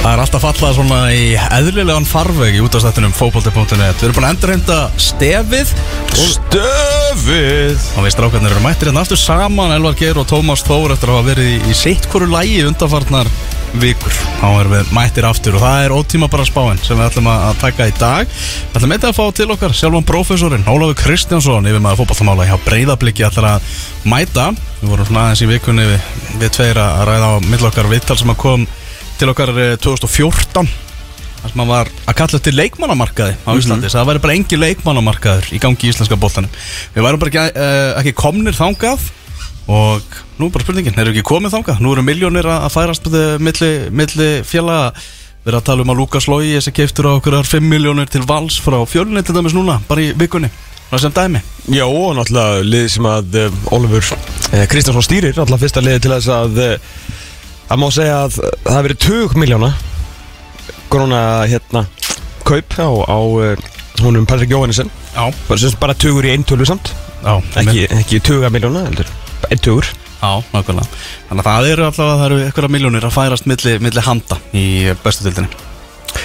Það er alltaf fallað svona í eðlilegan farveg í útastættunum fókbalti.net Við erum búin að endurhenda stefið og, Stöfið og við strákarnir erum mættir hérna aftur saman Elvar Geir og Tómas Þór eftir að hafa verið í, sitt hverju lægi undanfarnar vikur. Þá erum við mættir aftur og það er ótíma bara spáin sem við ætlum að taka í dag. Við ætlum eitthvað að fá til okkar sjálfan prófessorinn Ólafur Kristjánsson yfir maður fókbaltamála hjá Breiðabliki ætlar að mæta. Við vorum svona aðeins í vikunni við, við tveir að ræða á mill okkar viðtal sem að kom til okkar eh, 2014 þar sem hann var að kalla til leikmannamarkaði á Íslandi, það væri bara engin leikmannamarkaður í gangi í íslenska boltanum. Við værum bara ekki, uh, ekki komnir þangað og nú er bara spurningin erum við ekki komið þangað, nú eru miljónir að að færast uh, milli, milli fjalla við erum að tala um að Lukas Lói þessi keiftur á okkur 5 miljónir til vals frá fjölunni til dæmis núna, bara í vikunni. Það sem dæmi? Já, og náttúrulega liðið sem að uh, Ólafur uh, Kristjánsson stýrir Náttúrulega fyrsta liðið til þess að uh, Það má segja að það hafi verið 20 miljóna Gróna hérna Kaup á, á Húnum Patrik Jóhannesson Bara, bara 20 í eintölu samt. Já, Ekki, ekki 20 miljóna heldur Einn 20 Já, nákvæmlega. Þannig að það eru alltaf það eru eitthvað miljónir að færast milli, milli handa í bestu dildinni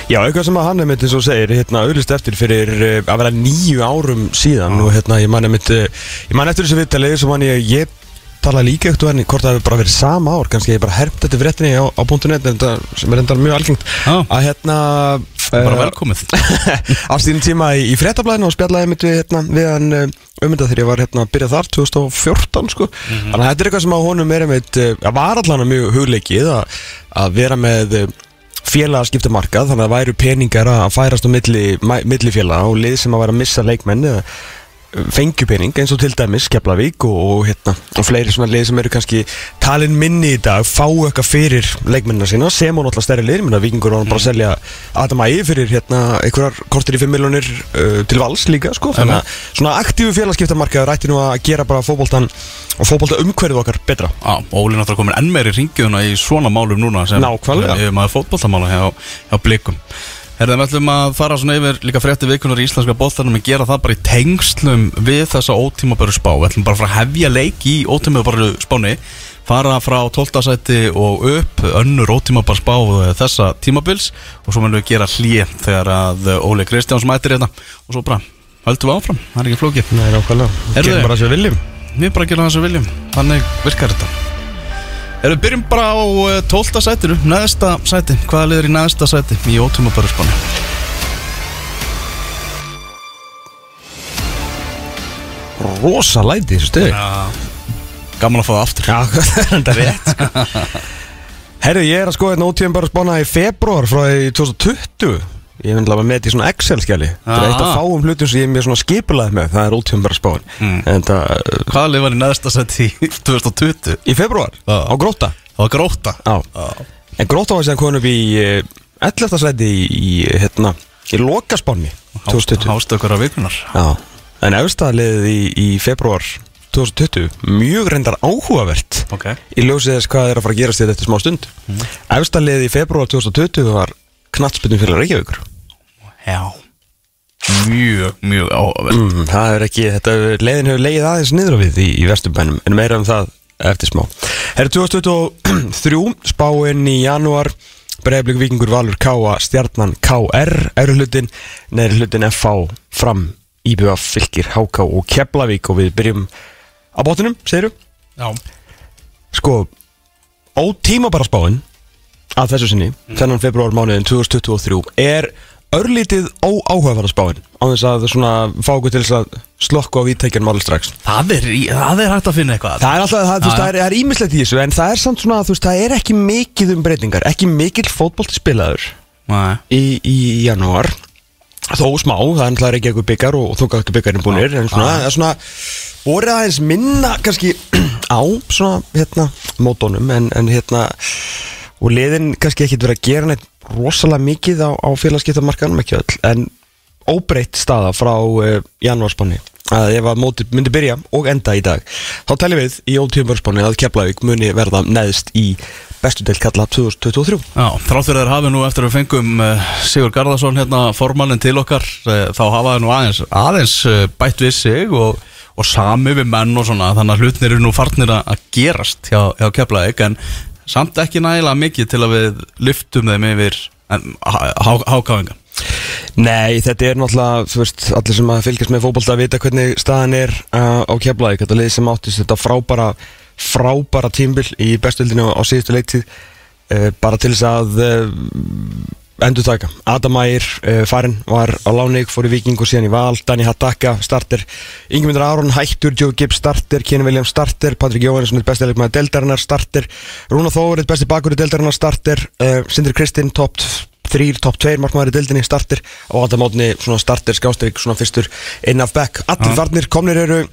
Já, eitthvað sem að hann er mitt eins og segir hérna auðlist eftir fyrir uh, að vera nýju árum síðan og hérna ég man mitt uh, ég man eftir þessu viðtalið sem hann ég, ég tala líka ekkert og henni hvort það hefur bara verið sama ár kannski ég bara hermt þetta fréttinni á, á .net sem er enda mjög algengt. Já. að hérna Bara uh, velkomið. á stíðin tíma í, í fréttablaðinu og spjallaði mitt við, hérna, við hann uh, ummyndað þegar ég var hérna að byrja þar 2014 sko. Þannig að þetta er eitthvað sem á honum er einmitt uh, að var allan mjög hugleikið að, að vera með uh, félagaskipta markað þannig að það væru peningar að færast á milli, milli félaga og lið sem að vera að missa leikmenn eða fengjupening eins og til dæmis Keflavík og, og, hérna, og fleiri svona lið sem eru kannski talin minni í dag fá eitthvað fyrir leikmennina sína sem og náttúrulega stærri lið. Minna Víkingur var bara að selja Adam Ægi fyrir hérna einhverjar kortir í 5 miljonir uh, til vals líka sko. Þannig að svona aktífu félagskiptamarkaður ætti nú að gera bara fótboltan og fótbolta umhverfið okkar betra. Já, Óli náttúrulega komin enn meiri ringiðuna í svona málum núna sem Nákvæmlega. Yfir maður fótbolltamála hjá, hjá blikum Herðum við ætlum að fara svona yfir líka frétti vikunar í íslenska boltanum og gera það bara í tengslum við þessa ótímaböru spá. Við ætlum bara að fara að hefja leik í ótímaböru spáni fara frá 12. sæti og upp önnur ótímaböru spá þessa tímabils og svo munum við gera hlið þegar að Óli Kristjáns mætir hérna. Og svo bara höldum við áfram, það er ekki flókið. Nei, nákvæmlega. Heyrðu. Gerum bara sem við viljum. Við bara gerum það sem við viljum. Þannig virkar þetta Erum við byrjum bara á eh, 12. sætinu Neðsta sæti, hvaða liður í neðsta sæti Í ótum og bara spáni Rosa læti þessu stöðu. Gaman að fá það aftur. Já, það er rétt sko. Herru, ég er að skoða hérna ótíðum bara spána í februar frá því 2020 Ég myndið að með þetta í svona Excel-skjali. Það er eitt af Ah. fáum hlutum sem ég er mjög svona skipulað með. Það er ótíðum bara spáin. Mm. Uh, Hvaða lið var í neðsta sæti í 2020 í februar, Já. á gróta var gróta Já, en gróta var síðan konum upp í uh, 11. sæti í, í, hérna, í lokaspánni 2020 Hástökur af vikunar Já, en efstæðliðið í, í februar 2020 Mjög reyndar áhugavert. Ok. Í ljósið þess hvað er að fara að gerast þetta smá stund. Mm. Efstaliðið í februar 2020 var knattspytum fyrir Reykjavíkur Já Mjög, mjög áhugavert mm, Það er ekki, þetta leiðin hefur leið aðeins niður á við í, í vesturbænum en meira um það eftir smá Herra 2023, spáinn í janúar Breiðblik Víkingur Valur K.A. Stjarnan K.R. Euru hlutin, neðri hlutin F.A. Fram, IBF, Fylkir, HK og Keflavík og við byrjum á bóttinum, segiru Já sko ótíma bara spáin að þessu sinni, þennan februar mánuðin 2023 er örlítið óáhugaverða spáin á þess að svona fá okkur til þess að slokku á vítækjanum alveg strax. Það er, það er hægt að finna eitthvað. Það er alltaf, það, þú veist, það er, er ímislegt í þessu en það er samt svona, þú veist, það er ekki mikið um breytingar, ekki mikill fótbolti spilaður í, í janúar. Þó smá, það er náttúrulega ekki eitthvað byggar og þungáttu byggarinn búinir en svona, það er svona voru aðeins minna kannski á svona hérna mótónum en, en hérna og liðin kannski ekkit verið að gera neitt rosalega mikið á, á félagskiptamarkanum ekki öll en óbreytt staða frá uh, janúarspáni. Að ef að mótið myndi byrja og enda í dag þá teljum við í ótíumvörspáni að Keflavík muni verða neðst í bestu deild kalla 2023 Já, að þeir hafi nú eftir að við fengum uh, Sigur Garðarsson hérna formannin til okkar uh, þá hafa þeir nú aðeins, aðeins bætt við sig og, og sami við menn og svona þannig að hlutnir eru nú farnir að gerast hjá, hjá Keflavík en samt ekki nægilega mikið til að við lyftum þeim yfir hákáinga Nei, þetta er náttúrulega, þú veist, allir sem að fylgjast með fókbalta að vita hvernig staðan er uh, á keflaði, þetta lið sem áttist þetta frábæra, frábæra tímbil í bestöldinu á síðustu leiktíð uh, bara til þess að uh, endur taka, Adam Ægir uh, farinn var á Láník, fór í Viking og síðan í Val, Dani Hattaka starter. Ingemyndur Aron hættur, Joe Gibbs starter. Kenny Williams starter, Patrik Jóhannesson besti leikmaður deildarinnar starter, Rúna Þórið besti bakur í deildarinnar starter, uh, Sindri Kristinn topp þrýr, topp tveir markmaður í dildinni starter. Og mótni svona starter skástrík svona fyrstur inn af back allir Já. farnir komnir eru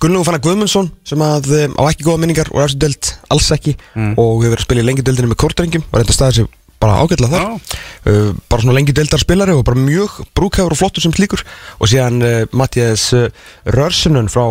Gunnlaugur Fannar Guðmundsson sem að um, á ekki góða minningar og eftir dild alls ekki og hefur verið að spila í lengi dildinni með kortrengjum og reynda staðið sér bara ágætlega þar. Uh, bara svona lengi dildar spilari og bara mjög brúkæfur og flottur sem slíkur. Og síðan uh, Mattias uh, Rörsunen frá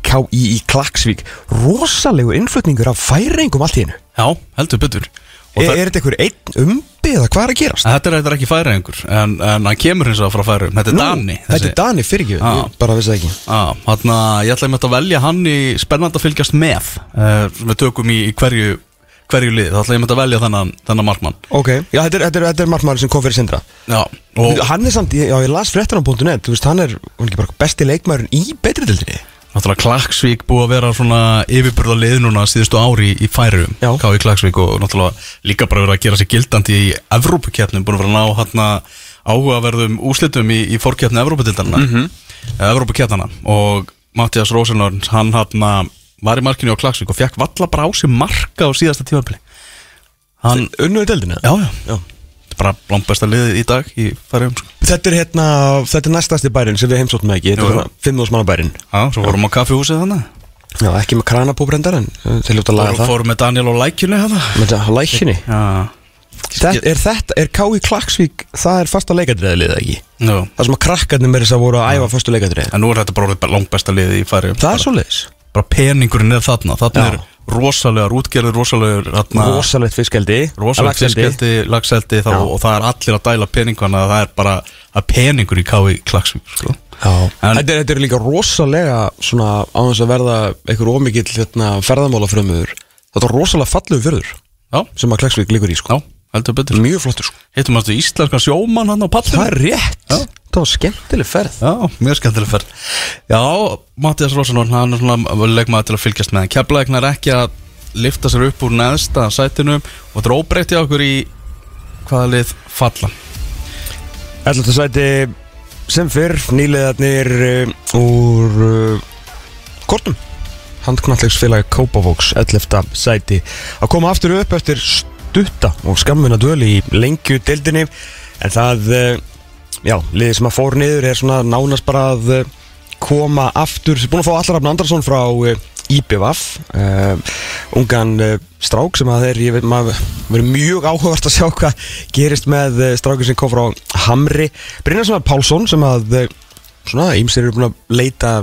KI í Klaksvík. Rosalegu innflutningur af færingum allt í hennu Já, heldur Og Er, er þetta einhver einn umbi eða hvað er að gerast? Þetta er eitthvað ekki færa einhver En, en hann kemur hins vegar frá færum Þetta er Dani Þetta er Dani fyrir ekki, Já. ég bara vissi ekki. Já, hann ég ætla einmitt að velja hann í spennand að fylgjast með. Við tökum í, í hverju, hverju lið Það ætla ég að velja þennan, þennan markmann Ok, já þetta er, þetta er, þetta er markmaður sem kom fyrir Sindra Já, og Hann er samt, já ég las fréttan á .net Þú veist, hann er, hann er ekki bara besti leikmaðurinn í betri dildinni náttúrulega Klagsvík búið að vera svona yfirburða lið núna síðustu ári í, færum Já. K.I. Klagsvík og náttúrulega líka bara verið að gera sig gildandi í Evrópukeppnum Búin að vera að ná hann áhugaverðum úslitum í, í fórkeppni Evrópudildarna mm -hmm. Evrópukeppnana og Mattias Rosenlund hann hann var í markinu á Klagsvík og fekk valla bara á sig marka á síðasta tímabili. Hann, Unnu í dildinni? já, já, já. Bara langbæsta liðið í dag í færum sko. Þetta er hérna, þetta er næstasti bærin sem við heimsóttum ekki? Þetta er svona 5.000 manna bærin Já, svo fórum á kaffihúsið þannig Já, ekki með krana búbrendar en uh, til út að laga það. fórum með Daniel og lækjunni þetta Með þetta lækinni Já, Þetta, er þetta, er K.I. Klaksvík, það er fasta leikadriðalið ekki? Nú, Það sem að krakkarnir með þess að voru að æfa fastu leikadrið en nú er þetta bara orðið langbæsta liðið í færi Það er svoleiðis Bara peningurinn er þarna Þarna Já. er rosalegar útgerðir, rosalegur þarna, Rosalegt fiskeldi rosalegt laxeldi. fiskeldi, lagseldi þá, Já. og það er allir að dæla peningana það er bara að peningur í kái klagsvík sko. En- þetta, er, þetta er líka rosalega svona á þess að verða einhver ómikill hérna, ferðamálafrömmuður Þetta er rosalega fallegu fjörður Já, sem að Kleksvík liggur í sko. já, heldur betur Mjög flottur sko. Hittum að íslenska sjómann hann á pallinu Það er rétt Já. Það var skemmtileg ferð Já, mjög skemmtileg ferð Já, Mattias Rosenlund, hann er svona leikmaður til að fylgjast með Keflækna er ekki að lifta sér upp úr neðsta sætinu og þetta er óbreytt í okkur í hvaða lið falla 11. sæti sem fyrr nýleðarnir uh, úr uh, kortum handknallegsfélagi Kópavóks 11. sæti að koma aftur upp eftir stutta og skammina döl í lengju deildinni en það uh, já, liðið sem að fór niður er svona nánast bara að uh, koma aftur, sem búin að fá Allarafn Andarsson frá uh, IBVF uh, ungan uh, strák sem að þeir, ég veit maður verið mjög áhugavert að sjá hvað gerist með strákin sem kom frá Hamri. Brynjarsson Pálsson sem að svona, ímsir eru búin að leita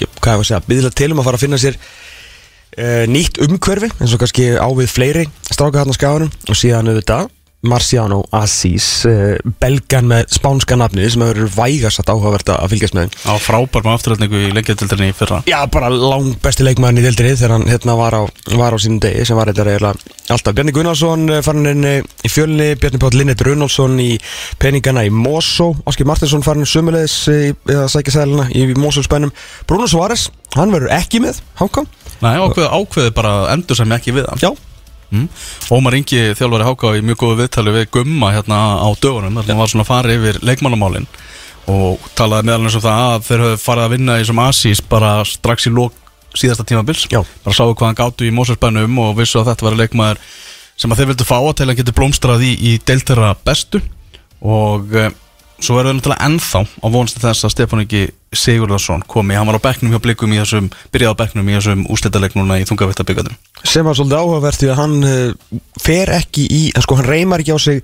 já, hvað var að segja, byggðilega til um að fara að finna sér uh, nýtt umhverfi eins og kannski á við fleiri stráka hann á skaganum og síðan auðvitað Marciano Assis uh, belgan með spánska nafnið sem hefur vægast að áhugavert að fylgjast með. Á frábær með afturrætningu í lengjadildinni í fyrra. Já, bara lang besti leikmaðurinn í deildinni þegar hann hérna var á, var á sínum degi sem var þetta eiginlega alltaf. Bjarni Gunnarsson eh, farin inn eh, í fjölni, Bjarni Páll Linnet Runálsson í peningana í Mosó Áskil Martinsson farin sömulegis í, að sækja sæluna í Mosó spennum Bruno Suárez, hann verður ekki með Hákam Nei, ákveði, ákveði bara endur sem ekki við hann. Já, mm. Ómar Ingi, þjálfari Háká í mjög góðu viðtali við Gumma hérna á dögunum þar sem hann var svona að fara yfir leikmannamálin og talaði meðal eins um það að þeir höfðu farið að vinna í þessum Asís bara strax í lók síðasta tímabils Já. bara sáu hvað hann gátu í Mósusbænum og vissu að þetta var leikmaður sem að þeir vildu fá til að hann geti blómstrað í, í deiltera bestu og e, svo er það náttúrulega ennþá á vonstu þess að Stefán Ingi Sigurðarsson komi, hann var á bekknum hjá blikum í þessum, byrjaði á bekknum í þessum úslitaleiknuna í þungavíktabíkatum sem var svolítið áhugavert því að hann uh, fer ekki í, en sko hann reymar ekki á sig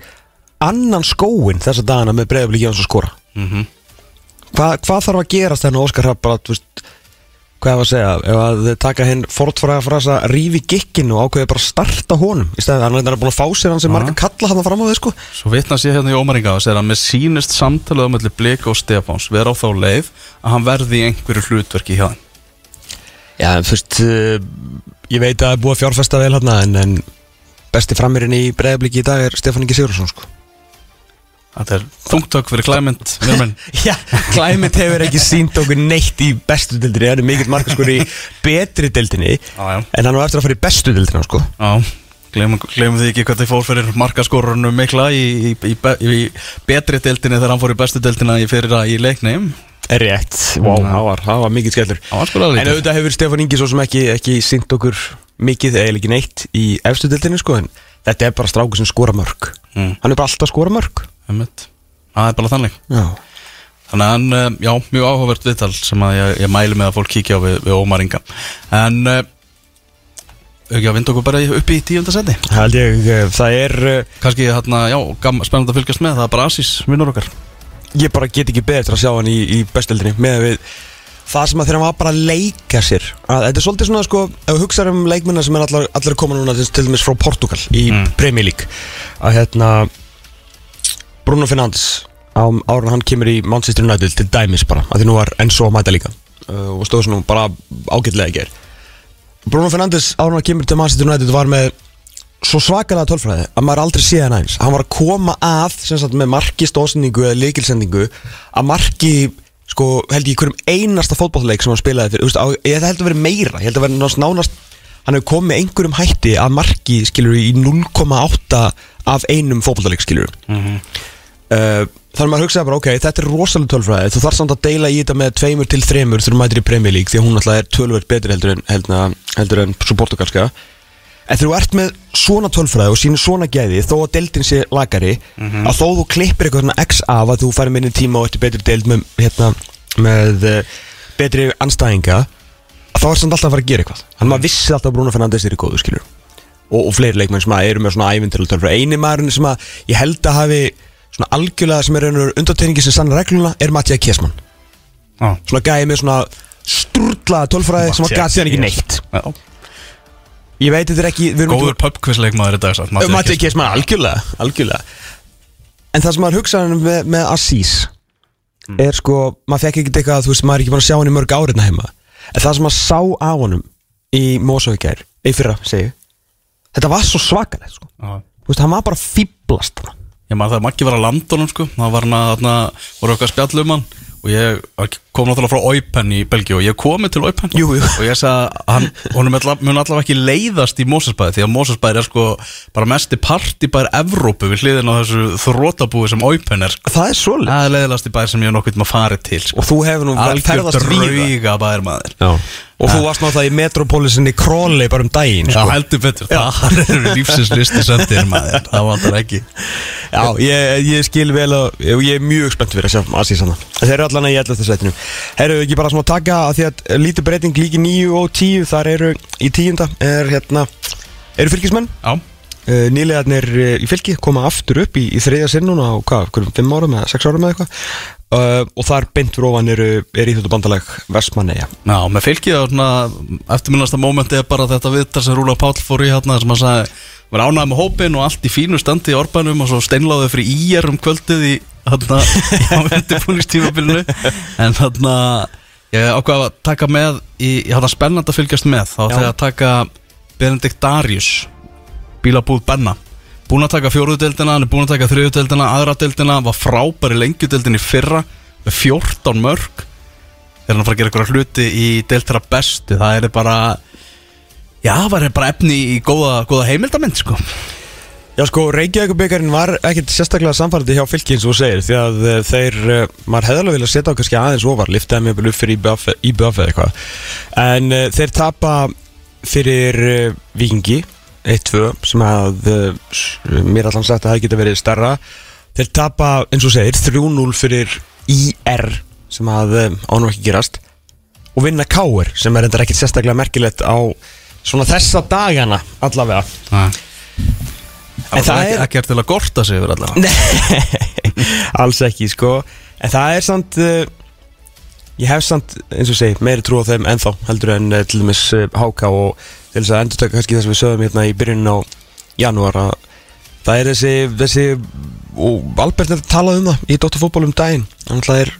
annan skóin þessa dagana með breyðablík Jóns að skora. Mm Hva, hvað þarf að gerast þennan Óskar? Rapp bara, þú veist, hvað ég var að segja ef að þið taka hinn fortfræða frasa rífi gikkinu og ákveði bara að starta honum í stæði, hann er búin að fá sér hann sem marga kalla hann fram á þau sko Svo vitna sér hérna í Ómaringa og segir að með sínist samtalið á melli Blika og Stefáns vera á þá leið að hann verði í einhverju hlutverki hjá þeim. Já, fyrst uh, ég veit að það er búið að fjárfesta vel hérna en, en besti framirinn í breyðabliki í dag er Stefán Ingi Sigurðarsson sko. Þetta er þungtök fyrir klæmynd Já, Climate hefur ekki sínt okkur neitt í bestu dildinni Hann er mikill markaskur í betri dildinni já En hann var eftir að fara í bestu dildina sko. Já, glemum, glemum því ekki hvað þið fór fyrir markaskorunum mikla í, í, í, í betri deltinni þegar hann fór í bestu deltina í fyrir að í leiknum. Rétt, wow, það var, það var mikill skellur. Það sko En auðvitað hefur Stefán Ingi svo sem ekki, ekki sínt okkur mikið eða ekki neitt í efstu dildinni sko, en þetta er bara strákur sem skora mörg Mm. Hann er bara alltaf skora mörg. Það er bara þannig. Já, Þannig að eh, já, mjög áhugavert viðtal sem að ég, ég mælu með að fólk kíkja á við, við Ómar Inga. En ekki að vinda okkur bara upp í tíunda seti held ég, eh, það er eh, Kanski hérna, já, gam, spennandi að fylgjast með. Það er bara Asís, vinnur okkar. Ég bara get ekki betur að sjá hann í, í bestildinni með við það sem að hann var bara að leika sér. Að þetta er svolítið svona sko ef við hugsaðum um leikmennar sem er allar, allar koma núna til dæmis frá Portugal í Mm. Premier League að hérna Bruno Fernandes á árun hann kemur í Manchester United til dæmis bara að því nú var Enzo að mæta líka. Uh, og stóð svona bara ágætlega að gera Bruno Fernandes árun hann kemur til Manchester United var með svo svakalega tölfræði að maður aldrei sé hann eins. Hann var að koma að sem sagt, með marki stóðsendingu eða leikilsendingu að marki sko held ég í hverjum einasta fótballleik sem hann spilaði fyrir, veist, á, ég held að vera meira ég held að vera nánast, nánast hann hefur komið einhverjum hætti að marki skilur í 0,8 af einum fótballleik skilur Mhm. Uh, þannig að maður hugsaði bara ok, þetta er rosalega tölfræði. Þú þarf samt að deila í þetta með tveimur til þremur þegar þú mætir í Premier League því að hún alltaf er tölvöld betri heldur en, heldur, en- heldur en svo portugalska. En þegar þú ert með svona tölfræði og sínur svona gæði þó að deildin sé lagari að þó þú klippir eitthvað svona x af að þú færi minni tíma og eftir betri deild með, hérna, með uh, betri anstæðinga þá er samt alltaf að fara að gera eitthvað. Þannig að maður vissi alltaf að Bruno Fernandes er í góðu skilur og, og fleiri leikmenn sem að eru með svona ævindilega tölfræði. Eini maðurinn sem að ég held að hafi svona algjörlega sem er undartegningi sem sannar regluna er Mattia Kjesman Já, svona gæði með svona sturlaða tölfræði sem að gæti síðan ekki neitt. Já. ég veit þetta er ekki Góður pubquizleikmaður í dag ekki Mattia Kjesman algjörlega, algjörlega. En það sem maður hugsaði með, með Asís er sko, maður fekk ekkert eitthvað þú veist, maður er ekki búin að sjá hann í mörg áriðna heima. En það sem maður sá á honum í Mósóikær, í fyrra segi ég, þetta var svo svakalegt sko. Já. þú veist, hann var bara fýblast hann Ég maður það Maggi var að Landonum sko. Það var hann að voru okkar spjallum hann. Og ég kom náttúrulega frá Óipen í Belgíu Og ég komið til Óipen Jú, jú. Og ég sagði að hann, honum alla, mun allavega ekki leiðast í Mósesbæði Því að Mósesbæði er sko bara mesti partibæðir Evrópu Við hliðin á þessu þrótabúi sem Óipen er sko. það er svolít Það er leiðilegast í bæðir sem ég hef nokkvæmt maður farið til sko. og þú hefur nú vel ferðast víða bæðir maður Já. og þú varst náttúrulega í Metropolisinni Króli bara um daginn Já, sko. heldur betur, það er lífsins listi sendir maður, það vantar ekki Já, ég, ég skil vel og ég er mjög spennt fyrir að sjá Asís hann Þeir eru allan að ég ætla þetta sætinu Herru, ekki bara svona taka að því að lítið breyting líki 9 og 10 Þar eru í tíunda er hérna Eru fylgismenn? Já, uh, Nýlegarnir uh, í fylki koma aftur upp í, í þriðja sinn núna á hvað, hverjum 5 árum eða 6 árum eða eitthvað uh, Og þar beint fyrir ofan eru, er í þetta bandalag Vestmanneja Já, með fylgið og svona eftirminnasta mómenti er bara þetta viðtal sem Rúla Páll fór í hérna sem að sagði var ánægð með hópin og allt í fínu standi í orbanum og svo steinláði fyrir íjar um kvöldið í hérna á undirbúningstímabilinu. En hérna ég ákvað að taka með í, hafði spennand að fylgjast með. Þá þegar að taka Benedikt Darius bílabúð Benna búin að taka fjóruðdeldina, hann er búin að taka þriðudeldina aðradeldina, var frábær í lengjudeldin í fyrra með 14 mörg þegar hann fara að gera eitthvað hluti í deiltara bestu, það er bara já, það var bara efni í góða, góða heimildamind sko. Já sko, Reykjavíkubikarinn var ekkert sérstaklega samfærandi hjá fylki eins og segir því að uh, þeir, uh, maður hefði alveg vilja setja á kannski aðeins ofar, liftaði mig upp fyrir IBF eða eitthvað. En uh, þeir tapa fyrir Vikingi 1-2 sem að s- mér allan sagt að það geta verið starra þeir tapa eins og segir 3-0 fyrir IR sem að uh, ánum ekki gerast og vinna Káur sem er enda ekkert sérstaklega merkilegt á svona þessa dagana allavega. Það En það ekki, er- ekki til að gorta sig yfir allavega. Nei, alls ekki sko. En það er samt uh, Ég hef samt, eins og segi, meiri trú á þeim ennþá heldur en til dæmis HK og til þess að endur taka kannski það sem við sögum hérna í byrjunin á janúar að það er þessi, þessi og Albert er talað um það í Dóttarfótból um daginn. Þannig að það er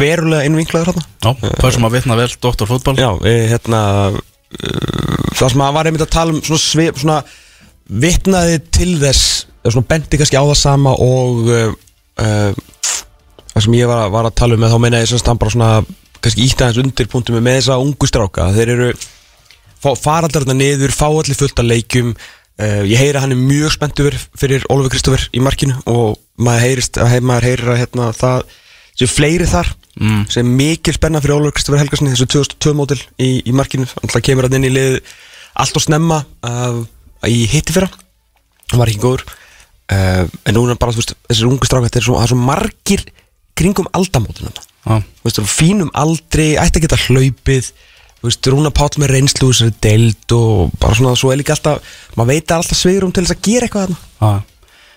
verulega innvinklaður hérna Já, pössum að vitna vel, doktorfútbol Já, e, hérna uh, það sem að var einmitt að tala um svona, svip, svona vitnaði til þess svona bendi kannski á það sama og uh, uh, það sem ég var, var að tala um þá meina ég semst hann bara svona kannski ítt aðeins undir punktum með þessa ungu stráka. Þeir eru fá- fara allir þarna niður, fá allir fullt af leikjum. Uh, ég heyri að hann er mjög spenntur fyrir Ólfur Kristoffer í markinu og maður heyrist að hei- maður heyrir að hérna, það sem fleiri þar mm. sem mikil spenna fyrir Ólfur Kristoffer Helgarsson þessu 2002 mótil í, í markinu. Alltaf kemur hann inn í lið allt og snemma uh, í hitti fyrra hann var ekki góður. Uh, en núna bara þú veist þessir ungu er svo, það er svo margir kringum aldamótin hann Já, Þú veist, á fínum aldri, ætti að geta hlaupið veist, Rúna Páll með reynslu úr þessari deild og bara svona svo er líka alltaf maður veit að alltaf svigurum til þess að gera eitthvað þarna.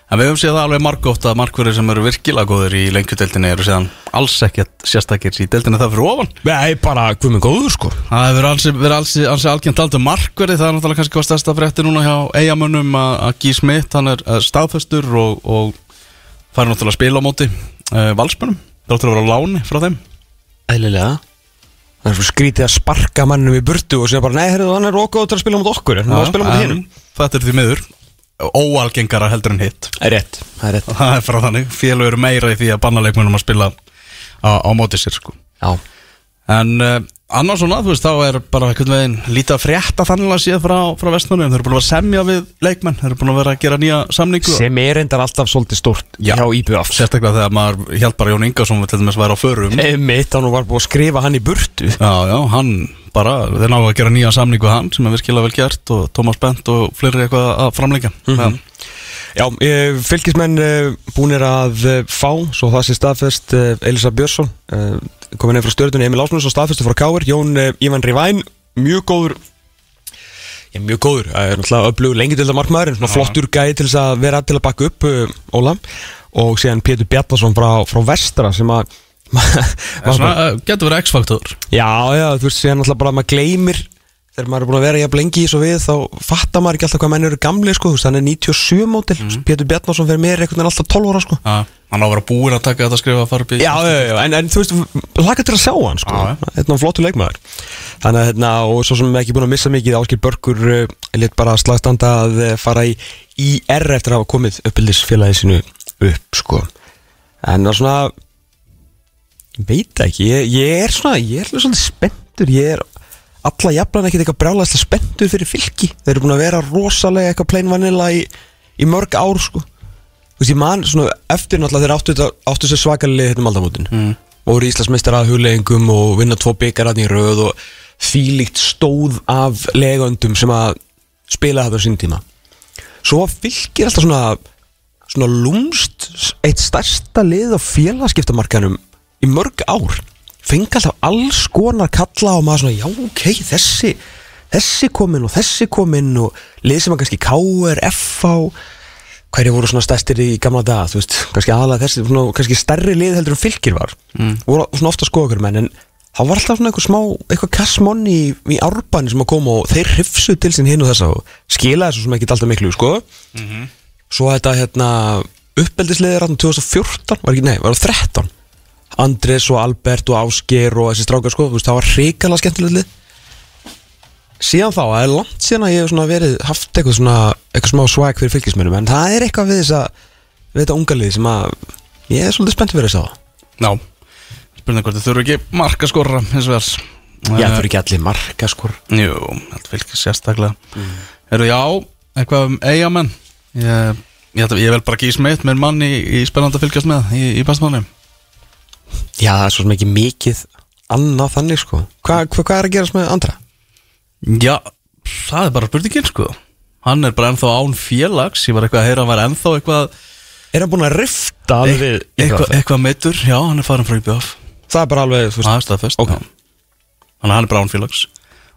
En við höfum séð það alveg margótt að markverðir sem eru virkilega góðir í lengjudeldinni eru séðan alls ekkert sérstakir í deldinni það fyrir ofan. Nei, bara hvað með góður sko. Það hefur ansi, verið ansi, ansi algjörn talt um markverði það er náttúrulega kannski hvað stærsta frétti núna hjá eigamönnum að að Guy Smith, hann er eh, staðfestur og, og fær náttúrulega spila á móti uh, valsmönnum, þáttur að vera á láni frá þeim. Ælilega Það er svo skrítið að sparka mannum í burtu og segja bara, nei, herrðu, hann er okkur til að spila mot okkur en hann var að spila mot hinnum Þetta er því miður óalgengara heldur en hitt. Það er rétt, það er rétt. Það er frá þannig, félög eru meira í því að banna leikmennum að spila á, á móti sér sko. Já, En uh, annars svona, þú veist, þá er bara einhvern veginn lítið að frétta þannig að séð frá, frá vestmannum Þeir eru búin að vera að semja við leikmenn, þeir eru búin að vera að gera nýja samningu. Sem er reyndar alltaf svolítið stórt Já. hjá IBF Sérstaklega þegar maður held bara Jón Ingarsson til dæmis væri á förum. Já, Mitt, hann var búið að skrifa hann í burtu. Já, hann bara, þeir náðu að gera nýja samningu hann sem er virkilega vel gert og Tómas Bent og fleiri eitthvað að framleika mm Já, eh, fylgismenn eh, búnir að eh, fá, svo það sé staðfest Elisa Björnsson, komin nefn frá stjórnunni Emil Ásmundsson, staðfestu frá Káir Jón eh, Ívan Rivæn, mjög góður. Já, mjög góður, það er náttúrulega öflug lengi til það markmaður, en svona flottur gæði til þess að vera til að bakka upp uh, Óla. Og síðan Pétur Bjarnason frá, frá Vestra sem að getur verið X-faktor. Já, já, þú veist, síðan alltaf bara að maður gleymir þegar maður er búin að vera jafn lengi í svo við þá fattar maður ekki alltaf hvað menn eru gamli sko, er 97 mótil Mhm. Pétur Bjarnason fyrir mér einhvern veginn alltaf 12 ára sko. Já, hann á að vera búinn að taka þetta að skrifa að í Já, já, já, en, en þú veist, laka til að sjá hann sko. Þetta er flottur leikmaður Þannig að, hérna, og svo sem ekki búin að missa mikið Áskil Börkur uh, létt bara slagstanda að uh, fara í IR eftir að hafa komið uppbyldisfélagi sinu upp, sko En það er svona veit ekki, ég, ég er svona ég er alla jafnan ekkert eitthvað brjálæðslega spenntur fyrir fylki, þeir eru búin að vera rosalega eitthvað plain vanilla í, í mörg ár, sko. Þú veist, ég man svona eftir náttúrulega þeir áttu, þetta- áttu sér svakalið hérna um aldamótin. Mm. og voru Íslandsmeistar að hugleggingum og vinna tvo byggararni í röð og þvílíkt stóð af legöndum sem að spila þetta á sín tíma. Svo fylgir alltaf svona svona lúmst eitt stærsta lið á félagskiptamarkanum í mörg ár fengi alltaf alls konar kalla og maður svona, já ok, þessi þessi kominn og þessi kominn og lið sem að kannski KR, FH hverju voru svona stærstir í gamla daga þú veist, kannski aðalega þessi svona, kannski stærri lið heldur en fylgir var. Mm. voru svona ofta skoða okkur menn en það var alltaf svona eitthvað smá, eitthvað kassmonni í, í árbæni sem að koma og þeir hrifsu til sín hinn og þessa og skila þessu sem ekki alltaf miklu sko. Svo þetta hérna uppeldisliðir hérna 2014 var ekki, nei, var það 13 Andres og Albert og Ásgeir og þessi strákar sko, veist, það var hrikalega skemmtilegt lið. Síðan þá, það er langt síðan að ég hef verið haft eitthvað svona, eitthvað smá swag fyrir fylgismennum en það er eitthvað við þess að við þetta unga lið sem að ég er svolítið spennt fyrir þess að Já, spurning hvort þið þurfu ekki marka skorra hins vegar. Já, það eru ekki allir marka skor Jú, þetta fylgir sérstaklega. Mm. Eru já, eitthvað um eigamenn Ég, ég, ég vel bara gís meitt með mann í, í spennandi að fylgjast með í, í Já, það er svo ekki mikið annað þannig sko. Hva, hva, Hvað er að gerast með andra? Já, það er bara spurningin sko. Hann er bara ennþá án félags. Ég var eitthvað að heyra að hann var ennþá eitthvað Er hann búin að rifta alveg við eitthvað, eitthvað meittur, já, hann er farin frá IBF Það er bara alveg, Það er staðfest Ok. já. Þannig að hann er bara án félags.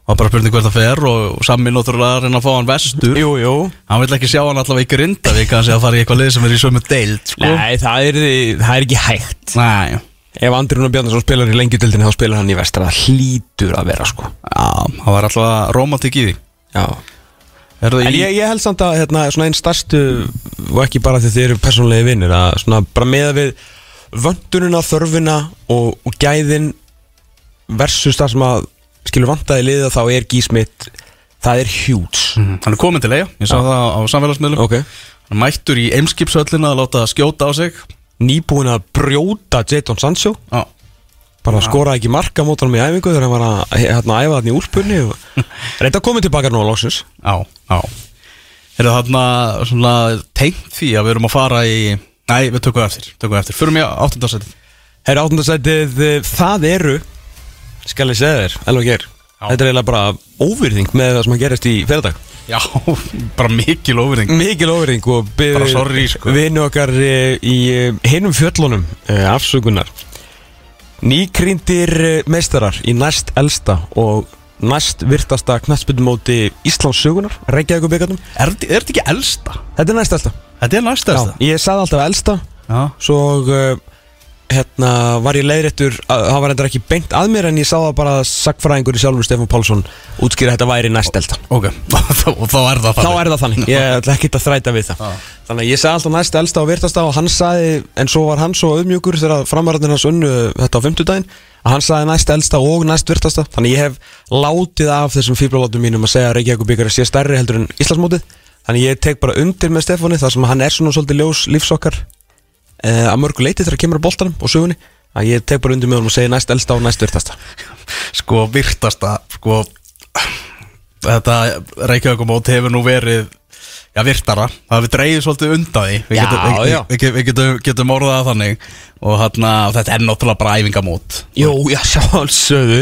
Og bara spurning hvert það fer og, og Sammi náttúrulega að reyna að fá hann vestur. Jú, jú. Hann vil ekki sjá hann allavega í Grindavík Hann sé að fara í eitthvað lið sem er í sömu deild sko. Nei, það er, það er ekki hægt. Nei Ef Andri Rúnar Bjarnason spilar í lengjutildinni þá spilar hann í vestra. Það hlýtur að vera sko. Já, það var alltaf romantik í því. Já. En í ég, ég held samt að hérna, svona einn starstu og ekki bara því þið eru persónulegi vinnir að svona bara meða við vöndununa, þörfina og, og gæðin versus það sem að skilur vantaði liða þá er gísmitt Það er huge. Hann er komin til eiga, ég sá það á samfélagsmiðlum. Ok. Hann mættur í Eimskipshöllina að láta skjóta á sig Nýbúin að brjóta Jadon Sancho. Já, Bara skoraði ekki marka mót honum í æfingu Þegar hann var að hérna, æfa þarna í úlpunni og... Reynda að koma tilbaka nú á loksins. Já, já. Er það þarna svona tengt því að við erum að fara í Nei, við tökum eftir, tökum eftir. Förum ég áttundasæti Herra áttundasætið, það eru Skal ég segja þér, Geir Já. Þetta er eiginlega bara óvirðing með það sem að gerist í fyrirdag Já, bara mikil óvirðing. Mikil óvirðing og Bara sorry, sko. Vinnu okkar eh, í eh, hinum fjöllunum eh, Afsökunar. Nýkrýndir eh, meistarar í næst elsta og næst virtasta knattspytumóti Íslands sögunar Reykjavík byggarnum Er er þetta ekki elsta? Þetta er næst elsta Þetta er næst elsta Ég sagði alltaf elsta. Já, Svo uh, hérna var ég leiðréttur að- Það var endur ekki beint að mér En ég sá það bara sagfræðingur í sjálfur Stefán Pálsson Útskýra þetta væri næst elsta ok, og þá er það Þá þannig er það þannig, ég ætla ekki að þræta við það. Já. Þannig að ég sagði alltaf næst elsta og virtasta og hann sagði, en svo var hann svo auðmjúkur þegar framararnir hans unnu þetta á fimmtudaginn að hann sagði næst elsta og næst virtasta. Þannig ég hef látið af þessum fíblalátum mínum að segja að Reykjavík byggar sé stærri heldur en Íslandsmótið. Þannig ég tek bara undir með Stefáni þar sem hann er svona svolítið ljós lífsokkar að mörgu leiti þegar kemur að boltanum og sögunni að ég tek bara undir honum og segi næst elsta og næst virtasta. Sko, virtasta Sko, þetta Reykjavíkumót hefur nú verið Já, virtara, það við dreigðum svolítið undan því. Við Já, getum, við, já. við, við, getum, getum orðað þannig. Og þarna, þetta er náttúrulega bara æfingamót. Jú, já, sjálfsögðu.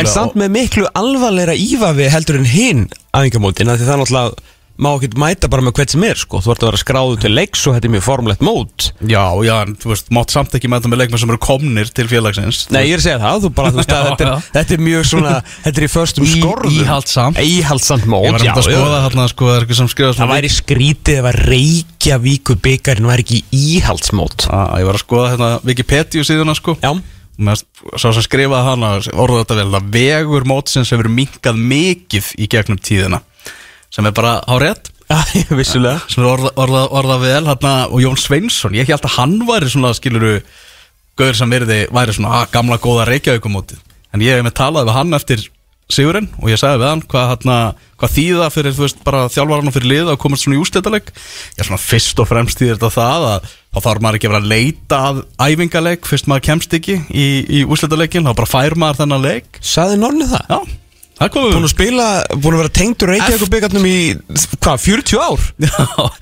En samt með miklu alvarleira ífavi heldur en hinn aðingamótin Því það er náttúrulega má ekki mæta bara með hvert sem er sko. Þú ert að vera skráðu til leiks og þetta er mjög formlegt mót. Já, já, en þú veist, mátt samt ekki þetta með leikmenn sem eru komnir til félagsins. Nei, ég er að segja það, þú bara, þú veist að Já, þetta, já. er, þetta er mjög svona Þetta er í förstum Í- skorðum. íhaldssamt. Íhaldsamt mót, Ég var já, að já. skoða þarna, sko, það er ekki sem skrifa Það væri skrítið ef að Reykjavíku byggarinn væri ekki íhaldsmót. Á, Ég var að skoða hérna Wikipedia síðuna, sko. Já, Sá sem skrifaði hana, orðað þetta vel að Vegur mótsins hefur minkað mikið í gegnum tíðina Sem er bara á rétt vissulega. Sem er orða, orða, orða vel hérna, og Jón Sveinsson, ég held að hann væri svona skiluru, gauður sem verði væri svona að gamla góða reykjaukumótið en ég hef með talað við hann eftir Sigurinn og ég sagði við hann hvað, hérna, hvað þýða fyrir, þjálfvaran og fyrir lið að komast svona í ústættaleg ég er svona fyrst og fremst þýðir þetta það að þá þarf maður ekki að vera að leita að æfingaleg fyrst maður kemst ekki í, í ústættalegin, þá bara fær maður þennan leik. Saði nonni það? já, Búin að spila, búin að vera tengdur Reykjavíku byggarnum í, hvað, 40 ár? Já,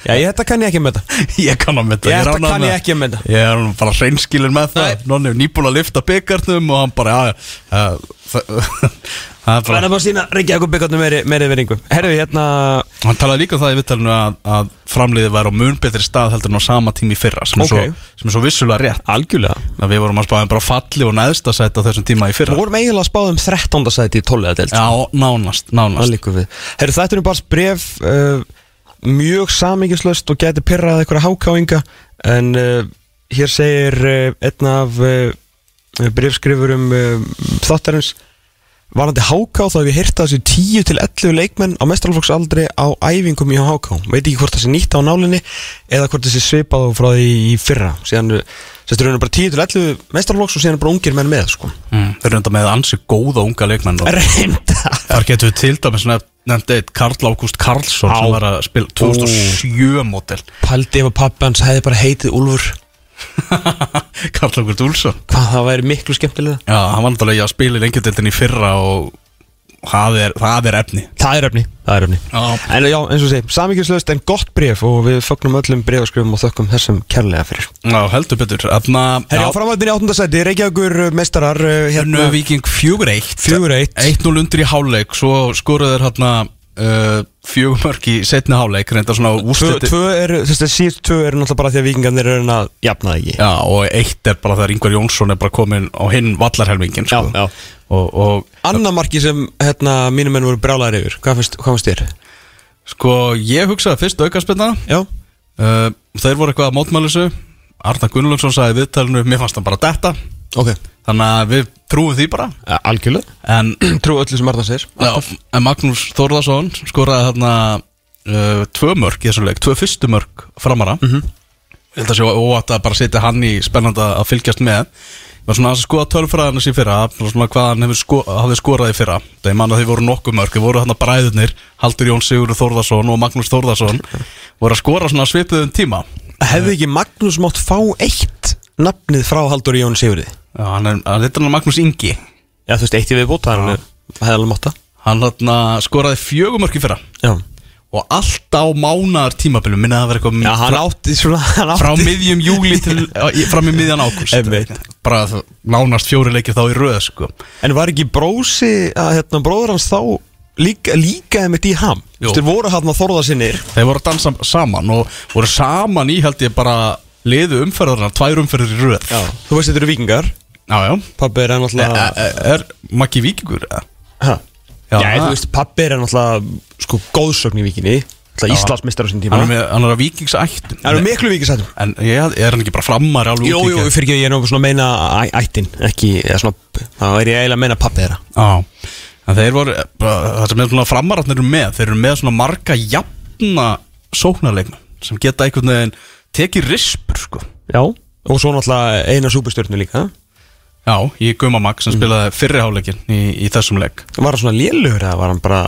Já, ég, þetta kann ég ekki með þetta. Ég kann að mynda Ég, þetta kann ég ekki með þetta. Ég er bara hreinskilin með það. Nonni er nýbúin að lifta byggarnum og hann bara, já, já það- er bara að sína Reykjavík byggarnum meiri, meiri veringu Herðu, hérna Hann talaði líka um það í vittalinu að, að framliðið væri á mun betri stað heldur en á sama tími fyrra sem, Ok. er, svo, sem er svo vissulega rétt Algjörlega að Við vorum að spáðum bara falli og neðsta sætt á þessum tíma í fyrra Við vorum eiginlega að spáða um 13. sæti í 12. delt Já, nánast, nánast Herru, þetta er bara bref uh, Mjög samíkislaust og geti pyrrað eitthvað hákáinga En uh, hér segir uh, einn af uh, brefskrifurum uh, þáttarins Varandi háká þá hef ég heyrt að þessu 10 til 11 leikmenn á mestralflokksaldri á æfingum í háká Veit ekki hvort það sé nýtt á nálinni Eða hvort það sé svipað og frá því í fyrra. Síðan, sérstu rauninu bara 10 til 11 mestralflokks og síðan er bara ungir menn með sko. Mm, Þeir eru enda með ansi góða unga leikmenn Reynda Þar getur við til dæmis nefndi eitt Karl Ágúst Karlsson Á. sem var að spila 2007 mótel Paldi ef að pappi hans hefði bara heitið Úlfur Karl Ágúst Úlsson Hvað það væri miklu skemmtilega Já, hann var náttúrulega að spila í lengjadildin í fyrra og það er, það er efni. Það er efni, það er efni. Já, En já, eins og sé, samíkjuslaust en gott bref og við fögnum öllum brefaskrifum og þökkum þessum kærlega fyrir. Já heldur betur. Þarna, Herri, á framvaldin í áttundasæti, Reykjavíkur mestarar uh, hérna hérna Viking 4-1 4-1 1-0 undir í háleik Svo skoruður hérna uh, fjögumörk í setni háleik Reynda svona úrstætti er, að síðust tvö er náttúrulega bara því að vikingarnir eru að jafna það ekki Já, og eitt er bara þegar Ingvar Jónsson er bara komin á hinn vallarhelmingin sko. já. Og, og Anna marki sem, hérna, mínum menn voru brálaðir yfir Hvað finnst þér? sko, ég hugsaði fyrst aukarspilna Já, uh, Þeir voru eitthvað að mótmælisu Arna Gunnlaugsson sagði í viðtalinu Mér fannst hann bara detta ok. Þannig að við trúum því bara. Ja, Algjörlega. En, Trú öllu sem Arna segir. Já, en Magnús Þórðarsson skoraði þarna uh, Tvö mörk í þessum leik Tvö fyrstu mörk framara Mhm. Ég held að sé óvægt að bara setja hann í spennandi að fylgjast með. Var svona að skoða tölfræðarnas í fyrra svona hvað hann sko, hafði skorað í fyrra. Það ég man að þið voru nokkuð mörg þið voru hann að bræðurnir, Haldur Jón Sigurður Þórðarsson og Magnús Þórðarsson voru að skora svona svipuðum tíma. Hefði ekki Magnús mátt fá eitt nafnið frá Haldur Jón Sigurði? Já, hann er, hann heitir hann Magnús Ingi. Já, þú veist, eitt í viðbútt, það er mátt það hann hann skoraði fjögumörk í fyrra. Já, og allt á mánar tímabilum minna að vera eitthvað Já hann átti svona hann átti frá miðjum júli til fram í miðjan ágúst. Bara nánast fjóri leikir þá í röð sko. En var ekki brósi að hérna, bróður hans þá líka, líka einmitt í ham. Þú veist, þeir voru hann að þorða sinnir þeir voru að dansa saman og voru saman í held ég bara liðu umferðarna, tvær umferðir í röð Já Þú veist, þetta eru vikingar já, já. Pabbi er E, náttúrulega e, er Maggi Víkingur? eða? Ha? Já, Já, þú veist, pabbi er náttúrulega sko góðsögn í vikinni Náttúrulega Íslandsmeistar á sinni tíma hann er, með, hann er að Víkingsættum Það eru miklu vikisættum en ég, er hann ekki bara frammar alveg Jú, út í jú, gegn? fyrir ekki, ég er nú svona að meina æ- ættin Ekki, eða svona, þá er ég eiginlega að meina pabbi þeirra Já, en þeir voru bara, það sem er svona framararnir eru með þeir eru með svona marga jafna sóknarleikna sem geta einhvern veginn tekið rispur sko. Já. Og svo náttúrulega eina súpustjörnu líka Já, í Gumamag sem spilaði fyrriháleikin í, í þessum leik. Var hann svona lélugur eða var hann bara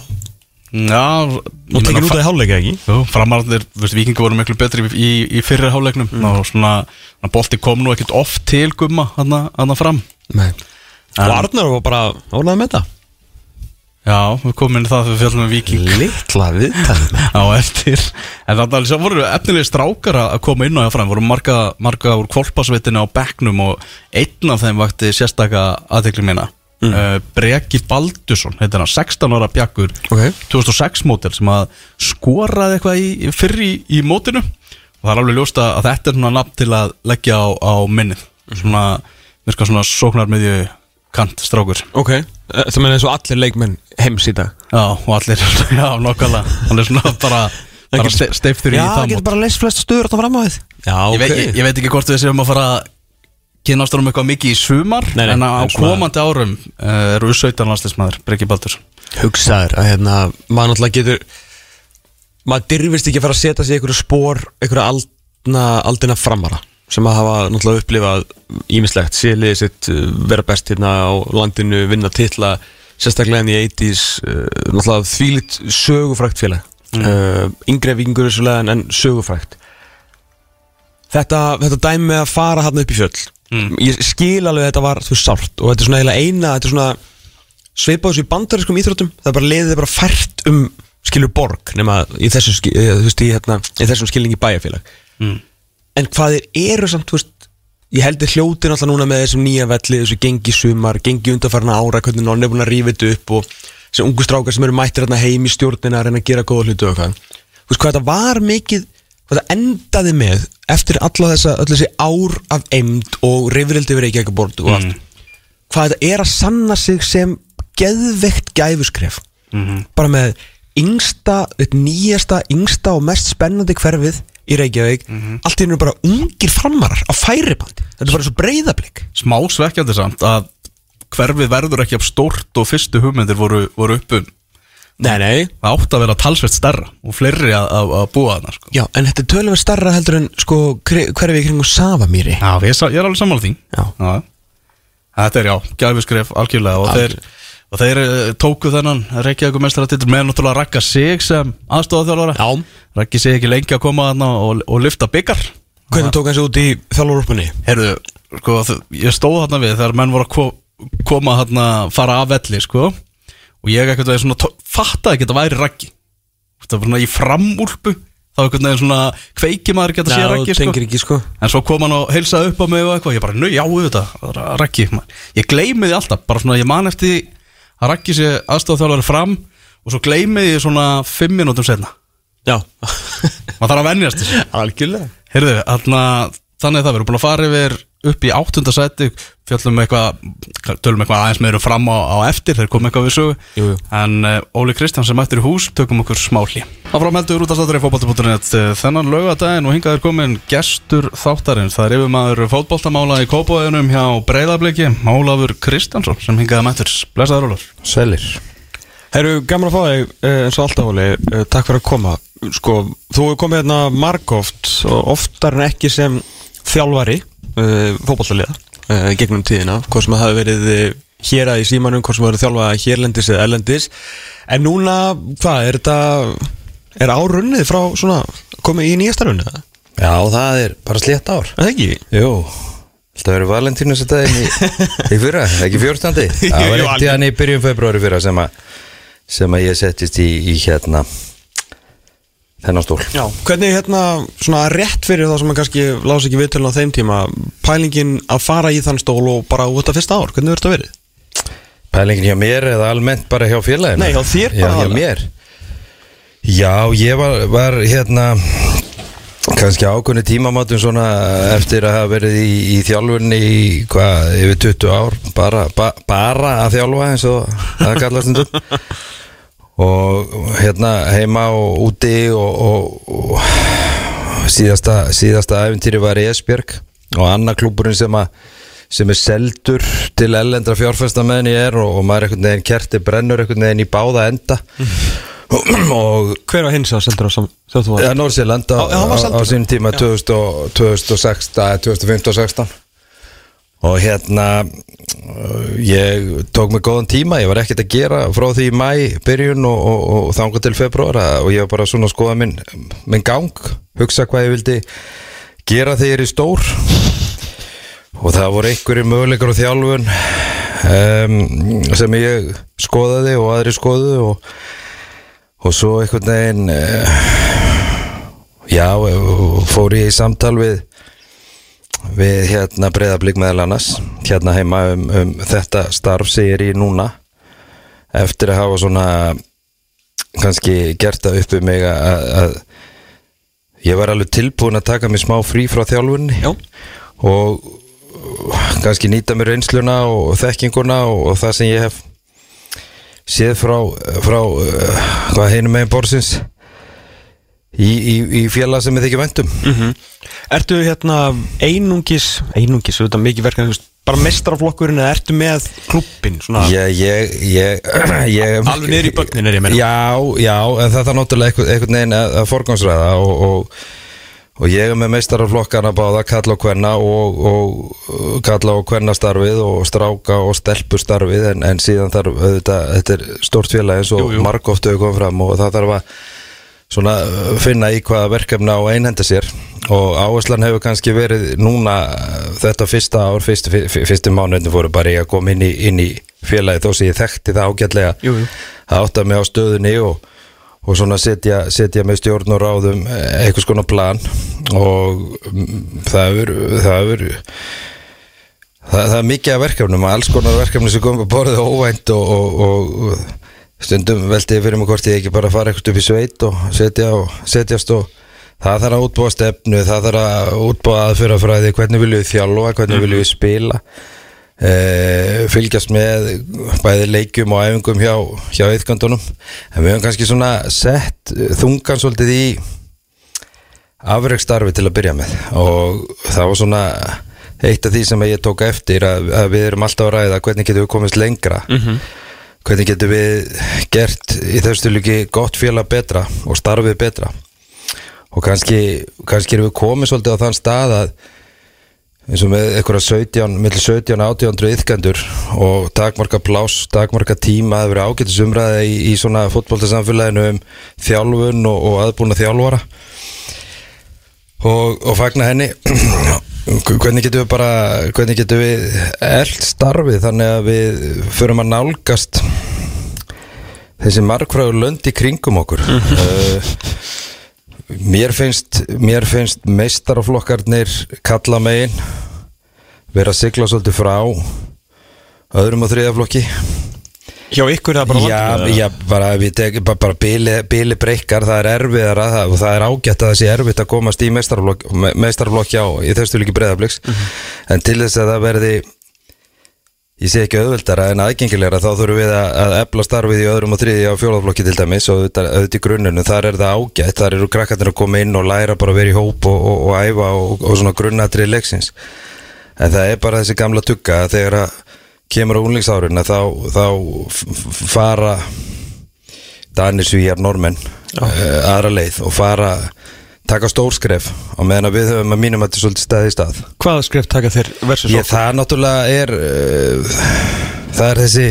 Já, Nú tekið út af hálfleika ekki? Jú, framararnir, veist, vikingur voru miklu betri í, í fyrriháleiknum mm. og svona, svona bolti kom nú ekkert oft til Gumma hann fram. Nei. En- Og Arnar var bara ánægð með þetta Já, við komum inn það þegar við fjallum með viking Littla viðtalið með. Á eftir. En þannig að það voru efnilegi strákar að koma inn á það fram? Voru marga, marga úr kvolpasveitinu á bekknum og einn af þeim vakti sérstaka aðtekli mína. Mm. Breki Baldursson, heitir hann 16 ára bjakkur Ok. 2006 mótel sem að skoraði eitthvað í, fyrr í, í mótinu. Og það er alveg ljóst að þetta er svona nafn til að leggja á, á minnið. Svona, virka svona sóknar miðju kant strákur Ok. Eh, Það meina eins og allir leikmenn heims í dag? Já, og allir, já, nokkala Hann er svona bara, bara ste, steiftur í Já, það það getur mót bara leist flest stöður þarna fram á þið Já, ég, veit, ég, ég veit ekki hvort við séum að fara að kynast um eitthvað mikið í sumar Nei, nei, En á en svona- komandi árum uh, eru 17 landslismæður, Breki Baldur hugsaður að hérna maður náttúrulega getur maður dyrfist ekki að fara að setja sig í einhverju spór einhverju aldna, aldina framara sem að hafa náttúrulega upplifað ímislegt, sé liðið sitt uh, vera best hérna á landinu, vinna titla sérstaklega enn í 80s uh, náttúrulega þvílitt sögufrækt félag uh, yngre vikingur en, en sögufrækt þetta, þetta dæmi að fara hann upp í fjöll Mm. ég skil alveg að þetta var þú sárt og þetta er svona eina þetta er svona svipað þessu í bandariskum íþróttum það er bara liðið er bara fært um skilur borg nema í, þessu, ski- eh, þú veist, í, hérna, í þessum skilningi bæjarfélag mm. En hvað þeir eru samt þú veist, ég held þeir hljótin alltaf núna með þessum nýja velli þessu gengi sumar, gengi undarfarna ára hvernig nonni er búin að rífa þetta upp og þessi ungu strákar sem eru mættir hérna heim í stjórnina að reyna að gera góða hlutu og hvað þú veist hvað þetta var mikið hvað þetta endaði með eftir alla þessa öll þessi ár af emd og reyfrildi verið ekki ekki bort og allt. Hvað þetta er að sanna sig sem geðveikt gæfuskref. Bara með yngsta, nýjasta, yngsta og mest spennandi hverfið í Reykjavík. Allt í hennu bara ungir framarar á færibandi, þetta er bara svo breyðablík Smá svekkjandi samt að hverfið verður ekki af stórt og fyrstu hugmyndir voru, voru uppum Nei, nei. Það átti að vera talsvert stærra og fleiri að, að, að búa þarna sko. Já, en þetta er tölum starra heldur en sko hverfið í kringum Savamýri. Já, ég, er alveg sammála því. Já. Þetta er já, gæfiskref algjörlega og þeir, og þeir eh, tóku þennan Reykjavík meistaratitil með náttúrulega Ragga Sig sem aðstofað Já. Raggi Sig ekki lengi að koma þarna og, og lyfta byggar Hvernig tók hann sig út í þjálfurúpunni? Herðu, sko, ég stóð þarna við þegar menn voru að ko koma þarna, fara af velli, sko. Og ég ekkert veginn svona, fattaði ekki að þetta væri Raggi. Það var svona í framúlpu. Þá ekkert veginn svona kveiki maður geta séð Raggi, sko. tengir ekki sko. En svo kom hann og heilsaði upp á mig og eitthvað. Ég bara, nau, já, auðvitað, Raggi maður. Ég gleymi því alltaf, bara svona, ég man eftir því að Raggi sé aðstofþjálfari fram og svo gleymi því svona fimm minútum setna Já. Maður þarf að venjast þessu. Algjörlega. Heyrðu, þarna, þannig að það, erum búin að fara yfir upp í áttunda seti Fjöllum eitthvað, tölum eitthvað aðeins meður fram á, á eftir Þeir komum eitthvað við sögu. En uh, Óli Kristján sem mættir í hús, tökum okkur smáli Áfram heldur út að státur í fótbolta.net Þennan laugadaginn og hingað er komin gestur þáttarins. Það er yfirmaður fótboltamála í Kópóðunum hjá Breiðabliki Ólafur Kristjánsson sem hingaði mættur. Blessaður Ólafur. Sælir. Herru, gaman að fá þig eh, eins og alltaf Óli. Eh, Takk fyrir að koma. Sko, þú hefur komið hérna margóft og oftar en ekki sem þjálfari uh, fótballtaliða uh, gegnum tíðina, hvort sem það hafi verið eh, hér að í símanum, hvort sem það verið þjálfa hérlendis eða erlendis. En núna, hvað, er þetta er árunnið frá svona komið í nýjasta runni, eða? Já, það er bara slétt ár. Það ekki? Jú, þetta verður Valentínus þetta í, í fyrra, ekki fjórstandi Það var eitt í hann í byrjun februari fyrra sem að sem að ég settist í, í hérna þennan stól Já, hvernig hérna svona rétt fyrir það sem að kannski lása ekki viðtölun á þeim tíma pælingin að fara í þann stól og bara út af fyrsta ár, hvernig verður þetta verið? Pælingin hjá mér eða almennt bara hjá félaginu? Nei, hjá þér Já, bara hjá alveg. mér Já, ég var, var hérna kannski ákunni tímamátum svona eftir að hafa verið í, í þjálfunni í hvað, yfir 20 ár bara, ba, bara að þjálfa eins og það kallast stundum og hérna heima og úti og, og, og síðasta, síðasta æfintýri var í Esbjörg og annar klúburinn sem að sem er seldur til ellendra ég er og, og maður einhvern veginn kerti brennur einhvern veginn í báða enda og Hver var hins að seldur á sam þegar þú var? ja, Nordsjöland á, á, á seldur. sín tíma 2000 og- 2016, 2015-16 og hérna ég tók mig góðan tíma ég var ekkert að gera frá því í mæ byrjun og, og, og þanga til februar og ég var bara svona að skoða minn, minn gang hugsa hvað ég vildi gera þegar ég er í stór. Og það voru einhverjir möguleikar á þjálfun um, sem ég skoðaði og aðri skoðu og, og svo einhvern veginn uh, já, og fór ég í samtal við við hérna breyðablík meðal annars hérna heima um, um þetta starf sem ég núna eftir að hafa svona kannski gert það upp um mig að, að ég var alveg tilbúin að taka mig smá frí frá þjálfunni Já. og kannski nýta mér reynsluna og þekkinguna og, og það sem ég hef séð frá, frá uh, hvað heinum megin borsins í, í, í félag sem ég þykir vendum Mhm. Ertu hérna einungis einungis, þetta mikið verkan bara mestaraflokkurinn eða ertu með klubbin svona ég, ég, ég, ég Alveg niður í börnin er ég meina. Já, já, það er náttúrulega einhvern, einhvern veginn að, forgangsræða og, og, og ég er með meistaraflokkana báða kalla og kvenna og, og kalla og kvenna starfið og stráka og stelpu starfið en, en síðan þarf auðvitað, þetta er stórt félag eins og margóftu hefur komið fram og það þarf að svona uh, finna í hvaða verkefna og einhenda sér. Og áherslan hefur kannski verið núna uh, þetta fyrsta ár, fyrstu, fyrstu mánuðin fóru bara í að koma inn í, inn í félagi þó sem ég þekkti það ágætlega. Að átta mig á stöðunni og, og svona setja, setja með stjórn og ráðum eh, einhvers konar plan. Og mm, það hefur það hefur það, það er mikið af verkefnum alls konar verkefni sem komum að borðið óvænt og, og, og stundum veldi ég fyrir mig hvort ég ekki bara fara eitthvað upp í sveit og setja og setjast og það þarf að útbúa stefnu, það þarf að útbúa aðfyrrafræði, hvernig viljum við þjálfa, hvernig viljum við spila. E, fylgjast með bæði leikjum og æfingum hjá, hjá eitthkandunum en við höfum kannski svona sett þungan svolítið í afreikstarfi til að byrja með. Og það var svona eitt af því sem ég tók eftir að, að við erum alltaf að ræða hvernig getum við komist lengra hvernig getum við gert í þessu líki gott félag betra og starfið betra? Og kannski, kannski erum við komið svolítið á þann stað að eins og með einhverja 17, millir 17 og 18 yðkendur og takmarka pláss, takmarka tíma það hefur verið ágætis umræði í, í svona fótboltasamfélaginu um þjálfun og, og aðbúna þjálfara. Og, og fagna henni hvernig getum við bara hvernig getum við eld starfið þannig að við förum að nálgast þessi margfræður lönd í kringum okkur? Uh, mér finnst mér finnst meistaraflokkarnir kalla megin vera að sigla svolítið frá öðrum og þriðaflokki Hjá ykkur það bara já, vandamál, já, bara, bara, bara bíli, bíli breykar, það er erfiðara það, og það er ágætt að það sé erfitt að komast í meistaraflokk meistaraflokk já, í þessu líki breyðabliks en til þess að það verði ég sé ekki auðveldara en aðgengilegra þá þurfum við að, að efla starfið í öðrum og þriði á fjólaflokki til dæmis og auðvitað í grunninu, þar er það ágætt þar eru krakkarnir að koma inn og læra bara að vera í hóp og, og, og æfa og, og svona grunnatrið leiksins. En það er bara þessi gamla að þegar að kemur á unglingsárin þá, þá fara Danir, Svíjar, Normenn uh, aðra leið og fara taka stórskref og meðan við höfum að mínum að þetta er svolítið staði í stað. Hvaða skrif taka þeir versus Ég, það náttúrulega er uh, það er þessi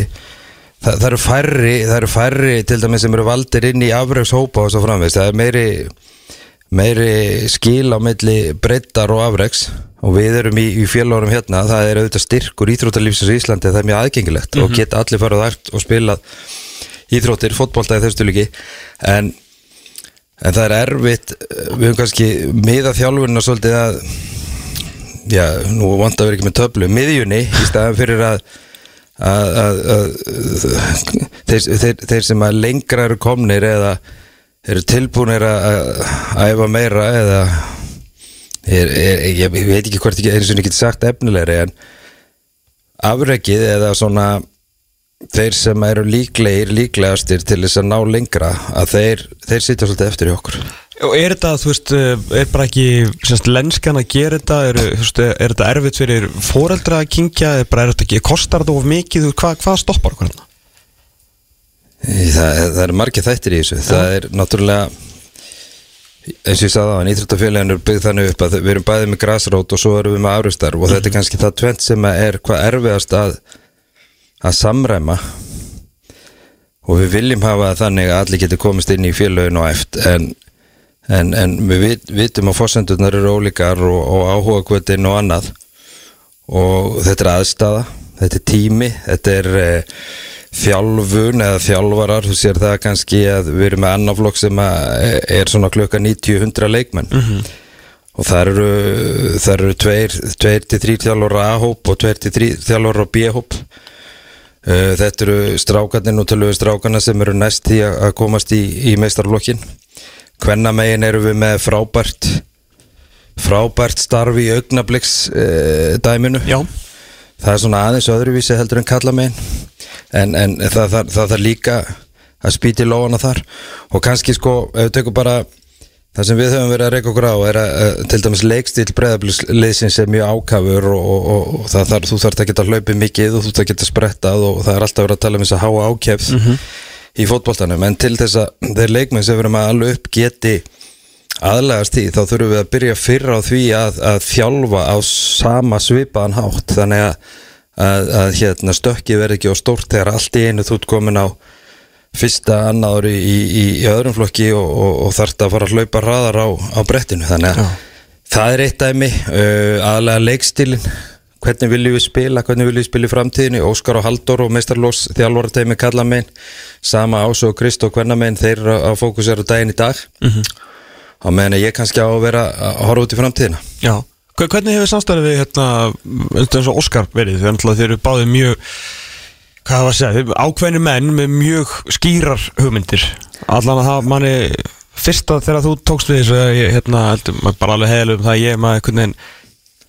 það, það eru færri eru færri til dæmis sem eru valdir inn í afrekshópa og svo framvegst það er meiri meiri skil á milli breyttar og afreks og við erum í, í fjölarum hérna það er auðvitað styrkur íþróttalífsins í Íslandi það er mjög aðgengilegt og geta allir farið þart og spilað íþróttir, fótbolta í þessu líki en En það er erfitt, eh, við höfum kannski miða þjálfurinn og svolítið að já, nú vant að vera ekki með töflu miðjunni í staðan fyrir að að, að, að þeir, þeir, þeir sem að lengra eru komnir eða eru tilbúinir að æfa meira eða er, er, ég, ég veit ekki hvort ekki eins og ég get sagt efnilegri en afrekið eða svona þeir sem eru líklegir, líklegastir til þess að ná lengra að þeir, þeir sitja svolítið eftir í okkur. Og er þetta, þú veist, eh, er bara ekki semst, lenskan að gera þetta? Er, veist, er þetta erfitt fyrir foreldra að kingja, er bara er þetta ekki, kostar þetta of mikið, hvað, hvað stoppar okkur hérna? Það, það eru margir þættir í þessu. Það er náttúrulega eins og ég sagði á hann, Íþróttafélagin er byggð þannig upp að við erum bæðið með græsrót og svo erum við með árustar og þetta er kannski það tvent sem er hvað erfiðast að að samræma. Og við viljum hafa þannig að allir getur komist inn í félagin og eft en, en, en við vit, vitum að fórsendurnar eru ólíkar og, og áhuga kvötin og annað. Og þetta er aðstafa þetta er tími, þetta er eh, þjálfun eða þjálfarar þú sér það kannski að við erum með annaflokk sem að er svona klukka 90-100 leikmenn. Og það eru, það eru tveir, tveir til þrý þjálfara A-hóp og tveir til þrý þjálfara B-hóp þetta eru strákarnir og tölvöðu strákarna sem eru næst því að komast í, í meistarflokkin hvenna megin eru við með frábært frábært starf í augnabliks uh, dæminu. Já, það er svona aðeins öðruvísi heldur en kalla megin. En, en það, það, það þarf líka að spýti lóana þar. Og kannski sko, ef við tökum bara það sem við höfum verið að reyka okkur á er að, að til dæmis leikstíl breyðabliðsins er mjög ákafur og, og, og, og það þarf, þú þarf að geta hlaupið mikið og þú þarf að geta sprettað og það er alltaf verið að tala um þess að háa ákjæfð í fótboltanum. En til þess að þeir leikmenn sem við erum að alveg upp geti aðlægast því þá þurfum við að byrja fyrra á því að, að þjálfa á sama svipaðan hátt. Þannig að, að, að hérna, stökki verði ekki á stórt þegar allt í einu þú ert komin á fyrsta annaður í, í, í, í öðrum flokki og, og, og þarft að fara að hlaupa hraðar á, á brettinu. Þannig að það er eitt dæmi uh, aðlega leikstílin hvernig viljum við spila, hvernig viljum við spila í framtíðinni? Óskar og Halldór og meistarlós þjálfarateimi kalla megin, sama Ás og Krist og hvernig megin þeir að fókusera daginn í dag. -hmm. Á meðan ég kannski á að vera að horfa út í framtíðina. Já. Hvernig hefur samstæðið við hérna, eins og Óskar verið, þeir eru báðið mjög hvað var að segja, ákveðnir menn með mjög skýrar hugmyndir. Allan að það manni fyrsta þegar þú tókst við þessu ég, hérna, bara alveg heilu um það að ég maður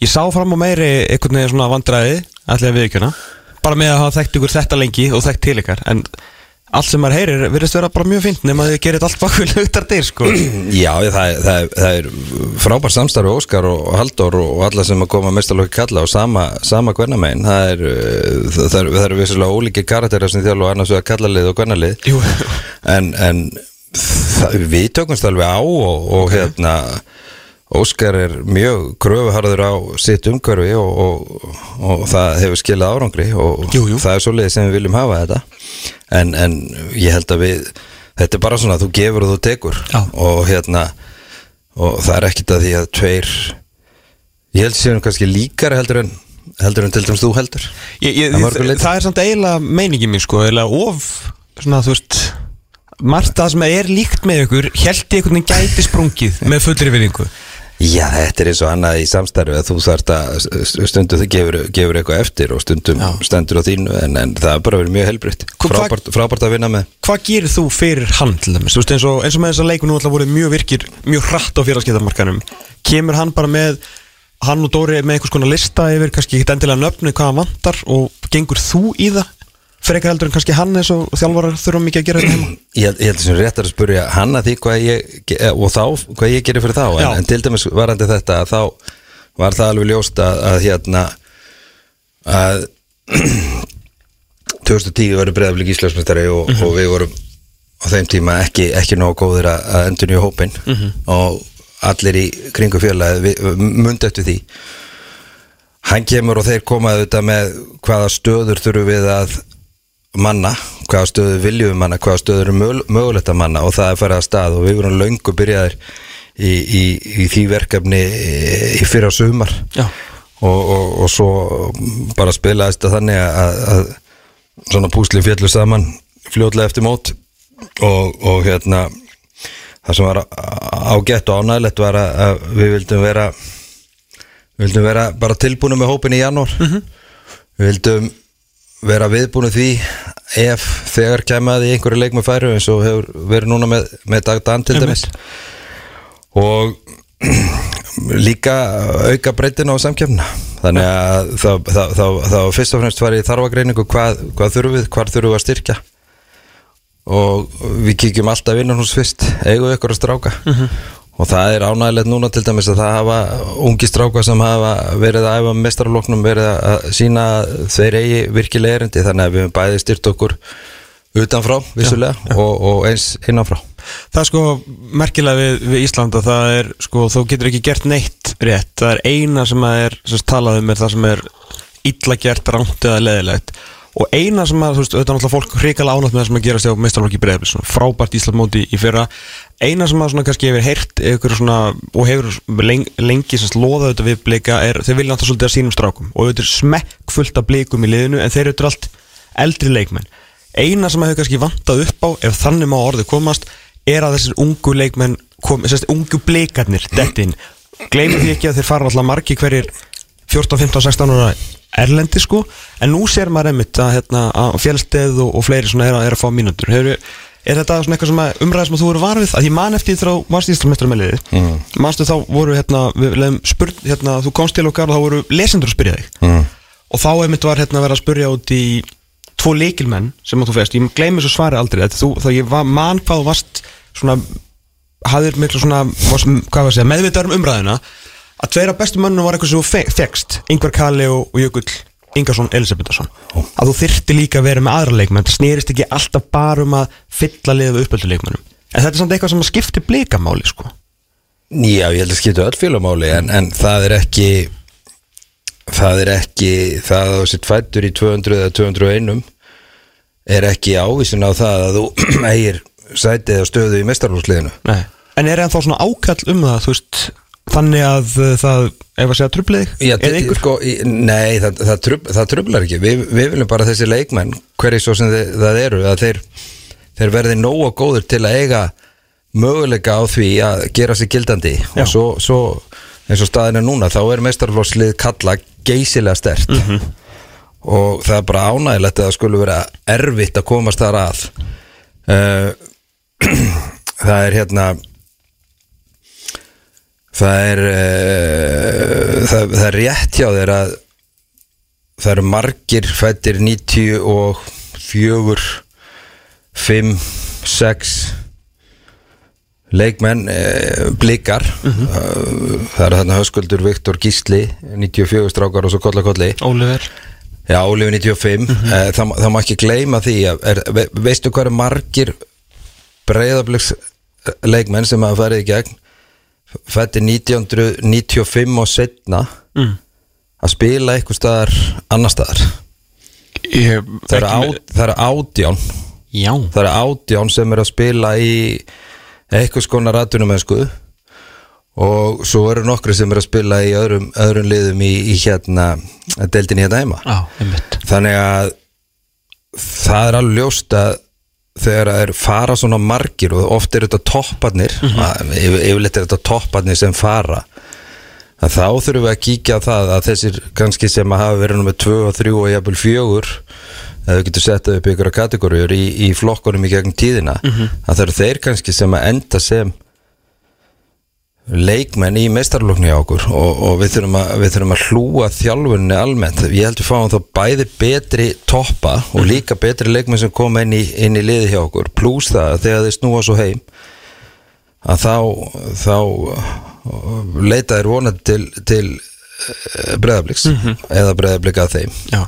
ég sá fram á meiri einhvern veginn svona vandræði allir að viðkjöna bara með að hafa þekkt ykkur þetta lengi og þekkt til ykkar en allt sem maður heyrir virðist vera bara mjög fínt nema að þið gerir allt bakvið luktar dyr sko. Já, það, það, það er frábær samstarfi Óskar og Halldór og alla sem að koma mestarlokki kalla og sama, sama hvernamegin það er, uh, það, er, er vissulega ólíki karakterar sem þjálfa annars vegar kallalið og hvernalið en, en við tökumst alveg á og, og hérna Óskar er mjög kröfuharður á sitt umhverfi og, og, og það hefur skilað árangri og Jú, jú. það er svoleiðið sem við viljum hafa þetta en, en ég held að við þetta er bara svona að þú gefur og þú tekur Já. og hérna og það er ekkit að því að tveir ég held séum kannski líkari heldur en heldur en til dæmis þú heldur ég, ég, Að mörgu leyti. það er samt eiginlega meiningin mín sko, eiginlega of svona þú veist margt það sem er líkt með ykkur held ég einhvern veginn gæti sprungið með fullri vinningu Já, þetta er eins og annað í samstarfi að þú þarft að stundum þau gefur, gefur eitthvað eftir og stundum Já. stendur á þínu en, en það er bara verið mjög helbritt. Hvað- frábært, frábært að vinna með. Hvað gerir þú fyrir hann til dæmis? Þú veist, eins, og, eins og með þessa leiku nú alltaf voru mjög virkir mjög hratt á félagskeitarmarkanum kemur hann bara með hann og Dóri með einhvers konar lista yfir kannski ekki endilega nöfnu hvað hann vantar og gengur þú í það frekar heldur en kannski hann eins og þjálfarar þurfa mikið að gera þetta heima? Ég held, sem rétt er að spurja hann að því hvað ég ge- og þá, hvað ég gerir fyrir þá. En, en til dæmis varandi þetta að þá var það alveg ljóst að, að hérna að 2010 verður breyðaflik íslensmestari og, og við vorum á þeim tíma ekki, ekki nógu góðir að, að endur nýja hópin og allir í kringu félagi mundi eftir því. Hann kemur og þeir koma auðvitað með hvaða stöður þurfum við að manna, hvaða stöður viljum við manna, hvaða stöður er mög, mögulegt að manna og það er farið að stað og við vorum löngu byrjaðir í, í, í því verkefni í fyrra sumar. Og, og, og svo bara spilaðist það þannig að, að svona púsli fjallu saman fljótlega eftir mót og, og hérna það sem var ágætt og ánægilegt var að, að við vildum vera við vildum vera bara tilbúinu með hópin í janúar. Við vildum vera viðbúinu því ef þegar kemaði einhverju leik með færu eins og hefur verið núna með, með Dag Dan til dæmis. Og líka auka breytina á samkjöfna þannig að var fyrst og fremst farið í þarfagreiningu hvað, hvað þurfum við, hvað þurfum við að styrkja. Og við kíkjum alltaf innan hús fyrst. Eigum við ykkur að stráka og það er ánægilegt núna til dæmis að það hafa ungi stráka sem hafa verið að æfa mestarloknum verið að sína þeir eigi virkilega erindi. Þannig að við höfum bæði styrt okkur utanfrá vissulega Og, og eins innanfrá. Það er sko merkilega við, við Ísland að það er sko, þú getur ekki gert neitt rétt, það er eina sem að er sem talað um er það sem er illa gert, rámt eða leðilegt og eina sem að, þú veist, auðvitað náttúrulega fólk hrikalega ánægt með það sem að gerast á meistarlokki breiðabli svona frábært Íslandmóti í fyrra eina sem að svona kannski hefur heyrt ykkur svona, og hefur lengi, semst loðað auðvitað við blika er, þeir vilja náttúrulega svolítið að sínum strákum. Og auðvitað er smekkfullt af blikum í liðinu en þeir eru allt eldri leikmenn. Eina sem að hefur kannski vantað upp á ef þannig má orðið komast er að þessir ungu leikmenn kom, sérst, ungu blikarnir dettin gleymið því ekki að þeir fara alltaf margi hverjir 14, 15, 16 ára erlendi sko, en nú sér maður einmitt að, hérna, að fjálsteð og, og fleiri svona er að, er að fá mínútur. Hefur, er þetta svona eitthvað sem að umræða sem þú eru varfið að ég man eftir því þá varst Íslandsmeistar með liðið mm. manstu þá voru hérna, við leðum spurn, hérna, þú komst til okkar og þá voru lesendur að spyrja þig. Mm. og þá einmitt var hérna að vera að spyrja út í tvo leikilmenn sem að þú fest, ég gleymi svo svari aldrei. Þetta, þú, þá ég var, man hvað varst svona, hafðir miklu svona varst, hvað var að segja, meðvitaður um umræðina að tveira bestu mönnum var eitthvað sem þú fe fegst. Ingvar Kalli og, og Jökull Ingarsson Elisabethason að þú þyrti líka að vera með aðra leikmenn það snýrist ekki alltaf bara um að fylla liða við uppöldu leikmennum en þetta er samt eitthvað sem að skipti blikamáli sko. Já, ég held að skipta öll félamáli en, en það er ekki það er ekki það að þú sitt fættur í 200 eða 201 er ekki ávísun á það að þú eigir sætið og stöðu í mestarlúsliðinu Nei. en er það þá svona ákall um það þú veist þannig að uh, það, ef að segja trublið eða ykkur? sko, Nei, það, það, trub, það trublar ekki. Við, við viljum bara þessi leikmenn hverju svo sem þið, það eru að þeir, þeir verði nógu góður til að eiga möguleika á því að gera sig gildandi. Já. og svo, svo eins og staðin er núna þá er meistarflóðslið kalla geysilega stert. Mhm. og það er bara ánægilegt að það skulle vera erfitt að komast þar að. Uh, það er hérna það er uh, það, það er rétt hjá þér að það eru margir fættir 94 5 6 leikmenn uh, blikar. Uh, það eru þarna höskuldur Viktor Gísli 94 strákar og svo kolla kolli. Oliver Já, Ólífi 95 mm það, það má ekki gleyma því að, er, ve, Veistu hvað er margir breyðabliks leikmenn sem hafa farið í gegn fætti 1995 og setna mm. að spila eitthvað staðar annar staðar. Ég, það eru, eru átján. Já. Það eru átján sem eru að spila í eitthvað skona rættunumensku og svo eru nokkri sem eru að spila í öðrum, öðrum liðum í, í hérna deildinni hérna heima. Já, þannig að það er alveg ljóst að þegar það er fara svona margir og oft er þetta topparnir mm -hmm. yfirleitt er þetta topparnir sem fara að þá þurfum við að kíkja á það að þessir kannski sem að hafa verið nummið 2 og 3 og jafnvel 4 eða við getum sett upp ykkur kategóriur í, í flokkunum í gegn tíðina að það eru þeir kannski sem að enda sem leikmenn í meistarlokni á okkur og, og við, þurfum að, við þurfum að hlúa þjálfunni almennt. Ég held við fáum þá bæði betri toppa og líka betri leikmenn sem koma inn í, inn í liði hjá okkur. Pluss það að þegar þeir snúa svo heim að þá, þá leita þeir vonandi til, til breðabliks eða breðablika að þeim. Já.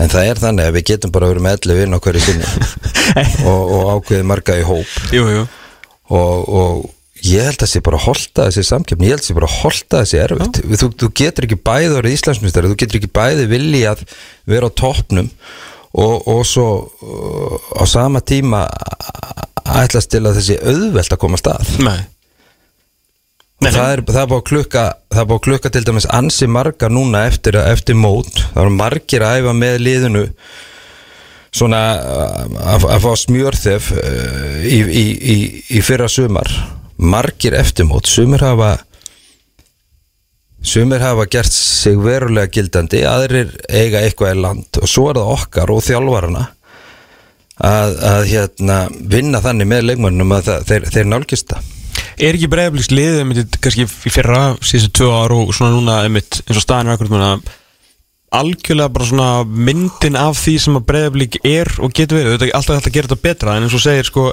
En það er þannig að við getum bara verið með 11 inn á hverju sinni og, og ákveðið marga í hóp. Jú, jú. Og, og ég held að það sé bara að holta þessi samkeppni, ég held að það sé bara að holta þessi erfitt. Þú, þú getur ekki bæði orðið Íslandsmyndstari þú getur ekki bæði vilji að vera á toppnum og, og svo uh, á sama tíma ætlast til að þessi auðvelt að koma að stað. Nei. Og það er, það er búið að klukka það er búið að klukka til dæmis ansi marga núna eftir, eftir mót, það eru margir að æfa með liðinu svona uh, að, að fá smjörþef uh, í, í, í, í fyrra sumar margir eftir mót, sumir hafa sumir hafa gert sig verulega gildandi aðrir eiga eitthvað í land og svo er það okkar og þjálfarana að, að hérna vinna þannig með leikmannum að það, þeir, þeir nálgist það. Er ekki breiðabliks liðið einmitt, kannski fyrra síðustu tvö ár og svona núna einmitt, eins og staðin er akkurat núna algjörlega bara svona myndin af því sem að breiðablik er og getur verið, þetta er alltaf hægt að gera þetta betra en eins og segir sko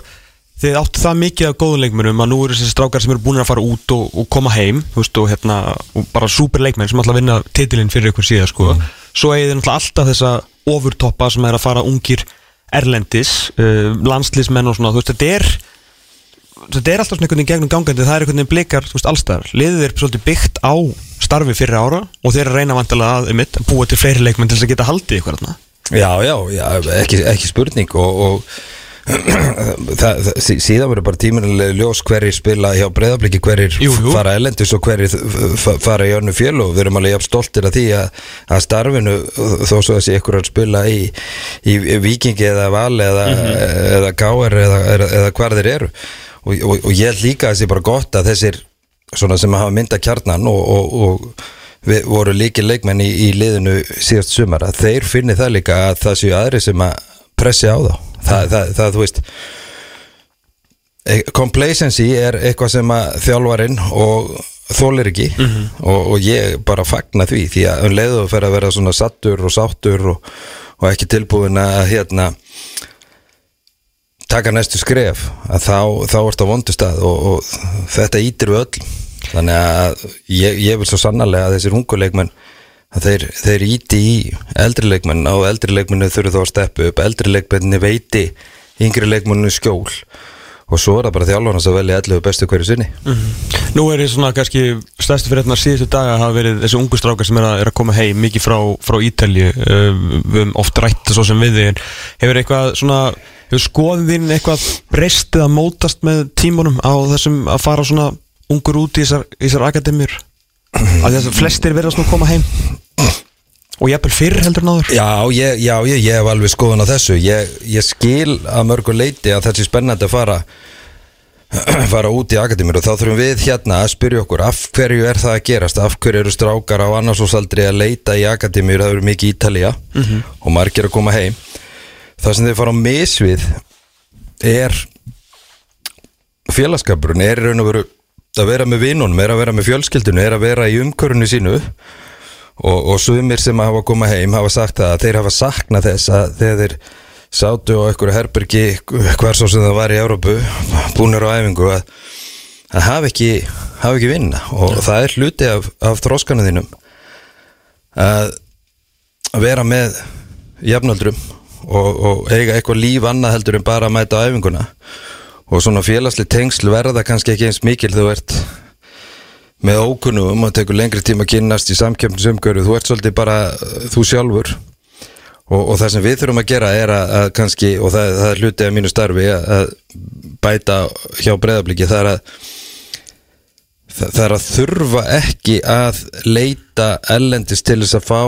þið áttu það mikið af góðum leikmennum að nú eru þessi strákar sem eru búin að fara út og, og koma heim veist, og, hérna, og bara super leikmenn sem alltaf vinna titilinn fyrir ykkur síðan sko. svo eigið þið alltaf þessa ofurtoppa sem er að fara ungir erlendis, uh, landslismenn og svona, veist, þetta er þetta er alltaf svona einhvern veginn gegnum gangandi það er einhvern veginn blikar, allstaðar liðið er svolítið byggt á starfi fyrir ára og þeir reyna vantilega að, einmitt, að búa til fleiri leikmenn til þess að geta haldið ykkur. Já, já, já ekki, ekki spurning og, og það, það, sí- síðan verður bara tíminilega ljós hverjir spila hjá breyðabliki hverjir Jú, jú. fara elendis og hverjir fara í önnu fjölu og við erum alveg jafn stoltir af því að, að starfinu þó svo að sé ykkur að spila í, í vikingi eða vali eða, eða gáir eða, eða, eða hvar þeir eru. Og, og, og ég held líka að það sé bara gott að þessir svona sem hafa mynda kjarnan og, og, og við voru líki leikmenn í, í liðinu síðast sumar að þeir finni það líka að það séu aðri sem að pressi á þá. Það, það, það þú veist eh, complacency er eitthvað sem að þjálfarinn og þólir ekki og, og ég bara fagna því því að um leiðu fer að vera svona sattur og sáttur og, og ekki tilbúin að hérna taka næstu skref að þá, þá ert á vondu stað og, og þetta ítir við öll þannig að ég, ég vil svo sannarlega að þessir unguleikmenn þeir, þeir íti í eldri leikmenn. Og eldri leikmennu þurfu þá að steppu upp. Eldri leikmenni veiti yngri leikmennu skjól. Og svo er það bara þjálfarnas að velja 11 bestu hverju sinni. Nú er ég svona kannski stærstu fyrir þetta síðustu daga hafa verið þessi ungu strákar sem er að, er að koma heim mikið frá, frá Ítalju uh, við höfum oft rætt svo sem við þig en hefur eitthvað svona hefur skoðin eitthvað breyst eða mótast með tímunum á þessum að fara svona ungur út í þessar, þessar akademjur að þess að flestir verðast nú koma heim. Og jafnvel fyrr heldur en áður. Já, ég, já, ég, ég hef alveg skoðun á þessu. Ég, ég skil að mörgu leiti að þessi spennandi að fara fara út í akademir og þá þurfum við hérna að spyrja okkur af hverju er það að gerast, af hverju eru strákar á annarsósaldri að leita í akademir það eru mikið Ítalía. Og margir að koma heim. Það sem þeir fara á misvið er félagskapurinn er í raun og veru að vera með vinunum, er að vera með fjölskyldunum er að vera í umkörunni sínu. Og, og sumir sem hafa komað heim hafa sagt að þeir hafa saknað þess að þegar þeir sátu á einhverju herbergi hver svo sem það var í Európu búnir á æfingu að, að hafa ekki, hafa ekki vinna. Og það er hluti af, af þróskanu þínum að vera með jafnöldrum og, og eiga eitthvað líf annað heldur en bara að mæta á æfinguna og svona félagsli tengsl verða kannski ekki eins mikil þú ert með ókunnum og tekur lengri tíma að kynnast í samkjöfnisumgöru þú ert svolítið bara uh, þú sjálfur. Og, og það sem við þurfum að gera er að, að kannski, og það, það er hlutið af mínu starfi að, að bæta hjá breyðabliki það er að það, er að þurfa ekki að leita ellendis til þess að fá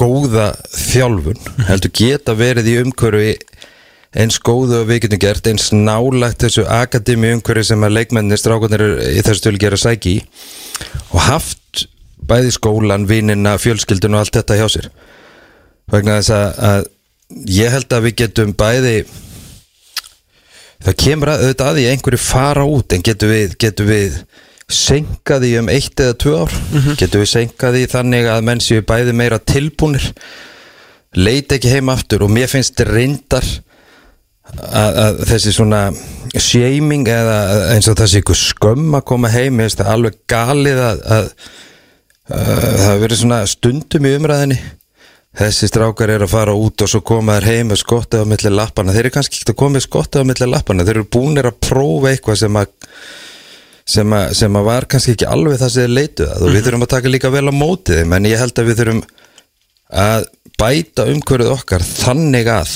góða þjálfun heldur geta verið í umhverfi eins góðu og við getum gert eins nálagt þessu akademi umhverfi sem að leikmennir strákunir í þessu stölu gera sæki í og haft bæði skólan, vinnina, fjölskyldun og allt þetta hjá sér. Vegna þess að, að ég held að við getum bæði það kemur að, auðvitað að því einhverju fara út en getum við, getum við senkað því um eitt eða tvö ár? Getum við senkað því þannig að menn séu bæði meira tilbúnir leita ekki heim aftur og mér finnst reyndar að, að þessi svona shaming eða eins og þessi ykkur skömm að koma heim mér finnst það alveg galið að, að, að það hefur verið svona stundum í umræðinni þessi strákar eru að fara út og svo koma þær heim með skottið á milli lappana þeir eru kannski ekki að koma með skottið á milli lappana þeir eru búinir að prófa eitthvað sem að sem, að, sem að var kannski ekki alveg það sem þeir leituð að. Og við þurfum að taka líka vel á móti þeim en ég held að við þurfum að bæta umhverfið okkar þannig að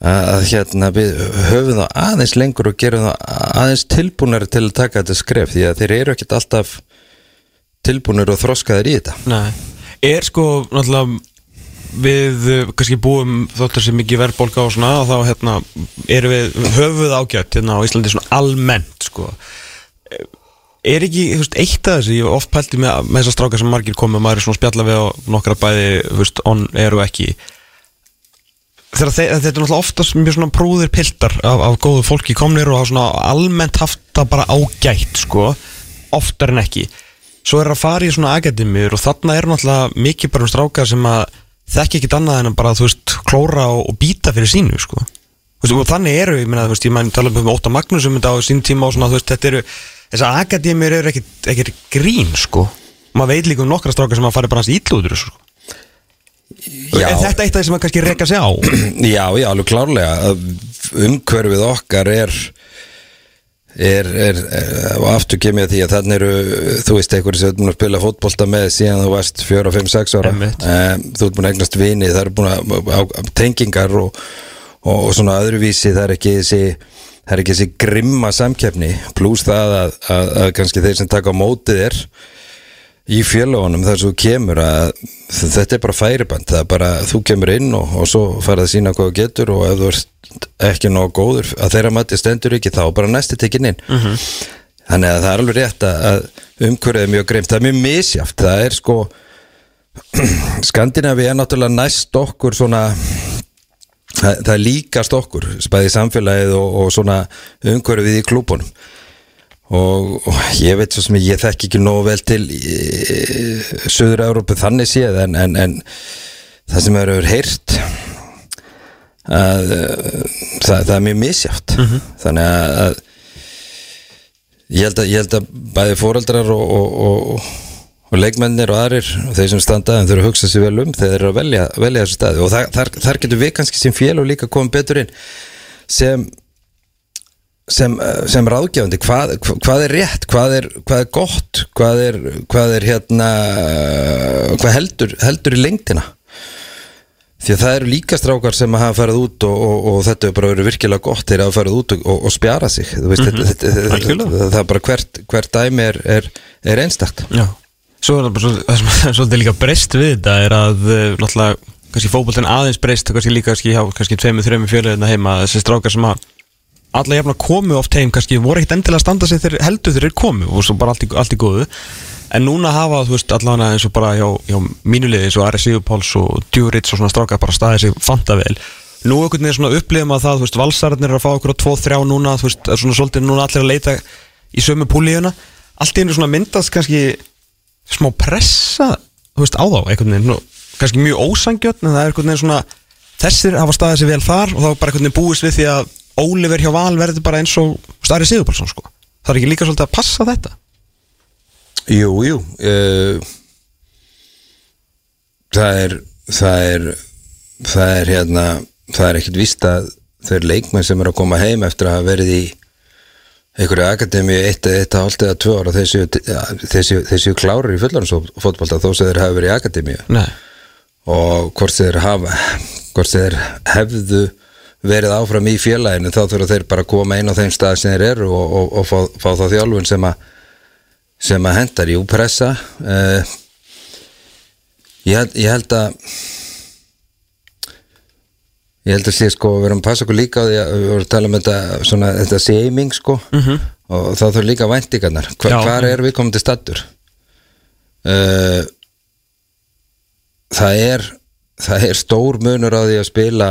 að hérna við höfum það aðeins lengur og gerum það aðeins tilbúnari til að taka þetta skref því að þeir eru ekkert alltaf tilbúnir og þroskaðir í þetta. Nei. Er sko náttúrulega við uh, kannski búum þóttar sem mikið verðbólka og svona og þá hérna erum við höfuð ágætt hérna á Íslandi svona almennt sko. Er ekki, þú veist, eitt af þessu ég hef oft pælti með, með þessar strákar sem margir komið og maður er svona spjalla við og nokkra bæði þú veist, on eru ekki þegar þe þetta er náttúrulega oftast mjög svona prúðir piltar af, af góðu fólki komnir og hafa svona almennt haft það bara ágætt sko, oftar en ekki. Svo er að fara í svona akademíur og þarna er náttúrulega mikið bara um strákar sem að þekki ekkit annað en að bara, þú veist, klóra og, og býta fyrir sínu, sko. Veist, og þannig eru, ég meina, þú veist, ég mæni tala um Óta Magnús um þetta á sín tíma og svona, þú veist, þetta eru þessar akademíur eru ekkit grín, sko. Maður veit líka um nokkra strákar sem að fara bara hans ítlúður, sko Já. Er þetta eitt af því sem að kannski reyka sig á? Já, já, alveg klárlega umhverfið okkar er er, er, er og aftur kemur ég að því að þannig eru þú veist, einhverju sem er búin að spila fótbolta með síðan þú varst 4, 5, 6 ára um, þú ert búin að eignast vini það eru búin að, tengingar og, og, og svona öðruvísi það er ekki þessi það er ekki þessi grimma samkeppni pluss það að, að, að kannski þeir sem taka á mótið er í fjölugunum þar sem þú kemur að þetta er bara færiband það er bara, þú kemur inn og, og svo farið að sína hvað þú getur og ef þú ert ekki nóg góður að þeirra mati stendur ekki þá bara næsti tekin inn. Þannig að það er alveg rétt að, umhverfið er mjög greimt, það er mjög misjáft það er sko Skandinavi er náttúrulega næst okkur svona það, það líkast okkur spæði samfélagið og, og svona umhverfið í klúbunum og, og ég veit svo sem ég þekki ekki nógu vel til Suður Európu þannig séð en, en, en það sem er hefur heyrt að það, það er mjög misjátt þannig að, að ég held að, ég held að bæði fóreldrar og, og, og, og leikmennir og aðrir og þeir sem standa að hugsa sér vel um þeir eru að velja, velja þessu staði. Og þar, þar getur við kannski sem fél og líka komum betur inn sem sem, eh, sem ráðgjáðandi hvað, hvað er rétt, hvað er, hvað er gott hvað er, hvað er hérna hvað heldur, heldur í lengdina? Því að það eru líka strákar sem hafa farið út og, og, og þetta er bara verið virkilega gott þeir hafa farið út og, og spjara sig veist, þetta, þetta, þetta, Algjörlega. það er bara hvert, hvert dæmi er, er, er einstakt. Já. Svo er það bara svo- það sem er svolítið líka breyst við þetta er að uh, náttúrulega kannski fótboltinn aðeins breyst kannski líka kannski hjá kannski tveimur, þreimur fjöliðina heima þessi strákar sem að alla jafna komu oft heim kannski voru ekkit endilega að standa sig þegar heldur þeir eru komu og svo bara allt í, allt í góðu. En núna hafa þú veist allavega eins og bara hjá, hjá mínuliði eins og Ari Sigurpáls og Djurits og svona strákar bara staðið sig fanta vel nú einhvern veginn svona upplifum að það þú veist valsararnir er að fá okkur á 2-3 núna þú veist svona svolítið núna allir að leita í sömu púlíuna. Allt í einu svona myndast kannski smá pressa þú veist, á þá einhvern veginn. Nú, kannski mjög ósangjötn en það er einhvern veginn svona þessir hafa staðið sér vel þar og þá bara einhvern veginn búist við því að Oliver hjá Val verður bara eins og Stari Sigurbalsson sko. Það er ekki líka svolítið að passa þetta? Jú, jú uh, það er það er það er hérna það er ekkert víst að þeir leikmenn sem eru að koma heim eftir að verið í einhverju akademi eitt, eitt að hálft eða tvö ára þeir séu, þeir séu klárir í fullarinsfótbolta þó sem þeir hafa verið í akademi Nei. og hvort þeir hafa hvort þeir hefðu verið áfram í félaginu þá þurfa þeir bara að koma inn á þeim stað sem þeir eru og, og, og fá, fá þá þjálfun sem að sem að hendar, jú, pressa uh, ég, held, ég held að ég held að sé sko við erum að passa okkur líka á því að við vorum að tala um þetta svona, þetta seiming sko -hmm. og þá þurfa líka væntingarnar. Hva, hvar er við komandi stattur uh, það er það er stór munur á því að spila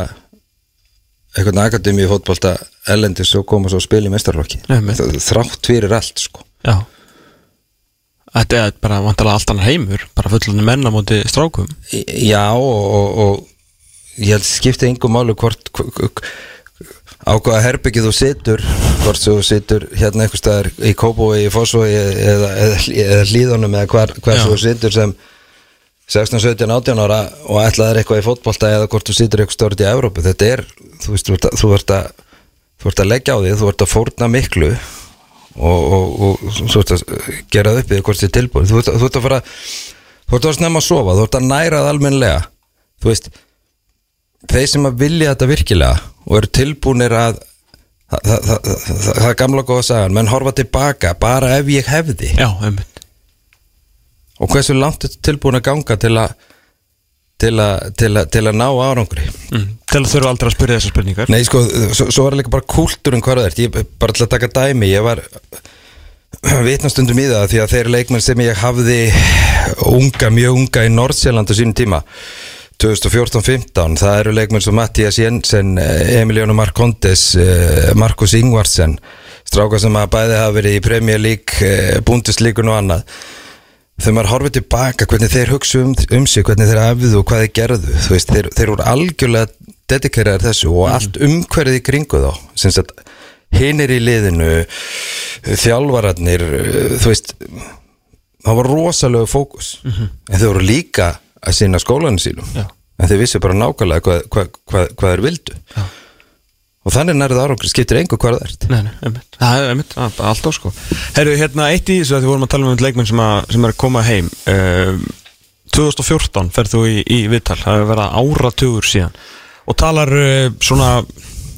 einhvern akademi í fótbolta ellendis og koma svo að spila í mestarlokki þrátt fyrir allt sko. Já. Þetta er bara vantalega allt annar heimur bara fullunni menn á móti strákum. Já og, og, og ég held skipti engum málu hvort á hvaða herbyggið þú situr hvort þú situr hérna staðar í Kópói, í Fossói eða, eða, eða hlýðunum eða hvar, hvar þú situr sem 16, 17, 18 ára og ætlaðir eitthvað í fótbolta eða hvort þú situr eitthvað stórið í Evrópu. Þetta er, þú veist, þú ert að, þú ert að, þú leggja á því, þú ert að fórna miklu og, og, og svo ert að gera upp eða hvort þið tilbúin. Þú ert, þú ert að fara þú ert að snemma að sofa, þú ert að næra það almennlega þú veist þeir sem að vilja þetta virkilega og eru tilbúinir að það er gamla góða sagan menn horfa tilbaka bara ef ég hefði. Já, einmitt og hversu langt er tilbúin að ganga til að til að, til að, til að ná árangri? Mm. Til að þurfa aldrei að spyrja þessar spurningar. Nei sko, svo, svo var líka bara kúltúrin hvað það er ég, bara til að taka dæmi, ég var vitnastundum í það því að þeir leikmenn sem ég hafði unga, mjög unga í Nordsjælland á sínum tíma 2014-15 það eru leikmenn sem Mattias Jensen Emiliano Marcondes Markus Ingvarsen stráka sem að bæði hafa verið í Premier League Bundesliga og annað þegar maður horfið tilbaka hvernig þeir hugsa um, um sig, hvernig þeir afið og hvað þeir gerðu veist, þeir, þeir voru algjörlega dedikeraðar þessu og allt umhverfið í kringu þá sem sagt, hinn er í liðinu þjálfararnir þú veist það var rosalega fókus mm -hmm. en þeir voru líka að sína skólanu sínum Já. en þeir vissi bara nákvæmlega hvað, hvað, hvað, hvað þeir vildu Já. Og þannig nærið árangri skiptir einhver hvað það ert. Nei, nei, einmitt. Það er einmitt, bara alltaf sko. Herru, hérna, eitt í þessu að því vorum að tala um leikmenn sem, að, sem er að koma heim um, 2014 ferð þú í, í Vittal það hefur verið áratugur síðan. Og talar uh, svona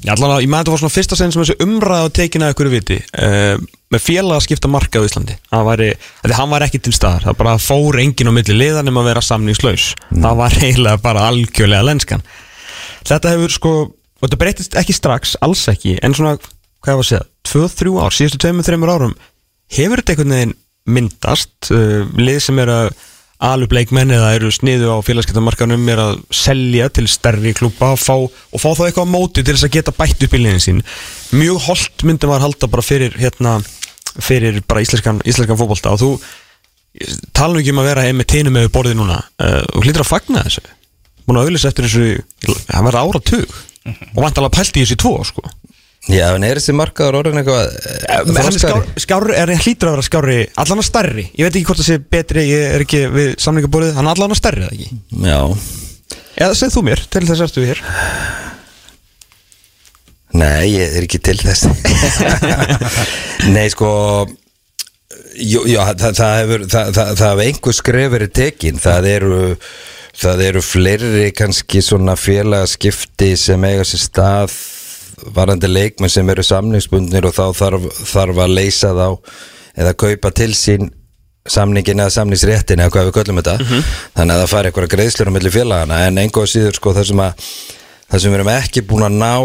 allavega, ég með þetta var svona fyrsta sen sem þessi umræða að tekina ykkur viti uh, með félag að skipta marka á Íslandi. Það væri, því hann var ekki til staðar. Það bara fór engin á milli liðan um að vera samningslaus. Það var eiginlega bara algjörlega lenskan. Þetta hefur sko, og þetta breytist ekki strax alls ekki, en svona, hvað var að segja 2-3 ár, síðustu 2-3 árum hefur þetta einhvern veginn myndast uh, lið sem er að alveg leikmenn eða eru sniðu á félagskeptamarkanum er að selja til stærri klúpa og fá, og fá þá eitthvað á móti til þess að geta bætt upp í liðin sín. Mjög holdt myndi maður halda bara fyrir hérna, fyrir bara íslenskan, íslenskan fótbolta. Og þú tala nú ekki um að vera með teinum með borðið núna. Uh, og hlýttur að fagna þessu. Búin að auðvisa eftir þessu það verða áratug og vantalega pælt í þessu í tvo sko. Já, en er þessi markaður orðin eitthvað eh, þroskari? skár, skár, er hlýtur að vera skári allan að stærri, ég veit ekki hvort það sé betri ég er ekki við samlingaborðið, hann er allan að stærri eða ekki, Já, eða segð þú mér til þess ertu hér. Nei, ég er ekki til þess. Nei, sko Jú, já, það, það hefur það, það, það hefur einhver skref verið tekin. Það eru það eru fleiri kannski svona félagaskipti sem eiga sér stað varandi leikmenn sem eru samningsbundnir og þá þarf, þarf að leysa þá eða kaupa til sín samningin eða samningsréttin eða hvað við köllum þetta. Þannig að það fari eitthvað greiðslur á milli félagana en einhvað síður sko það sem að það sem við erum ekki búin að ná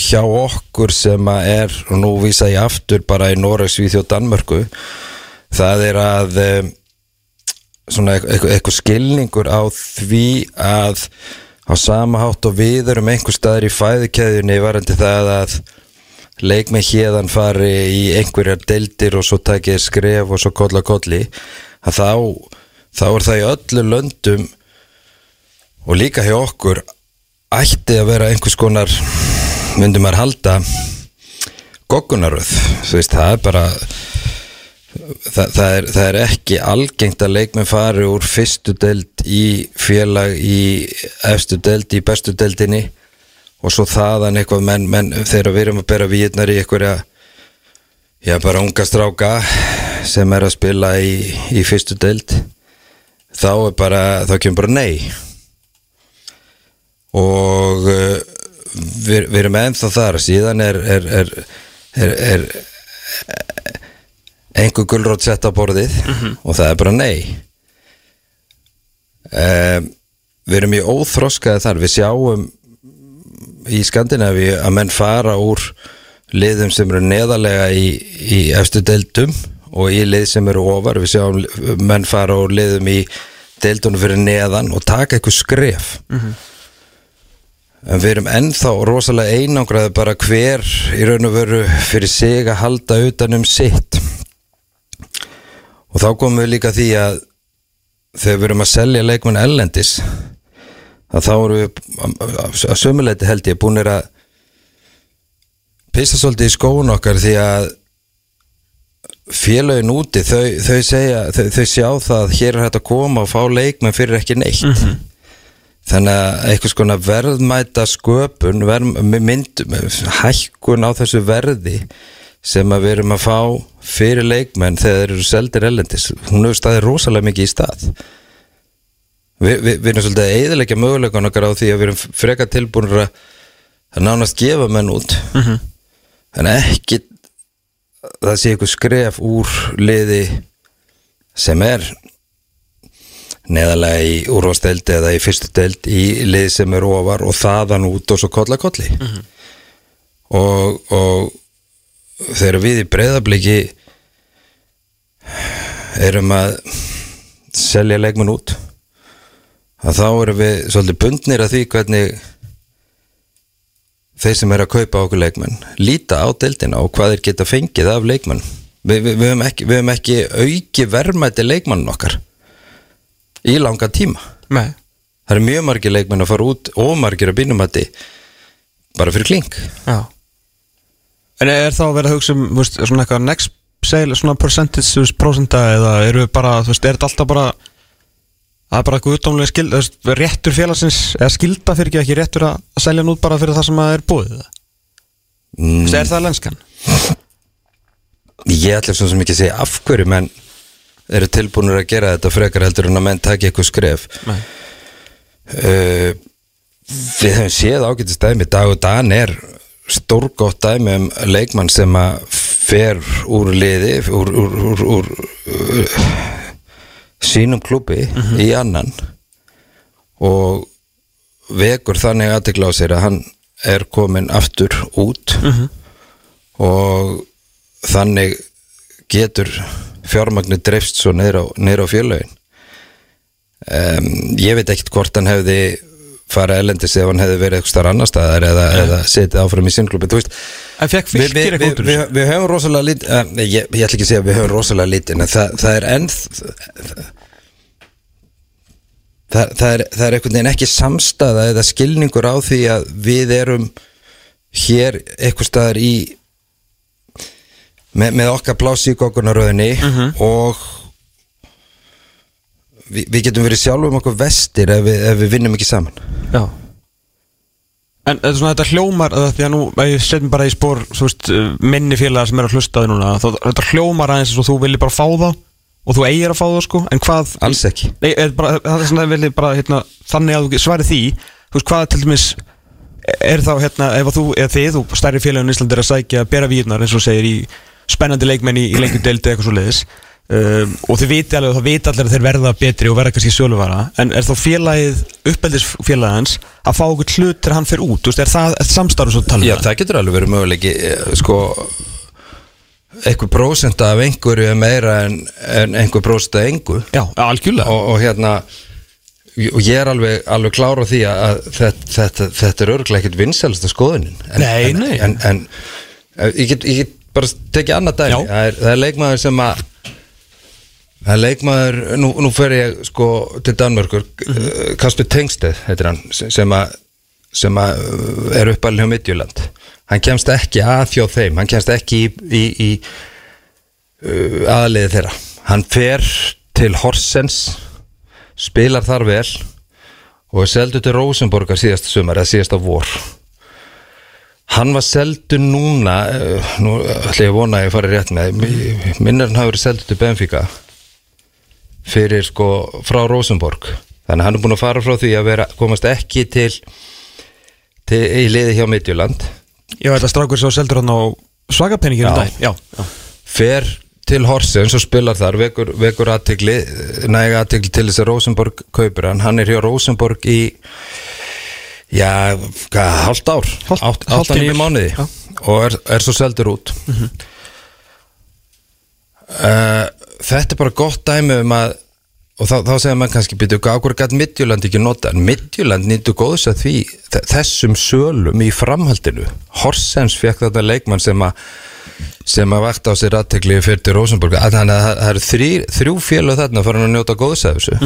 hjá okkur sem að er og nú vísa ég aftur bara í Noreg, Svíþjóð, Danmörku það er að um, svona eitthvað, skilningur á því að á sama hátt og við erum einhver staðar í fæðikeðjunni varandi það að leik með hérðan fari í einhverjar deildir og svo takið skref og svo kolla kolli að þá, þá er það í öllu löndum og líka hjá okkur ætti að vera einhvers konar myndum að halda goggunaröð þú veist það er bara það, það, er, það er ekki algengt að leikmenn fari úr fyrstu deild í félag í efstu deild í bestu deildinni og svo þaðan eitthvað menn, menn þegar við erum að bera víðnar í einhverja já bara unga stráka sem er að spila í, í fyrstu deild þá er bara, þá kemur bara nei. Og uh, við, við erum ennþá þar. Síðan er, er, er, er einhver gulrót sett á borðið og það er bara nei. Um, við erum í óþroskaði þar. Við sjáum í Skandinavi að menn fara úr liðum sem eru neðarlega í, í efstu deildum og í lið sem eru ofar. Við sjáum menn fara úr liðum í deildunum fyrir neðan og taka eitthvað skref. En við erum ennþá rosalega einangraði bara hver í raun og veru fyrir sig að halda utan um sitt og þá komum við líka því að þegar við erum að selja leikmenn ellendis að þá erum við að sömuleiti held ég búinir að pissa svolítið í skóun okkar því að félögin úti þau, þau segja, þau, þau sjá það að hér er hægt að koma og fá leikmenn fyrir ekki neitt. Þannig að einhvers konar verðmæta sköpun verð, mynd, hækkun á þessu verði sem að við erum að fá fyrir leikmenn þegar þeir eru seldir ellendis hún hefur staðið rosalega mikið í stað. Vi, vi, við erum svolítið að eðilegja mögulegan okkar á því að við erum freka tilbúinur að nánast gefa menn út. En ekki það sé ykkur skref úr liði sem er neðalega í úrvasteldi eða í fyrstu deild í liði sem er ofar og þaðan út og svo kolla kolli. Og, og þegar við í breyðabliki erum að selja leikmenn út að þá erum við svolítið bundnir að því hvernig þeir sem er að kaupa okkur leikmenn líta á deildina og hvað þeir geta fengið af leikmenn. Vi, vi, við, höfum ekki, við höfum ekki auki verðmæti leikmannin okkar í langa tíma. Nei. Það eru mjög margir leikmenn að fara út og margir að bínum að bara fyrir klink. Já En er þá að vera að hugsa um, veist, svona eitthvað next sale, svona percentage, veist, prosenta eða eru við bara, þú veist, er þetta alltaf bara það er bara eitthvað utámlega skild, þú veist, réttur félagsins, eða skilda fyrir ekki ekki réttur að selja nút bara fyrir það sem að er búið það? Þú mm, veist, er það lenskan? ég ætla svo sem ekki að segja af hverju menn eru tilbúinur að gera þetta frekar heldur en að menn taki eitthvað skref Nei uh, við hefum séð ágætist dæmi Dag og Dan er stórgótt dæmi um leikmann sem að fer úr liði úr, úr, úr, úr, úr sínum klubi í annan og vekur þannig aðtekla á sér að hann er komin aftur út og þannig getur fjármagnu dreifst svo neyra á, á fjölaugin um, ég veit ekkert hvort hann hefði fara elendis ef hann hefði verið eitthvað starf annar staðar eða, eða setið áfram í sinnklubi En fekk fylgir eitthvað út við, höfum rosalega lítið uh, ég, ég ætla ekki að segja að við höfum rosalega lítið en það, það er enn það, það, er, það er einhvern veginn ekki samstaða eða skilningur á því að við erum hér eitthvað staðar í með, með okkar plási í gókunaröðinni og við, við getum verið sjálfum okkur vestir ef við, ef við vinnum ekki saman. Já. En þetta, svona, þetta hljómar, að því að nú ég setjum bara í spór, þú veist, minni félagar sem er að hlusta á því núna, þá, þetta hljómar aðeins eins og þú viljið bara fá þá og þú eigir að fá þá, sko, en hvað alls ekki. Nei, er bara, það er svona viljið bara, hérna, þannig að þú svari því, þú veist, hvað til dæmis er þá, hérna, ef þú, eða þið og stærri félagun í Íslandi er að sækja bera víðnar, eins og þú segir, í spennandi leikmenn í, í lengjum deildi eitthvað svo leiðis um, og þið viti alveg, það viti allir að þeir verða betri og verða kannski söluvara, en er þá félagið uppeldisfélagans að fá okkur hlut til hann fyrir út, veist, er það samstarf svo tala um? Já, það getur alveg verið möguleiki eh, sko einhver prósent af einhverju er meira en, en einhver prósent af einhver Já, algjörlega. Og, og hérna og ég er alveg, alveg klára því að þetta, þetta, þetta er örglega ekkert vinsælasta skoðunin. En, Nei, en, nei. en, en, ég, get, ég get bara tekið annað dæmi. Það er, það er leikmaður sem að það er leikmaður, nú, nú fer ég sko til Danmörkur mm Kasper Tengstedt heitir hann sem- að sem að uh, er uppalinn hjá Midtjöland hann kemst ekki að þjó þeim hann kemst ekki í, í, í uh, aðliði þeirra. Hann fer til Horsens spilar þar vel og er seldu til Rosenborgar síðasta sumar eða síðasta vor. Hann var seldu núna nú ætla ég að vona að ég fari rétt með minnur hann hafi verið seldu til Benfica fyrir sko frá Rosenborg. Þannig að hann er búin að fara frá því að vera, komast ekki til, til í liði hjá Midtjöland Já, þetta strákur svo seldur hann á svagapenningir í Já. dag. Já, já. Fer til Horsens og spilar þar vekur, vekur aðtegli, næga aðtegli til þess að Rosenborg kaupir hann. Hann er hjá Rosenborg í já, hvað, hálft ár? Hálft átta nýju mánuði. Já. og er, er svo seldur út. Uh, þetta er bara gott dæmi um að og þá, þá segir maður kannski byrju, ákveður gæt Midtjöland ekki nota, en Midtjöland nýttu góðs að því, þe- þessum sölum í framhaldinu, Horsens fekk þetta leikmann sem að sem að vakta á sér aðtekli fyrir til Rosenborg að þannig að það- eru þrý, þrjú félög þarna að fara að njóta góðs af þessu.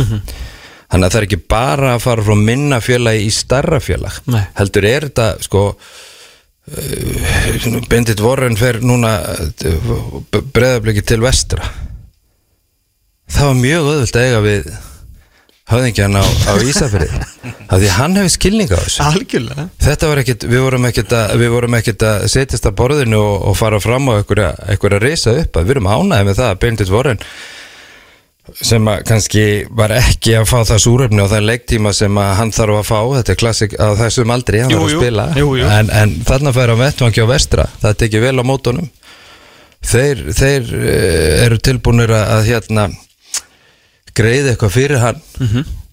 Þannig að það er ekki bara að fara frá minna félagi í starra félag. Nei. heldur er þetta sko uh, Bendit Warren fer núna breðabliki til vestra það var mjög öðvöld að eiga við höfðingjan á, á Ísafirði af því hann hefur skilning á þessu. Algjörlega. Þetta var ekkit, við vorum ekkit að, við vorum ekkit að setjast að borðinu og, og fara fram á einhverja, einhverja risa upp að við erum ánægði með það að Benedikt Warren sem að kannski var ekki að fá það súröfni og það leiktíma sem að hann þarf að fá, þetta er klassik að þessum aldrei, hann Jú, þarf að spila. Jú, jú. En, en þarna fær á vettvangi á vestra, það tekið vel á mótunum. Þeir, þeir eh, eru tilbúinir að, að hérna greiði eitthvað fyrir hann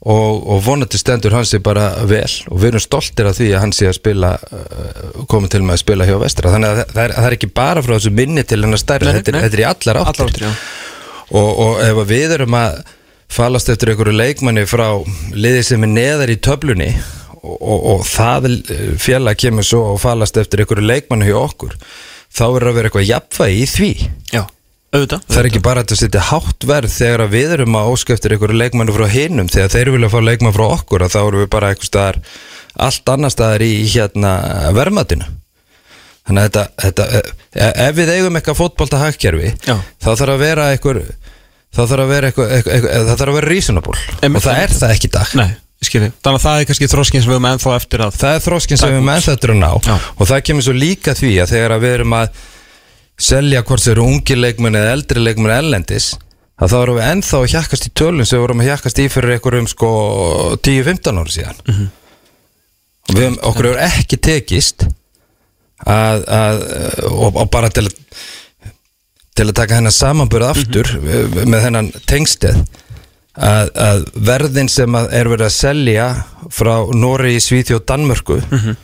og, og vonandi stendur hann sér bara vel. Og við erum stoltir af því að hann sé að spila uh, komið til með að spila hjá vestra. Þannig að það, er, það er ekki bara frá þessu minni til hennar stærri, Nei, þetta, er- þetta er í allar áttir, Allar áttir, og, og ef að við erum að falast eftir einhverju leikmanni frá liði sem er neðar í töflunni og, og, og það félag kemur svo og falast eftir einhverju leikmanni hjá okkur þá er að vera eitthvað jafnvægi í því. Já, auðvitað. Það er ekki bara að setja hátt verð þegar við erum að óska eftir einhverju leikmannu frá hinnum þegar þeir vilja fá leikmann frá okkur þá erum við bara eitthvað staðar allt annar staðar í hérna verðmatinu. Þannig að þetta, þetta e- ef við eigum eitthvað fótbolta hagkerfi Já. þá þarf að vera einhver þá þarf að vera eitthvað, eitthvað, eitthvað það þarf að vera reasonable. Einmitt. og það er það ekki í dag. Nei, skilji Þannig að það er kannski þróskin sem við höfum ennþá eftir að Það er þróskin sem við menn þetta að ná. Já. og það kemur svo líka því að þegar að við erum að selja hvort sem eru ungi leikmenn eða eldri leikmenn ellendis að þá erum við ennþá að hjakkast í tölun sem við vorum að hjakkast í fyrir einhverjum sko 10-15 ára síðan Mhm. og við, okkur hefur ekki tekist að, að og, og bara til að til að taka hennar samanbörð aftur Mhm. með hennan tengsteð að, að verðin sem að er verið að selja frá Nóri, Svíþjóð og Danmörku Mhm.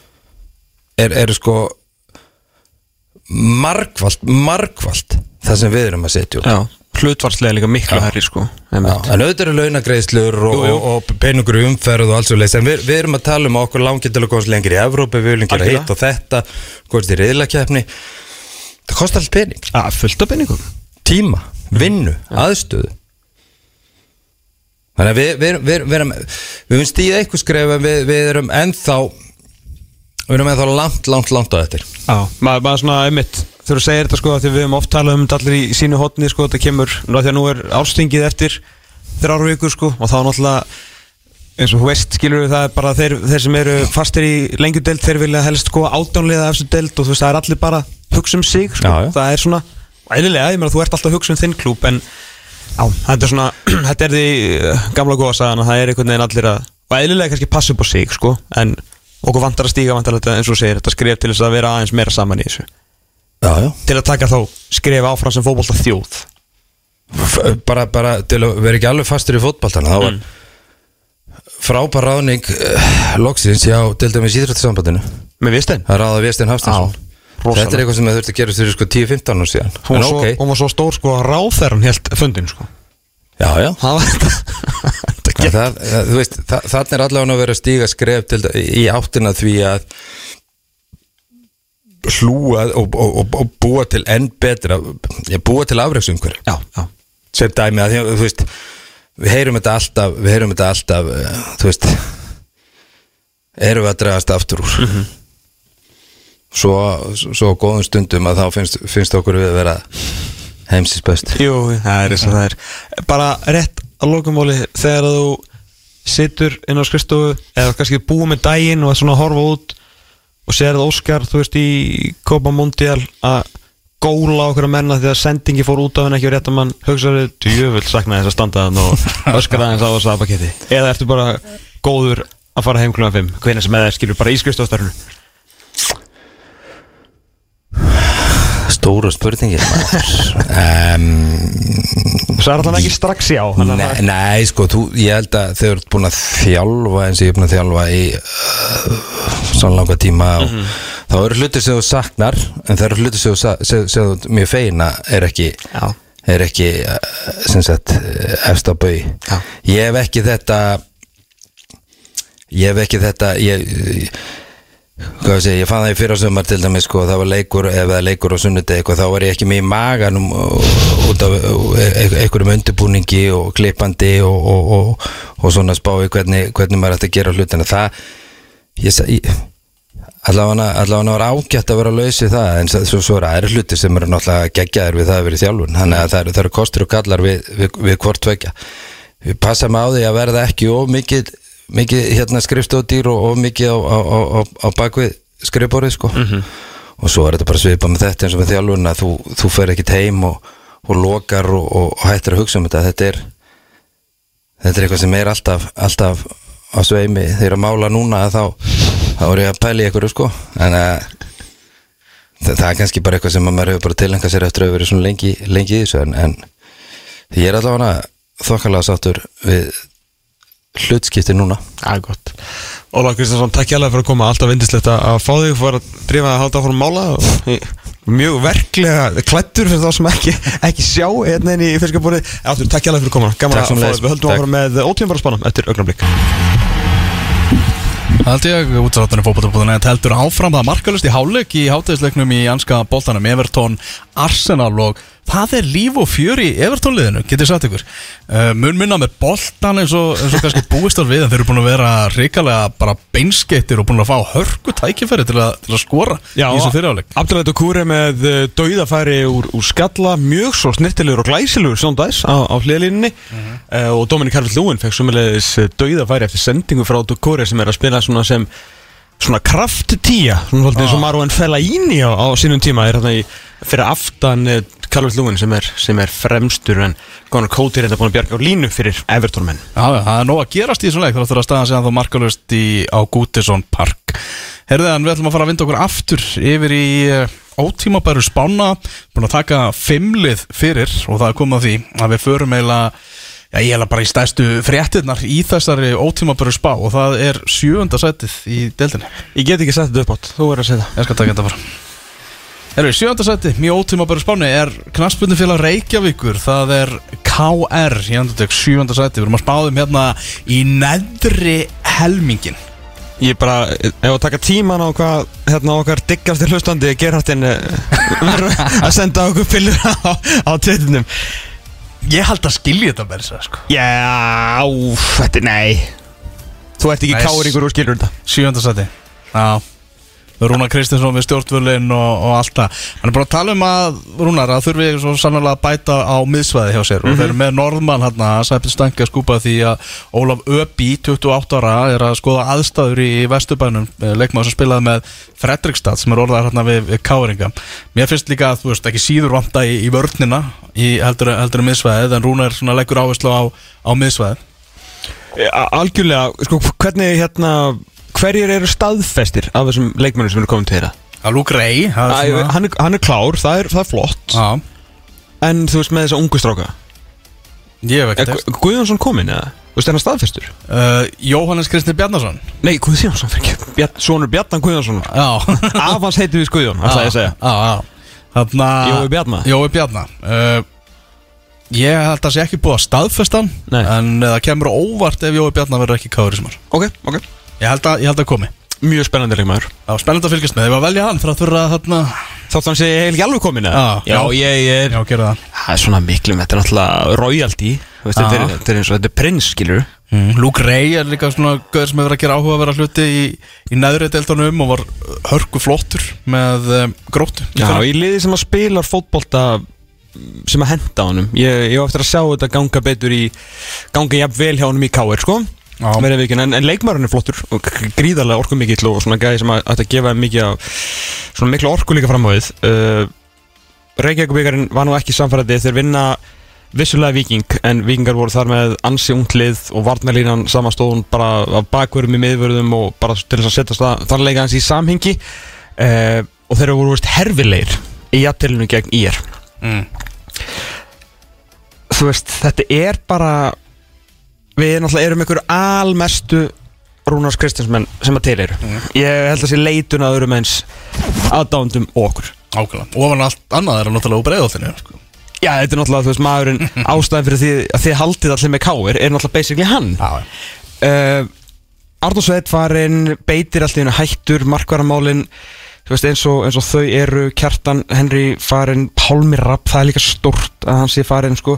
er, eru sko margvalt, margvalt það sem við erum að setja Já, hlutvarslega líka miklu herri sko Já, en auðvitað eru launagreiðslur og, og, og peningur umferð og alls og leys en við, við erum að tala um að okkur langi til að komast lengri í Evrópi, við viljum gera hitt og þetta komast í reyðlakeppni það kostar allt pening, Já, fullt af benningum tíma, vinnu, aðstöðu. Þannig að við, við, við, erum við erum stíð eitthvað skref en við, við erum ennþá við erum ennþá langt, langt, langt á eftir Já, maður, maður svona einmitt Þegar þú segir þetta sko að því við höfum oft talað um þetta allir í sínu hotni sko Þetta kemur, nú að því að nú er árstingið eftir þrjár vikur sko Og þá náttúrulega eins og þú veist skilur við það er bara þeir, þeir sem eru fastir í lengjudeld Þeir vilja helst sko átánliða eftir deld Og þú veist það er allir bara að hugsa um sig sko. Já, já. Það er svona, eðlilega, ég meina þú ert alltaf að hugsa um þinn klúb En já, þetta er svona, þetta er því uh, gamla góða sagan að það er einhvern veginn allir að Og eðlilega kannski passa upp á sig sko En okkur vantar að stíga vantar þetta eins og segir Þetta skref til þess að vera aðeins meira saman í þessu. Já, já. til að taka þá skref áfram sem fótbolta þjóð F- bara, bara til að vera ekki alveg fastur í fótballtana þá var frábær ráðning uh, loksins hjá til dæmis íþróttasambandinu. Með viðstein að ráða Viðstein Hafstensson Já, rosalega. þetta er eitthvað sem þau þurfti að gera fyrir sko 10-15 ára síðan. Hún, var svo, ok, hún var svo stór sko að ráþæran helt fundin sko. Já já gekk. það, það, veist, það, þannig er allavega að vera stíga skref til, í áttina því að hlúa og, og, og, og búa til enn betra búa til já, sem dæmi að þú veist við heyrum þetta alltaf við heyrum þetta alltaf uh, þú veist erum við að dragast aftur úr. Svo, svo á góðum stundum að þá finnst, finnst okkur við að vera heimsins best. Jú, það er eins og það er. Bara rétt að lokumóli þegar þú situr inn á skrifstofu eða kannski búið með daginn og er svona að horfa út og sérð Óskar, þú veist, í Copa Mundial að góla okkur að menna því að sendingi fór út af henni ekki og rétt að mann hugsaði djöfull saknaði þess að standa þann og öskar aðeins á þessu aðpaketti eða ertu bara góður að fara heim klúna 5 hvernig sem eða skilur bara í stóra spurningir um, Það er alltaf ekki strax já að Nei, sko, þú, ég held að þau eru búin að þjálfa eins og ég er búin að þjálfa í uh, svona langa tíma og Mhm. þá eru hlutir sem þú saknar en það eru hlutir sem þú mjög feina er ekki Já. er ekki uh, sem sagt efst á bau Já. ég hef ekki þetta ég hef ekki þetta ég, hvað segi, ég fann það í fyrra sömar til dæmis sko, það var leikur, ef það er leikur á sunnudegi eitthvað, þá var ég ekki með í maganum uh, út af uh, e- einhverjum undirbúningi og klippandi og, og, og, og svona spái hvernig, hvernig maður ætti að gera hlutina. Það ég, sa- ég allavega allavega var ágætt að vera laus í það en svo, svo eru aðri hluti sem eru náttúrulega geggjaðir við það að vera í þjálfun. Þannig að það eru, það eru kostur og gallar við, við, við hvort tvekja ég passa mig á því að verða ekki of mikið, hérna skrifstóðdýr og of mikið á, á, á, á, á bakvið skrifborið sko. Og svo er þetta bara svipað með þetta eins og með þjálfun að þú, þú fer ekkit heim og, og lokar og, og, og hættir að hugsa um þetta. Þetta er þetta er eitthvað sem er alltaf, alltaf á sveimi. Þegar að mála núna þá, þá er ég að í einhverju sko. En að það, það er kannski bara eitthvað sem að maður hefur bara tilengað sér eftir að verið svona lengi, lengi í þessu. En, en ég er allavega þokkalega sáttur við hlutskipti núna. Það er gott. Óla Kristjánsson, takk hjálpa fyrir að koma. Alltaf vindislegt að að fá þig. Fyrir að drífa að halda áfram að mála og mjög verklega klættur fyrir þá sem ekki, ekki sjá hérna inn í fiskabúri Áttur, takk hjálpa fyrir að koma. Gaman að fá þig. Við höldum áfram með ótíðanbara spánum eftir augnablik. Það held ég, útráttinu fótbollabúðuna heldur áfram. Það markalust í háleik í hátæðisleiknum í anska boltanum. Everton Arsenal og það er líf og fjör í Everton liðinu, getið sagt ykkur. Uh, mun minna með boltan eins og, eins og kannski búist var við en þeir eru búin að vera ríkalega bara beinskettir og búin að fá hörku tækifæri til að, til að skora í þessu fyriráleik Abdulætt og Kúri með uh, dauðafæri úr, úr skalla Mjög svo snirtilegur og glæsilegur Sjóndæs á, á hliðlínunni uh, Og Dominik Harfitt Lúin fekk sumulegis dauðafæri eftir sendingu frá Kúri sem er að spila svona sem Svona kraft tíja Svona svolítið eins og. Marwan Fellaini á, á sínum tíma Er hérna í fyrir aftan uh, Harfitt Lúin sem er, sem er fremstur En Conor Cody er þetta búin að bjarga á línu fyrir Everton menn Já, já, það er nóg að gerast í þessum leik þar að staðan segja þá markalust í, á Gútisson Park Herðan, við ætlum að fara að vinda okkur aftur yfir í uh, ótímabæru spána búin að taka fimmlið fyrir og það er komið að því að við förum eiginlega Já, ég hef bara í stæstu fréttirnar í þessari ótímabæru spá og það er sjöunda sætið í deildinni. Ég get ekki þetta upp átt, þú er að segja það Ég skal taka þetta bara. Herru, sjöunda sæti, mjög ótímabæru spáni er knaspundufélag Reykjavíkur, það er KR í andutök, sjöunda sæti, við erum að spáðum hérna í neðri helmingin. Ég bara, ef að taka tíman á hvað hérna okkar diggasti hlustandi Gerhardin verður að senda okkur pillur á, á tveitinum Ég held að skilja þetta með þess að sko. Já, þetta er, nei Þú ert ekki Nei, káringur og skilur þetta Sjöunda sæti, já. Rúnar Kristinsson við stjórnvölin og, og allt það. Hann er bara að tala um að Rúnar að þurfi svo sannlega að bæta á miðsvæði hjá sér. Og þeir eru með Norðmann hann að Sæpil Stangi að skúpa því að Ólaf Öbi, 28 ára er að skoða aðstæður í Vesturbænum leikmaður sem spilaði með Fredrikstad sem er orðað hérna við, við Káringa. Mér finnst líka að þú veist ekki síður vanta í, í vörnina í heldur, heldur miðsvæðið en Rúnar leggur áherslu á, á miðsvæðið. Algjörlega, sko, hvernig hérna Hverjir eru staðfestir af þessum leikmennum sem eru komin til þeirra? að Luke Ray það Æ, er svona- hann, er, hann er klár, það er, það er flott. Já, En þú veist með þessa ungu stráka? Ég hef ekki Er text Gu- Guðjónsson kominn eða? Þú veist, er hann staðfestur? uh, Jóhannes Kristi Bjarnason. Nei, Guðjónsson fyrir ekki. Bjarn, Svonur Bjarnan Guðjónsson. Já. Afans heitir við Guðjón, það er að segja. Já, já. Þarna Jói Bjarna? Jói Bjarna. Uh, Ég held að sé ekki búið að staðfesta hann Nei. En uh, það kemur á óvart ef Jói Bjarna verður ekki káður í sumar. Ok, ok Ég held að, ég held að komi Mjög spennandi leikmaður var spennandi að fylgjast með Ég var að velja hann fyrir að þurra þarna Þátt hann sé ekki alveg komin eða? Já. Já, ég, er Já, gera það Það er svona miklu með Þetta er náttúrulega royalty Þú veist, Þetta er, Já. þetta er eins og þetta er prins, skilur mm. Luke Ray er líka svona Gauður sem hefur að gera áhuga að vera hluti í, í neðri deildunum Og var hörku flottur með um, gróttu Já, í liði sem að spilar fótbolta sem að henda honum Ég, ég á eftir að sjá þetta ganga betur í ganga jafn vel hjá honum í KR, sko Já. En, en, leikmaðurinn er flottur og gríðarlega orku mikill og svona gæði sem að, að gefa mikið af svona miklu orku líka fram á við uh, Reykjavíkubikarinn var nú ekki samfærandi. Þeir vinna vissulega viking en vikingar voru þar með ansi unglið og varnarlínan samastóðun bara af bakverðum í miðvörðum og bara til þess að setja þar leika hans í samhengi. Uh, og þeir voru veist herfilegir í jættilinu gegn ír. Mm. þú veist, þetta er bara við náttúrulega erum ykkur almestu Rúnars Kristinsmenn sem að til eru. Ég held að sé leitun að öðrum eins aðdándum okkur. Ákveðlega. Og ofan allt annað er hann náttúrulega úr breiðoltinu sko. já, þetta er náttúrulega, þú veist, maðurinn ástæðan fyrir því að þið haldið allir með káir er náttúrulega basically hann. Já, uh, Arnur Sveit farinn beitir allir hættur, markvaramálin þú veist, eins og, eins og þau eru Kjartan, Henry farinn Pálmi Rapp, það er líka stórt að hann sé farinn sko,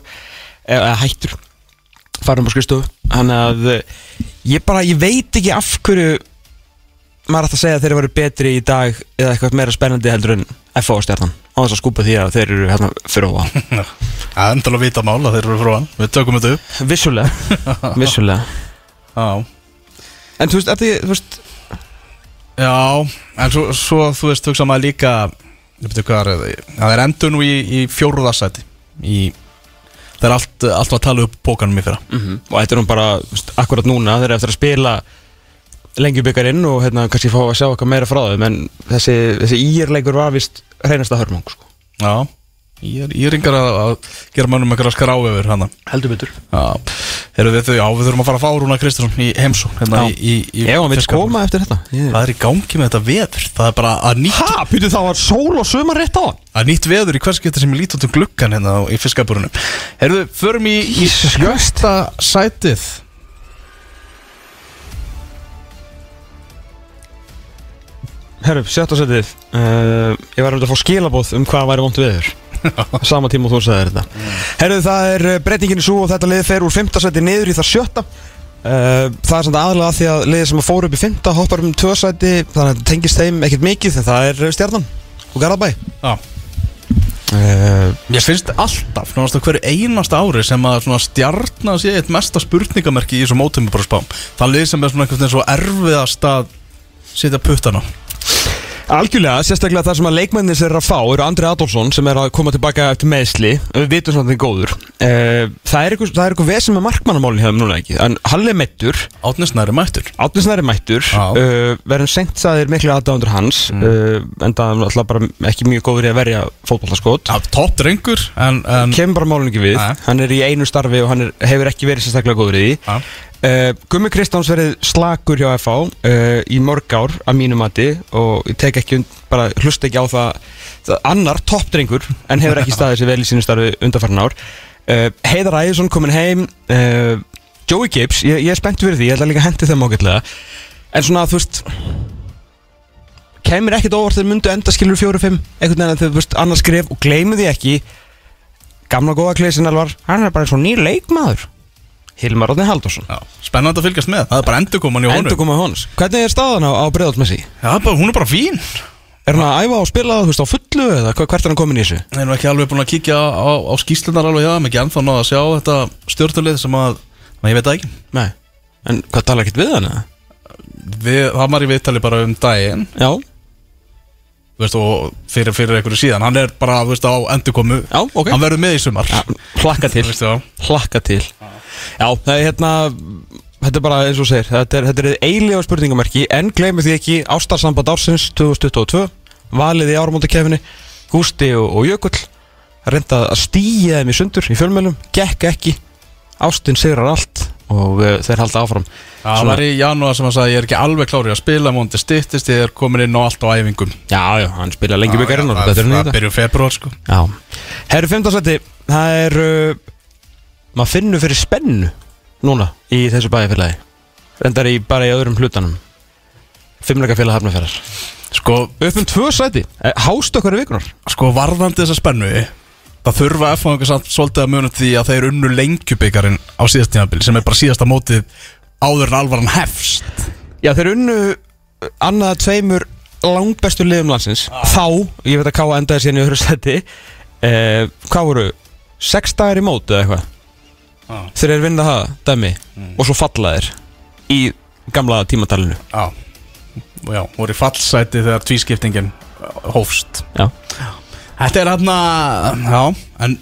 eða hættur farinn á skristofu hann að eh, ég bara, ég veit ekki af hverju maður ætti að segja að þeir eru verið betri í dag eða eitthvað meira spennandi heldur en FO stjarnan. Á þess að skúpa því að þeir eru hérna fyrir ofan. Það er endala að vita mál að þeir eru frá hann Við tökum þetta upp. Vissulega, vissulega. Já, En þú veist, er því, þú veist Já en svo, svo þú veist, hugsa maður líka Ég veit hvað er það Það er endur nú í, í fjóruðarsæti Í Það er allt, allt að tala upp pókanum í fyrra. -hmm. Og þetta er nú bara, akkurat núna Þeir eru eftir að spila lengjubikarinn Og hérna kannski fá að sjá eitthvað meira frá þeim En þessi, þessi íerleikur var vist Hreinasta hörmung, sko. Já Ég er, ég er yngar að, að gera mannum eitthvað skrá yfir hann Heldur betur. Já, Heru við, já, við þurfum að fara að fá Rúna Kristinsson í heimsó hérna Já. vil fiskabúrinu. koma eftir þetta. Ég... Hvað er í gangi með þetta veður? Það er bara að nýtt, Ha, byrju það var sól og sumar rétt á að nýtt veður í hvers getur sem ég lít út um gluggan hérna á- í fiskabúrunum Herðu, förum í, í sjösta sætið. Herru, sjötta setið uh, Ég var um að fá skilabóð um hvað væri vont viður Sama tíma og þú sagðir þetta. Herru, það er uh, breytingin svo og þetta lið fer úr fymta seti niður í það sjötta. Uh, Það er samt aðalega að því að liðið sem fór upp í fymta hoppar um tvö seti Þannig að þetta tengist þeim ekkert mikið en það er uh, stjarnan og Garðabæ. Já. Uh, Ég finnst alltaf, náttúrulega hverju einasta ári sem að stjarnar sé eitt mesta spurningamerki í þessu mótum bara spám Það lið sem er svona svo erfiðast að setja puttana Algjörlega, sérstaklega það sem að leikmennir sér að fá eru Andri Adolfsson sem er að koma tilbaka eftir meðsli við vitum svona að það er góður. Uh, Það er eitthvað, það er eitthvað vesum með markmannamálinn hefðum núna ekki. En Halli er meittur Átnisnæri mættur. Átnisnær er mættur. Uh, verðum senkt saðir miklu aðdándur hans. Mm. uh, en það er alltaf bara ekki mjög góður í að verja drengur en, en kemur bara málun ekki við. Hann er í einu starfi og hann er, hefur ekki verið sérstaklega góður í. Uh, Gummi Kristjáns verið slagur hjá FH uh, í mörg ár að mínu mati og ég tek ekki und- bara hlusta ekki á það, það annar toppdrengur en hefur ekki staðið sér vel í sínu starfi undarfarn ár. Uh, Heiðar Æðisson komin heim Joey Gibbs, ég, ég er spennt fyrir því ég ætla líka að hendi þeim ágætlega. En svona þú veist kemur ekkert óvart þegar myndu enda skilur fjóru-fimm einhvern veginn að þau veist annars skrif og gleymu því ekki. Gamla góða kleysin alvar hann er bara og nýr leikmaður Hilmar Átni Haldursson Já, spennandi að fylgjast með, það er bara endurkoman í honum. Endur koma hóns Hvernig er staðan á, á Breiðalt Messi? Já, bara, hún er bara fín. Er hann að æfa og spila þú veist á fullu eða hvert er hann komin í þessu? Ég er nú ekki alveg búin að kíkja á, á skýslunar alveg þeim, ekki ennþá náða að sjá þetta stjórnulið sem að, na, ég veit það ekki. Nei. En hvað tala ekkert við hann eða? Við, það var í viðtali bara um daginn. Já. Þú veist, og fyrir, fyrir einhverju síðan. Hann er bara veist, á endurkomu. Já, ok. Hann verður með í sumar. Hlakka til. Veist, já. Hlakka til Já, það er hérna Þetta er bara eins og segir Þetta er, þetta er eiginlega spurningamerki En gleymi því ekki Ástarsamband ársins 2022 Valið í áramóndakefinni Gústi og, og Jökull Reynda að stýja þeim í sundur í fjölmjölum Gekk ekki Ástin sigrar allt Og uh, þeir halda áfram. Það var í janúar sem hann sagði ég er ekki alveg klári að spila móndi stittist, ég er komin inn á allt á æfingum. Já, já, hann spila lengi byggarinn og það, betur en það þetta byrjum februar sko. Já. Herru 15 seti Það er uh, Maður finnur fyrir spennu Núna Í þessu bæjarfélagi Rendar í bara í öðrum hlutanum. Fimmleika félag hafnaferðar sko, Upp um tvö seti Eh, Hást okkar í vikunar sko varðandi þessa spennu það þurfa að fá samt svolítið að munum því að þeir unnu lengjubikarin á síðast tímabili sem er bara síðasta mótið áður en alvaran hefst. Já þeir unnu uh, Annað tveimur langbæstu liðum landsins. Þá Ég veit að Káa endaði síðan í öðru seti eh, Hvað voru Sex dagar í mót eða eitthvað Já. Þeir eru vinna það Dæmi Og svo falla þeir Í gamla tímatalinu. Já, já, voru fallsæti þegar tvískiptingin hófst. Já. Þetta er hann já, en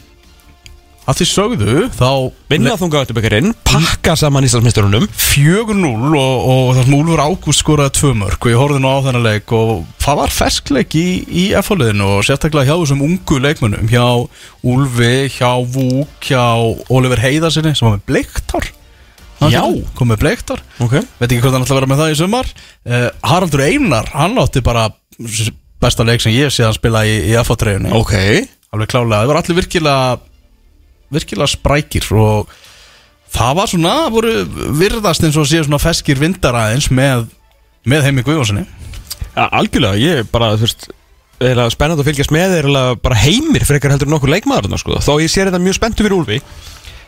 að því sögðu þá Vinna þunga áttubekarinn, pakka saman Íslandsmeisturunum. 4-0 og, og það sem Úlfur Ágúst skoraði tvö mörg og ég horfði nú á þennan leik og það var ferskleik í, í F-liðinu og sérstaklega hjá þessum ungu leikmönnum hjá Úlfi, hjá Vúk, hjá Oliver Heiðarsinni sem var með bleiktár Hann Já. kom með bleiktár Ok. Veit ekki hvort hann ætla að vera með það í sumar. Uh, Haraldur Einar, hann átti bara besta leik sem ég sé hann spila í, í F-treyjunni Ok. Alveg klálega, það var allir virkilega virkilega sprækir og það var svona, voru virðast eins og séu svona feskir vindar aðeins með, með heimi Guðjónssoni ja, Algjörlega, ég er bara, þú veist eða spennandi að fylgjast með eða bara heimir frekar heldur en nokkur leikmaður sko. þó ég sé þetta mjög spenntu fyrir Úlfi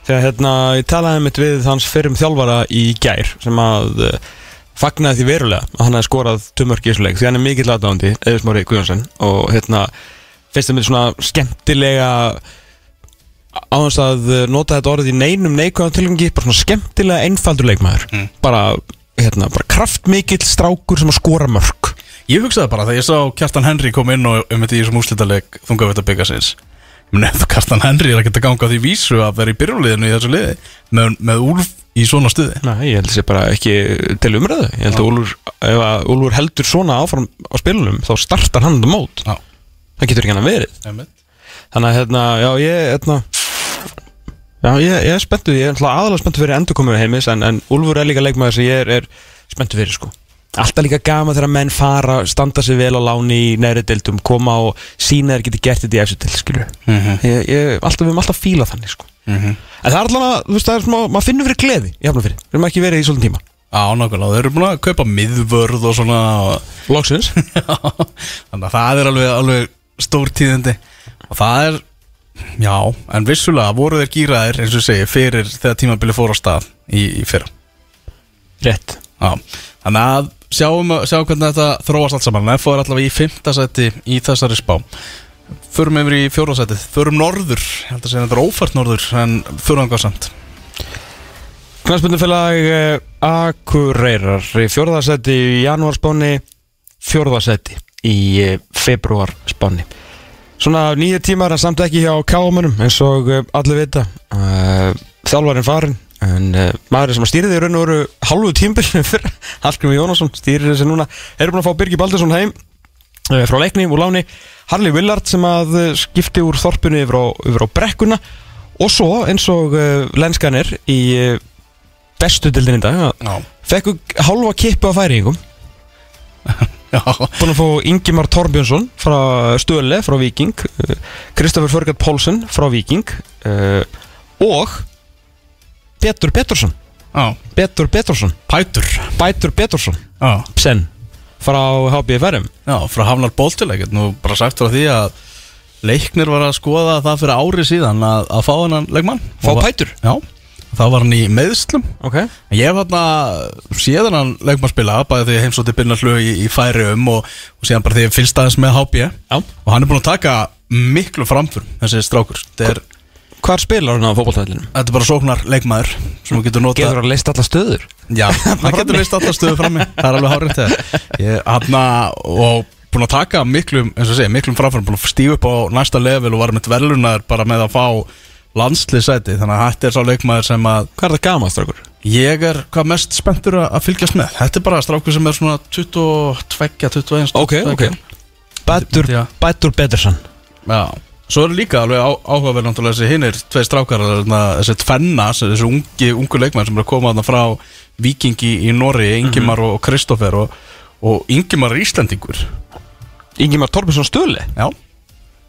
þegar hérna, ég talaði mitt við hans fyrrum þjálfara í gær sem að uh, fagnaði því verulega að hann hefði skorað tumörk í þessu leik því hann er mikill aðdáðandi Eðismári Guðjónsson og hérna finnst það með svona skemmtilega á þess að uh, nota þetta orðið í neinum neikvæðan tilgangi bara svona skemmtilega einfaldur leikmaður. Mm. bara, hérna, bara kraftmikill strákur sem að skora mörg Ég hugsaði bara þegar ég sá Kjartan Henry kom inn og um þetta í þessum úslitaleg þungavita byggasins ef Kjartan Henry er að geta ganga á því vísu að vera í byrjunliðinu í þessu liði með, með Úlf í svona stuði. Nei, ég held sé bara ekki til umræðu. Ég held að Úlfur, ef að Úlfur heldur svona áfram á spilunum þá startar hann þetta mót. Já, það getur ekki hann að verið Þannig að hérna, já ég hérna, Já, ég, ég er spenntu Ég er aðalega spenntu fyrir endurkomu heimis en, en Úlfur er líka leikmaður sem ég er, er spenntu fyrir sko. Alltaf líka gaman þegar menn fara standa sig vel á láni í neðri deildum koma og sína þeir geti gert þetta í eftir til skilur Mhm. ég, ég, alltaf, Við erum alltaf fíla þannig sko. Mhm. En það er alltaf, þú veist, það er smá, maður finnur fyrir gleði í hafnafyrir, við erum ekki verið í svolítið tíma. Já, nákvæmlega, þeir eru búin að kaupa miðvörð og svona og, Loksins. Já, Þannig að það er alveg, alveg stór tíðindi. Og það er, já, en vissulega voru þeir gýraðir, eins og segi, fyrir þegar tímabili fór á stað í, í fyrra. Rétt. Já, þannig að sjáum, sjáum hvernig þetta þróast allt saman. F er allavega í fymta seti í þessari spá. Förum yfir í fjóra setið Förum norður, ég held að segja þetta er ófært norður En förum það samt. Knarspundufélag uh, Akureyrar. Í fjórðarsæti í janúarspáni fjórðarsæti í uh, februarspáni Svona nýja tímar en samt ekki hjá kámanum eins og uh, allir vita. Uh, Þjálfarinn farin en uh, maður sem að stýri því raun og veru halvu tímbil fyrir Hallgrimur Jónasson stýrir þessi núna erum búin að fá Birgi Baldursson heim frá leikni úr láni Harley Willard sem að skipti úr þorpunu yfir á, yfir á brekkuna og svo eins og lenskanir í bestu dildin í dag Já, fekku hálfa kippu af færingum búin að fá Ingimar Torbjörnsson frá Stöle, frá Viking uh, Kristoffer Förgat Pólsen frá Viking uh, og Petur Pettersson já. Petur Pettersson, Pætur Bætur Pettersson Já, Sen, frá HBFRM já frá Hafnar Bóltileg Nú bara sagt frá því að Leiknir var að skoða það fyrir ári síðan að, að fá hennan leikmann. Fá Og Pætur? Já, þá var hann í meðslum ok, En Ég hef hérna síðan hann leikmann spila bæði því að heimsótti Binnar Flög í, í færi um og, og síðan bara því að fylgst aðeins með HB já. Og hann er búin að taka miklu framför þessi strákur. Er, hvar spilar hann á fótballtæðlinum? þetta er bara sóknar leikmaður sem þú getur notað. Getur hann leist alla stöður? Já, hann getur vist alltaf stöðu frammi. Það er alveg hárið Hann og búin að taka miklum eins og segja, miklum framfærum, búin að stíga upp á næsta level og var með dvelunar bara með að fá landsliðsæti, þannig að þetta er sá leikmaður sem að Hvað er það gamast, strákur? ég er hvað mest spenntur að að fylgjast með. Þetta er bara strákur sem er svona 22, 21 Ok, ok. Bætur, Já. Bætur Pettersson Já, svo er líka alveg á, áhugaverð náttúrulega þessi hinnir tvei strákar þarna, þessi tvenna, þessi ungi, ungu leikmenn sem er að koma þarna frá Vikingi í Norri, Ingimar og Kristoffer og, og Ingimar er Íslandingur Ingimar Torbjörnsson Stöle? Já,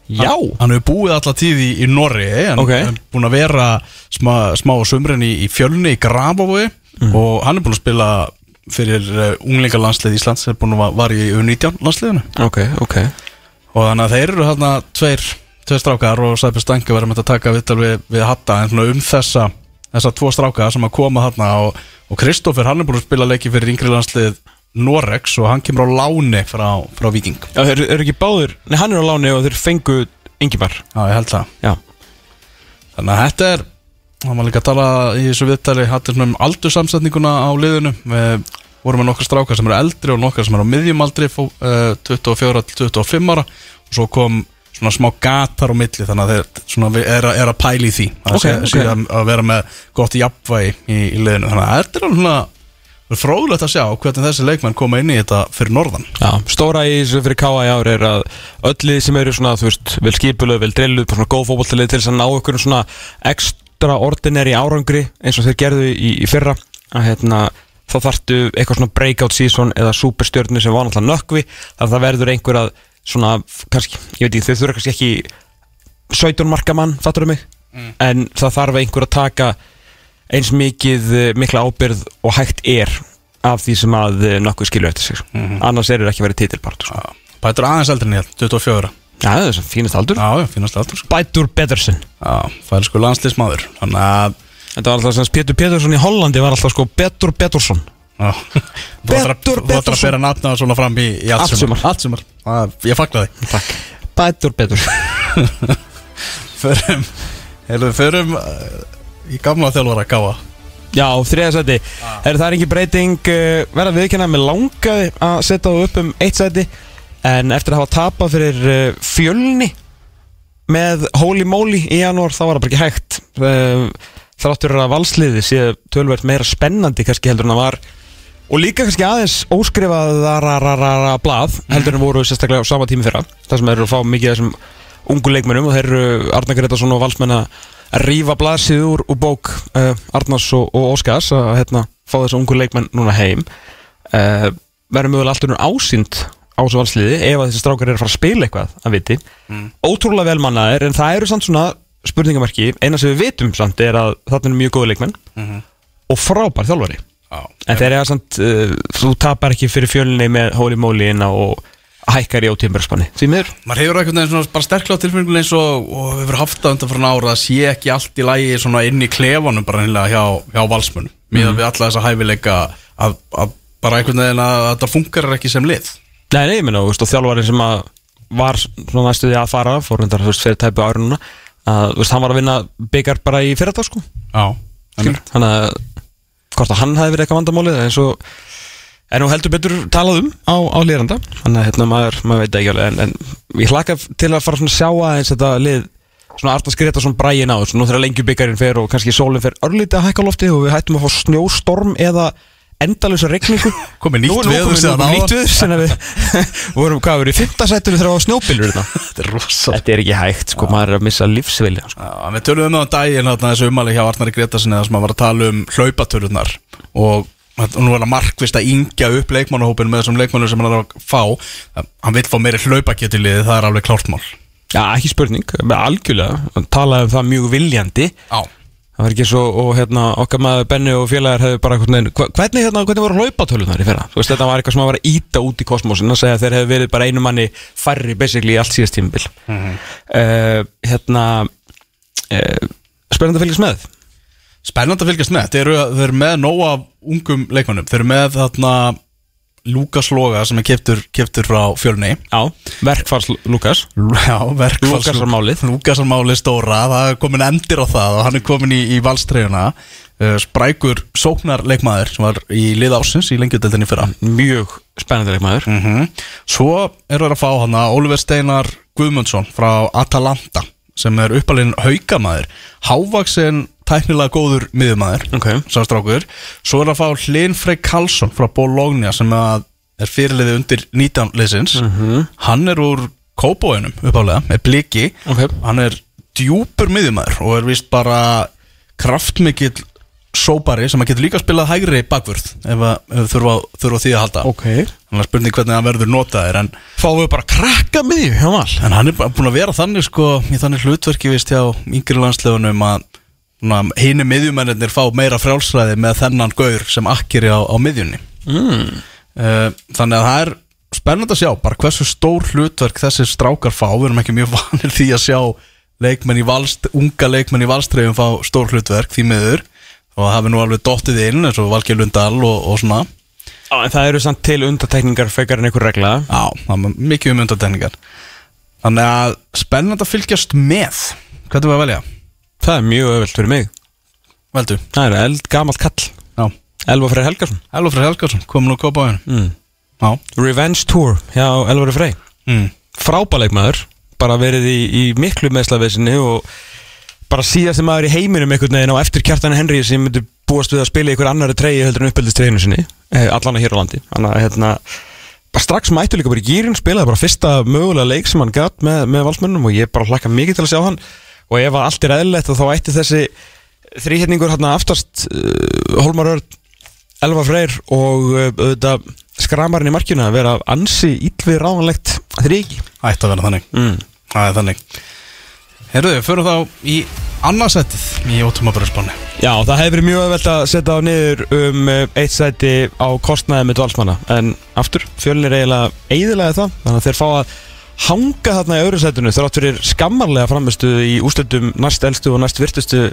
Já. hann, hann hefur búið alla tíð í, í Norri hann Ok. er búin að vera smá, smá sumrin í, í fjölni í Grafavogi og hann er búin að spila fyrir uh, unglingalandslið Íslands er búin að var í U19 landsliðinu. Ok, ok. Og þannig að þeir eru hérna tveir, tveir strákar og Sæpi Stangi verður með að taka viðtal við, við Hatta en um þessa þessa tvo strákar sem að koma hérna og, og Kristoffer hann er búin að spila leiki fyrir yngri landslið Norex og hann kemur á láni frá, frá Viking Já, þeir eru ekki báðir Nei, hann er á láni og þeir fengu Ingimar. Já, ég held það. Já. Þannig að þetta er hann var líka að tala í þessu viðtali hatt svona um aldursamsetninguna á liðinu. Við vorum með nokkar strákar sem eru eldri og nokkar sem eru á miðjumaldri fó- eh, 24 til 25 ára. Og svo kom svona smá gatar á milli þannig að þeir er, að- er að pæla í því að, Ok, sé, ok. sé að, vera með gott jafnvægi í, í liðinu. Þannig að þetta er alveg svona það fróðlegt að sjá hvernig þessi leikmenn koma inn í þetta fyrir norðan. Já, stóra í þessu fyrir K.A. í ár er að öll lið sem eru svona, þú veist, vel skipuleg, vel drilluð, bara svona góð fótballtalið til þess að ná ykkur svona ekstra ordinary árangri eins og þeir gerðu í, í fyrra. Að hérna, þá þarftu eitthvað svona breakout season eða superstjörnu sem var náttúrulega nökkvi. Þar það verður einhver að svona, kannski, ég veit ekki, þau þurfa kannski ekki 17 marka mann, fattur mig? En það þarf einhver að taka eins mikið eh, mikla ábyrð og hægt er af því sem að eh, nokkuð skilur eftir sig. Mhm. annars er það ekki verið titilbart sko. Bætur aðeins en ég, 24 Já, það er fínast aldur. Já, já, finnast aldur sko. Bætur Pedersen. Það er sko landsliðsmaður Þannig að Þetta var alltaf sem Pétur Pétursson í Hollandi var alltaf sko Betur að- Betur, þú ætlar að bera nafna svona fram í, í allt Allt sumar. Sumar. Allt sumar. Það- Ég fagla þig Takk. Bætur betur Förum Heyrðu, förum uh, í gamla þjálfara gáa Já, þriðasæti er Það er ekki breyting uh, verða viðkynna með langaði að setja það upp um eitt sæti en eftir að hafa tapað fyrir uh, fjölni með holy moly í janúar þá var það bara ekki hægt. Uh, þráttur að valsliði sé tölvert meira spennandi kannski heldur en það var. Og líka kannski aðeins óskrifaðarararara blað heldur en voru sérstaklega á sama tími fyrra. Það sem eru að fá mikið af þessum ungu leikmennum og þeir eru Arna Gretarsson og valsmenn að rífa blaðsið úr, úr bók uh, Arnars og, og Óskars að hérna, fá þessu ungu leikmenn núna heim. Uh, verður mögulega alltaf ásýnd á þessu valsliði ef að þessi strákar eru að fara að spila eitthvað að viti. Ótrúlega vel mannaðir en það eru samt svona spurningamarki eina sem við vitum samt er að þarna eru mjög góði leikmenn og frábær þjálfari. En þeir eru samt uh, þú tapar ekki fyrir fjölni með moly inn og hækkar í ótíðanbergspanni því miður. Maður hefur einhvern veginn svona bara sterklega tilfengulega eins og, og við hefur haft það undan frá ára að sé ekki allt í lægi svona inn í klefanum bara hinnlega hjá, hjá valsmunum miðan við alla þessa hæfileika að, að bara einhvern veginn að, að þetta funkar ekki sem lið. Nei, nei, ég minna, og þjálfarin sem að var svona næstu því að fara fór reyndar, þú veist, fyrir tæpu árununa að, þú veist, hann var að vinna byggar bara í fyrirtag, sko. Já, Þannig að, hvort að hann hefði verið eitthvað vandamálið eins og er nú heldur betur talað um á, á lýranda þannig að, hérna, maður, maður veit ekki alveg en, en ég hlakka til að fara svona að sjá aðeins þetta lið svona Arnars Gretarsson bræin á nú þegar lengjubikkarinn fer og kannski sólinn fer örlítið að hækka lofti og við hættum að fá snjóstorm eða endalösa regningu Komið nýtt veður komið- nýtt veður sem við vorum, hvað, við erum í fymta sætinu þegar það var snjóbylur þetta þetta er rosa Þetta er ekki hægt, sko, maður er að missa lífsvilja sko. Við tölum um það á daginn þessu umæli hjá Arnari Gretasinni þar sem að var að tala um hlaupatölunar og og nú er það markvist að yngja upp leikmannahópin með þessum leikmannum sem hann er að fá. Hann vil fá meiri hlaupaketiliði, það er alveg klárt mál. Já, ekki spurning, algjörlega. Hann talaði um það mjög viljandi. Já, Það var ekki svo, og hérna, okkar maður Benni og félagar hefur bara hva- Hvernig, hérna, hvernig voru hlaupatölunar í fyrra? Þú veist, þetta var eitthvað sem vera að íta út í kosmosin að segja að þeir hefur verið bara einu manni færri basically í allt síðast tímabil. Mhm. uh, Hérna uh, Spennandi að fylgjast með spennandi að fylgjast með. Þeir eru, þeir eru með nóg af ungum leikmannum þeir eru með þarna Lukas Loga sem er keftur frá fjölni. Já, verkfars Lukas. Já, verkfalls Lúkasarmálið. Lúkasarmálið stóra, það er komin endir á það og hann er komin í, í valstreyjuna. Uh, Sprækur sóknarleikmaður sem var í lið ásins í lengjudeldinni fyrra. Mjög spennandi leikmaður. Mm Svo eru þeir að fá hann að Oliver Steinar Guðmundsson frá Atalanta sem er uppalinn haugamaður Hávaksin tæknilega góður miðumæður Ok. Sástrákur Svo er að fá Hlyn Frey Karlsson frá Bologna sem að er fyrirliði undir 19 liðsins. Hann er úr Kóbóinum uppálega með bliki. Ok. Hann er djúpur miðumæður og er vist bara kraftmikill sópari sem að getur líka spilað hægri bakvörð ef, að, ef þurfa, þurfa því að halda. Ok. Þannig að spurning hvernig hann verður notaðir en, Fáum við bara krakka því hjá val? En hann er búin að vera þannig sko í þannig hlutverki vist hjá yngri landslegunum að hini miðjumennir fá meira frjálsræði með þennan gaur sem akkir á, á miðjunni. Mm. uh, Þannig að það er spennandi að sjá bara hversu stór hlutverk þessi strákar fá. Við erum ekki mjög vanir því að sjá leikmenn í valst, unga leikmenn í valstreifum fá stór hlutverk því miður. Og það hafi nú alveg dottið inn eins og Valgeir Lundal og, og svona. Já, en það eru samt til undatekningar fekar en einhver regla. Já, það er mikið um undantekningar. Þannig að spennandi að fylgjast með. Hvað er við að velja? Það er mjög öðvöld fyrir mig. Veldu Það er eld gamalt kall. Já. Elva Freyr Helgarsson Elfur Helgarsson, komin úr kópaðinu mm. Já. Revenge Tour hjá Elva Freyr mm. Frábæleikmaður Bara verið í, í miklu meðslavesinni og bara síðasti maður í heiminum einhvern veginn á eftir kjartan Henry sem myndi búast við að spila í einhver annari treyju heldur en uppeldistreginu sinni eh, allan að hér á landi. Þannig að hérna bara strax mættu líka bara í gýrin spilaði bara fyrsta mögulega leik sem hann gatt með, með valsmönnum og ég bara hlakka mikið til að sjá hann og ef allt er eðlilegt þá ætti þessi þrýhetningur hérna aftast uh, Holmar Örn, Elva Freyr og uh, auðvitað skramarinn í markjuna að vera ansi íllvið ráðanlegt þrýki Ætti að vera þannig. Mm. Það er þannig. Herruðu, förum þá í annarsettið í ótumabröðspanni Já, það hefði verið mjög öðvelt að setja á niður um eh, eitt sæti á kostnaði með dvalsmanna en aftur, fjölnir eiginlega eiginlega það, þannig að þeir fá að hanga þarna í öðru sætinu þrátt fyrir skammarlega framistu í ústöldum næst elstu og næst virtustu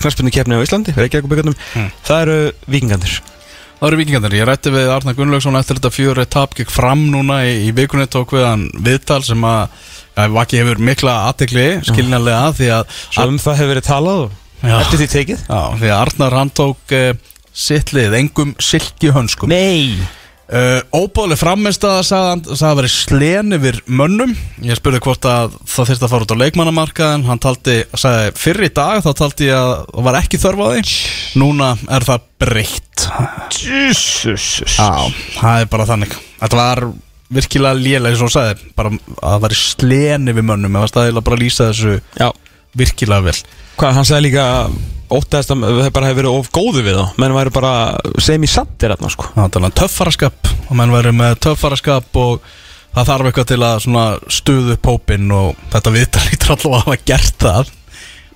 knarspinnu keppni á Íslandi, Reykjavík byggjum Mm. það eru vikingandir Það eru vikingarnir, ég rætti við Arnar Gunnlaugsson eftir þetta fjöri tap gegn fram núna í, í vikunni tók við hann viðtal sem að ja, Vaki hefur mikla aðtekli skiljanlega því að Svo um það hefur verið talað og eftir því tekið. Já, því að Arnar hann tók uh, sitt lið, engum silki hönskum Nei uh, Óbáðlega frammeist að sagði hann sagði að veri slen yfir mönnum. Ég spurði hvort að það þyrfti að fara út á leikmannamarkaðin Hann taldi, sagði fyrir í dag þá taldi ég að það var ekki þörf á því. Núna er það breytt. Jesus. Já, það er bara þannig. Þetta var virkilega lélega eins og sagði bara að það var slen yfir mönnum. Ég var staðilega bara að lýsa þessu Já. virkilega vel. Hvað, hann sagði líka óttast að það bara hefur verið of góðu við þá. Menn væri bara semi-sattir þarna sko. Það tala um töffaraskap og menn verður með töffaraskap og það þarf eitthvað til að stuðu upp hópinn og þetta viðtal lítur alltaf að hafa gert það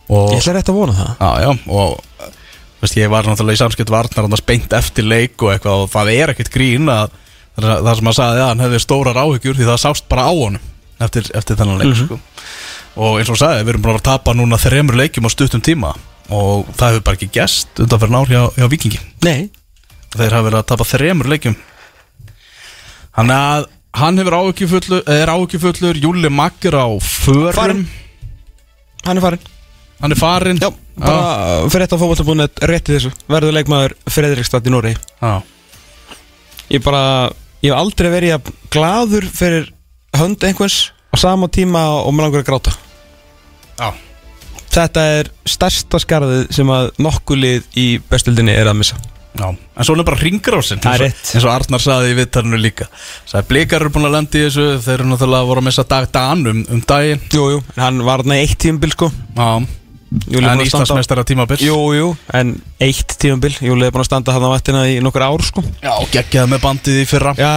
og, Ég ætla rétt að vona það. Já, já, og veist, ég var náttúrulega í samskipt varnar hann beint eftir leik og eitthvað og það er ekkert grín að það sem að sagði að hann hefði stórar áhyggjur því það sást bara á honum eftir, eftir þennan leik sko. og eins og hann sagði, við erum bara að tapa núna þreymur leikjum á stuttum tíma og það hefur bara ekki gest undan fyrir nár hjá, hjá Vikingi Nei. Þeir hafa verið að tapa þremur leikjum. Þannig að hann hefur áhyggjufullu, er áhyggjufulur Júli Maggur á förum. Farinn. Hann er farin Hann er farinn. Já, bara fyrir þetta fótballtabúnet rétti þessu. Verður leikmaður Fredrikstad í Nóri Já. Ég bara, ég hef aldrei verið að gladur fyrir hönd einhvers á sama tíma og mér langar að gráta. Já. Þetta er stærsta skarðið sem að nokkulið í bestildinni er að missa Já. En svo er bara er eins og- Arnar saði í vittarinu líka Sæði blikar eru búin að lenda í þessu Þeir eru náttúrulega voru að missa dag Dan um, um daginn Jú, jú, en hann var í eitt tímabil sko Já. Júli En Íslandsmeistara tímabil. Jú, jú, en eitt tímabil. Júli er búin að standa hann á vættina í nokkur ár sko. Já, geggjað með bandið í fyrra. Já,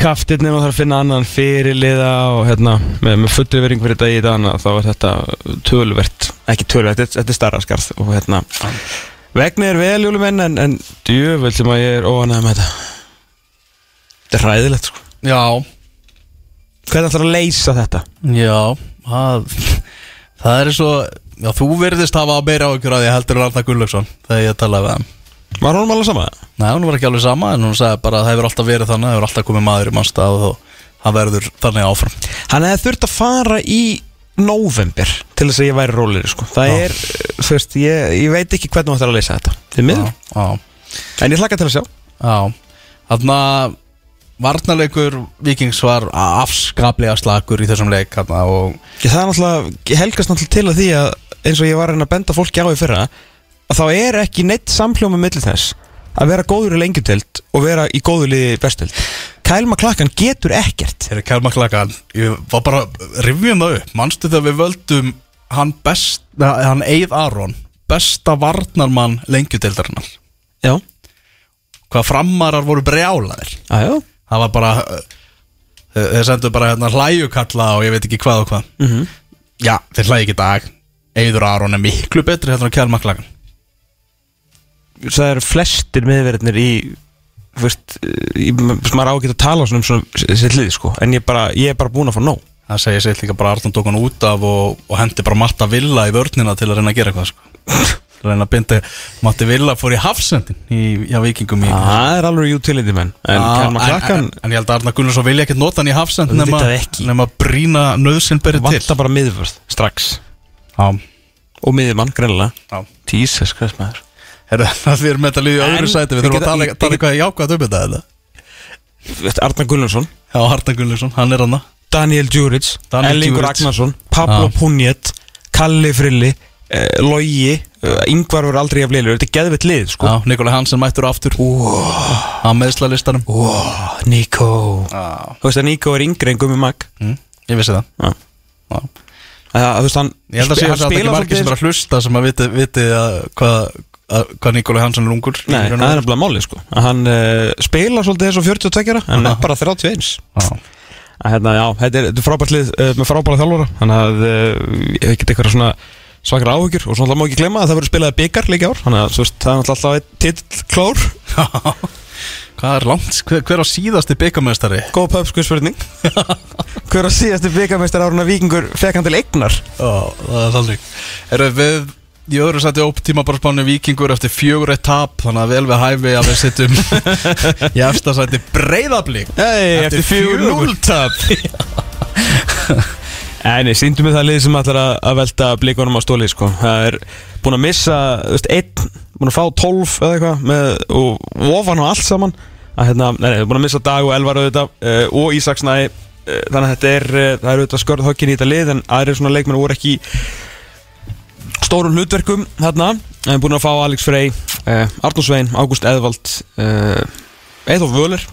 kaftirni og þarf að finna annan fyrirliða og hérna, með, með fullri vering fyrir þetta í dana þá er þetta tölvert, ekki tölvert, þetta, er starra skarð og hérna, vegnir er vel júlumenn en, en djövel sem að ég er óanægð með þetta. Þetta er ræðilegt sko. Já, Hvernig ætlar að leysa þetta? já Það, það er svo Já, þú verðist hafa að meira áhyggjur að því heldur Arnar Gunnlaugsson þegar ég talaði við hann. Var honum alveg sama? Nei, hún var ekki alveg sama en hún sagði bara að það hefur alltaf verið þannig það hefur alltaf komið maður í mannstað og hann verður þannig áfram. Hann hefði þurft að fara í november til þess að ég væri rólir sko. Það Já. er, þú veist, ég, ég veit ekki hvernig þú ætlar að leysa þetta. Þið miður, Já, en ég hlakka til að sjá. Já. Þannig að varnarleikur Víkings var afskaplega slakur í þessum leik og Ég, það er helgast náttúrulega til að því að eins og ég var að benda fólki á í fyrra að þá er ekki neitt samhljóma millir þess að vera góður í lengjutild og vera í góður liði bestild Kyle McLachlan getur ekkert. Þegar Kjálma Klakan, ég var bara rifjum það upp, manstu þegar við völdum hann best, hann Eið Aron besta varnarmann lengjudeildarinnar? Já, hvað framarar voru brjálaðir. Aðjá það var bara uh, þeir sendu bara hérna hlæjukalla og ég veit ekki hvað og hvað. Mm -hmm. já, þeir hlægi ekki dag Eiður Aron er miklu betri hérna á Kjálma Klakan Það eru flestir meðverðnir í veist, í, maður á ekki að tala um svona sér lið sko. En ég, bara, ég er bara búin að fá nóg. Það segir sér líka bara Arnón tók hann út af og, og hendi bara Matta Villa í vörnina til að reyna að gera eitthvað sko. Til að reyna að binda Matti Villa fór í hafsendin í, hjá vikingum í Það er alveg utility menn. En Já, Kyle en, en, en ég held að Arnar Gunnarsson vilja ekkert nota hann í hafsend nema, nema brína nöðsinn berið til. vantar bara miðvörð strax og miðjumann greinilega. Já. Jesus Christ maður. Við erum með í En- öðru sæti. Við þurfum að tala, tala eitthvað jákvæð um þetta eða? Arnar Gunnarsson Já, Arnar Gunnarsson, hann er hann Daniel Djuric, Daniel Ellingur. Agnarsson Pablo. Punjet Kalli Frilli uh, Logi, Yngvar verður aldrei af leilur Þetta er geðvitt lið sko. Já, Nikolai Hansen mættur aftur. Á meðslalistanum. Nico. Þú veist að Nico er yngri en Gumi Mag. Mm, ég vissi það. Já. Já. Það, þú veist hann Ég held að sé hann þess að það ekki margir sem er að hlusta sem að viti, viti að hvað að, hvað Nikolai Hansen er ungur Nei, það er nefnilega máli sko. Að Hann uh, spila svolítið og 42 ára En er bara 31 Já, að, hérna, Já, þetta er, er frábært lið uh, með frábæra þjálfara. Þannig að uh, ég ekki eitthvað svona svakar áhugjur Og svona má ekki glemma að það verður spilaði byggar líka ár. Þannig að það er náttúrulega alltaf klár Hvað er langt, hver, hver á síðasti byggamestari? Góð pöpsku spurning Hver á síðasti byggarmeistar áruna vikingur fekk hann til eignar Já, það er þannig Erum við í öðru sæti óptíma bara spánu vikingur eftir fjögur eitt tap þannig að vel við hæfi að við sittum í efsta sæti breyðablík Hey, Eftir eftir fjögur. 4-0 nei, síndum við það lið sem ætlar að, velta blikunum á stóli sko. Það er búin að missa veist, einn, búin að fá 12 eða eitthvað með, og, og ofan á allt saman að, hérna, nei, nei, búin að missa Dag og Elvar auðvitað, uh, og Ísaksnæ uh, þannig að þetta er, uh, það er auðvitað skörð höggin í þetta lið en aðrir svona leikmenn voru ekki stórum hlutverkum þarna, en búin að fá Alex Frey Arnur Svein, Ágúst Eðvald Eithóf Völer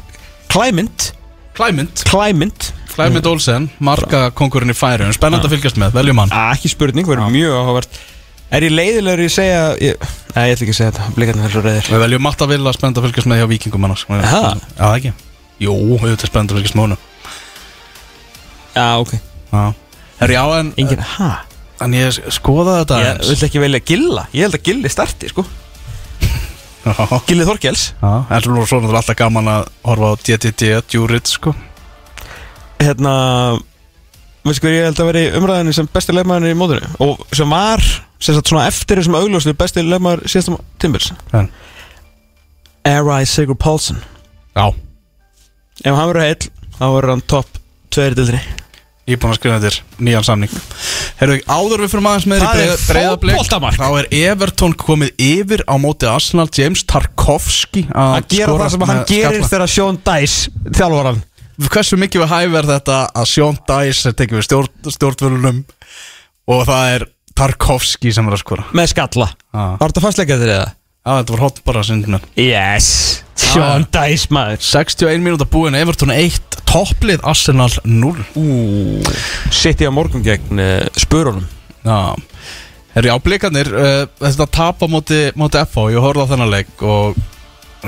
Klæmynd Klæmynd, Klæmynd. Klæmynd Olsen marka konkurinn í færi spennandi að fylgjast með, veljum hann. Ah, ekki spurning, verður mjög áhugavert. Er ég leiðilegur í að segja ég, Nei, ég ætla ekki að segja þetta, blikarnir er svo reyðir Við veljum Matta Villa spennandi að fylgjast með hjá vikingum annars. Já, það ekki? Jú, auðvitað er spennandi að fylgjast með honum. Já, ok. Já. Herri, já, en, Engin, hæ? en ég skoða þetta Ég vil ekki velja Gilla. Ég held að Gilli starti, sko Gilli Þorkels. En svo er náttúrulega alltaf gaman að horfa á DTD, Djúrit, sko. Hérna Veistu hvað ég held að veri umræðinni sem besti leifmaðurinn í móðunni Og sem var, sem sagt svona eftir þessum augljóslu Besti leifmaður síðastum tímbils En, R.I. Sigur Paulson já, Ef hann verður heill, þá verður hann topp Tveiri dildinni ég er búinn að skrifa þér nýjan samning. Herru, áður við fyrir maður með Það er breyðablik fótboltamark. Þá er Everton komið yfir á móti Arsenal. James Tarkovski að gera skora það sem hann með gerir skalla. þegar Sean Dice Þjálfvaran Hversu mikið við hæfi er þetta að Sean Dice er tekið við stjórn, stjórnvölunum og það er Tarkovski sem er að skora? Með skalla. Já. Var þetta fastleikað þér eða? Já, þetta var hot bara sinni Yes. Sean Dice maður. 61 mínúta búin, Everton 1 topplið Arsenal 0 Sitt í á morgun gegn uh, spurunum. Já, herri áblikarnir uh, þetta tap á móti, móti FH ég horfði á þennan leik og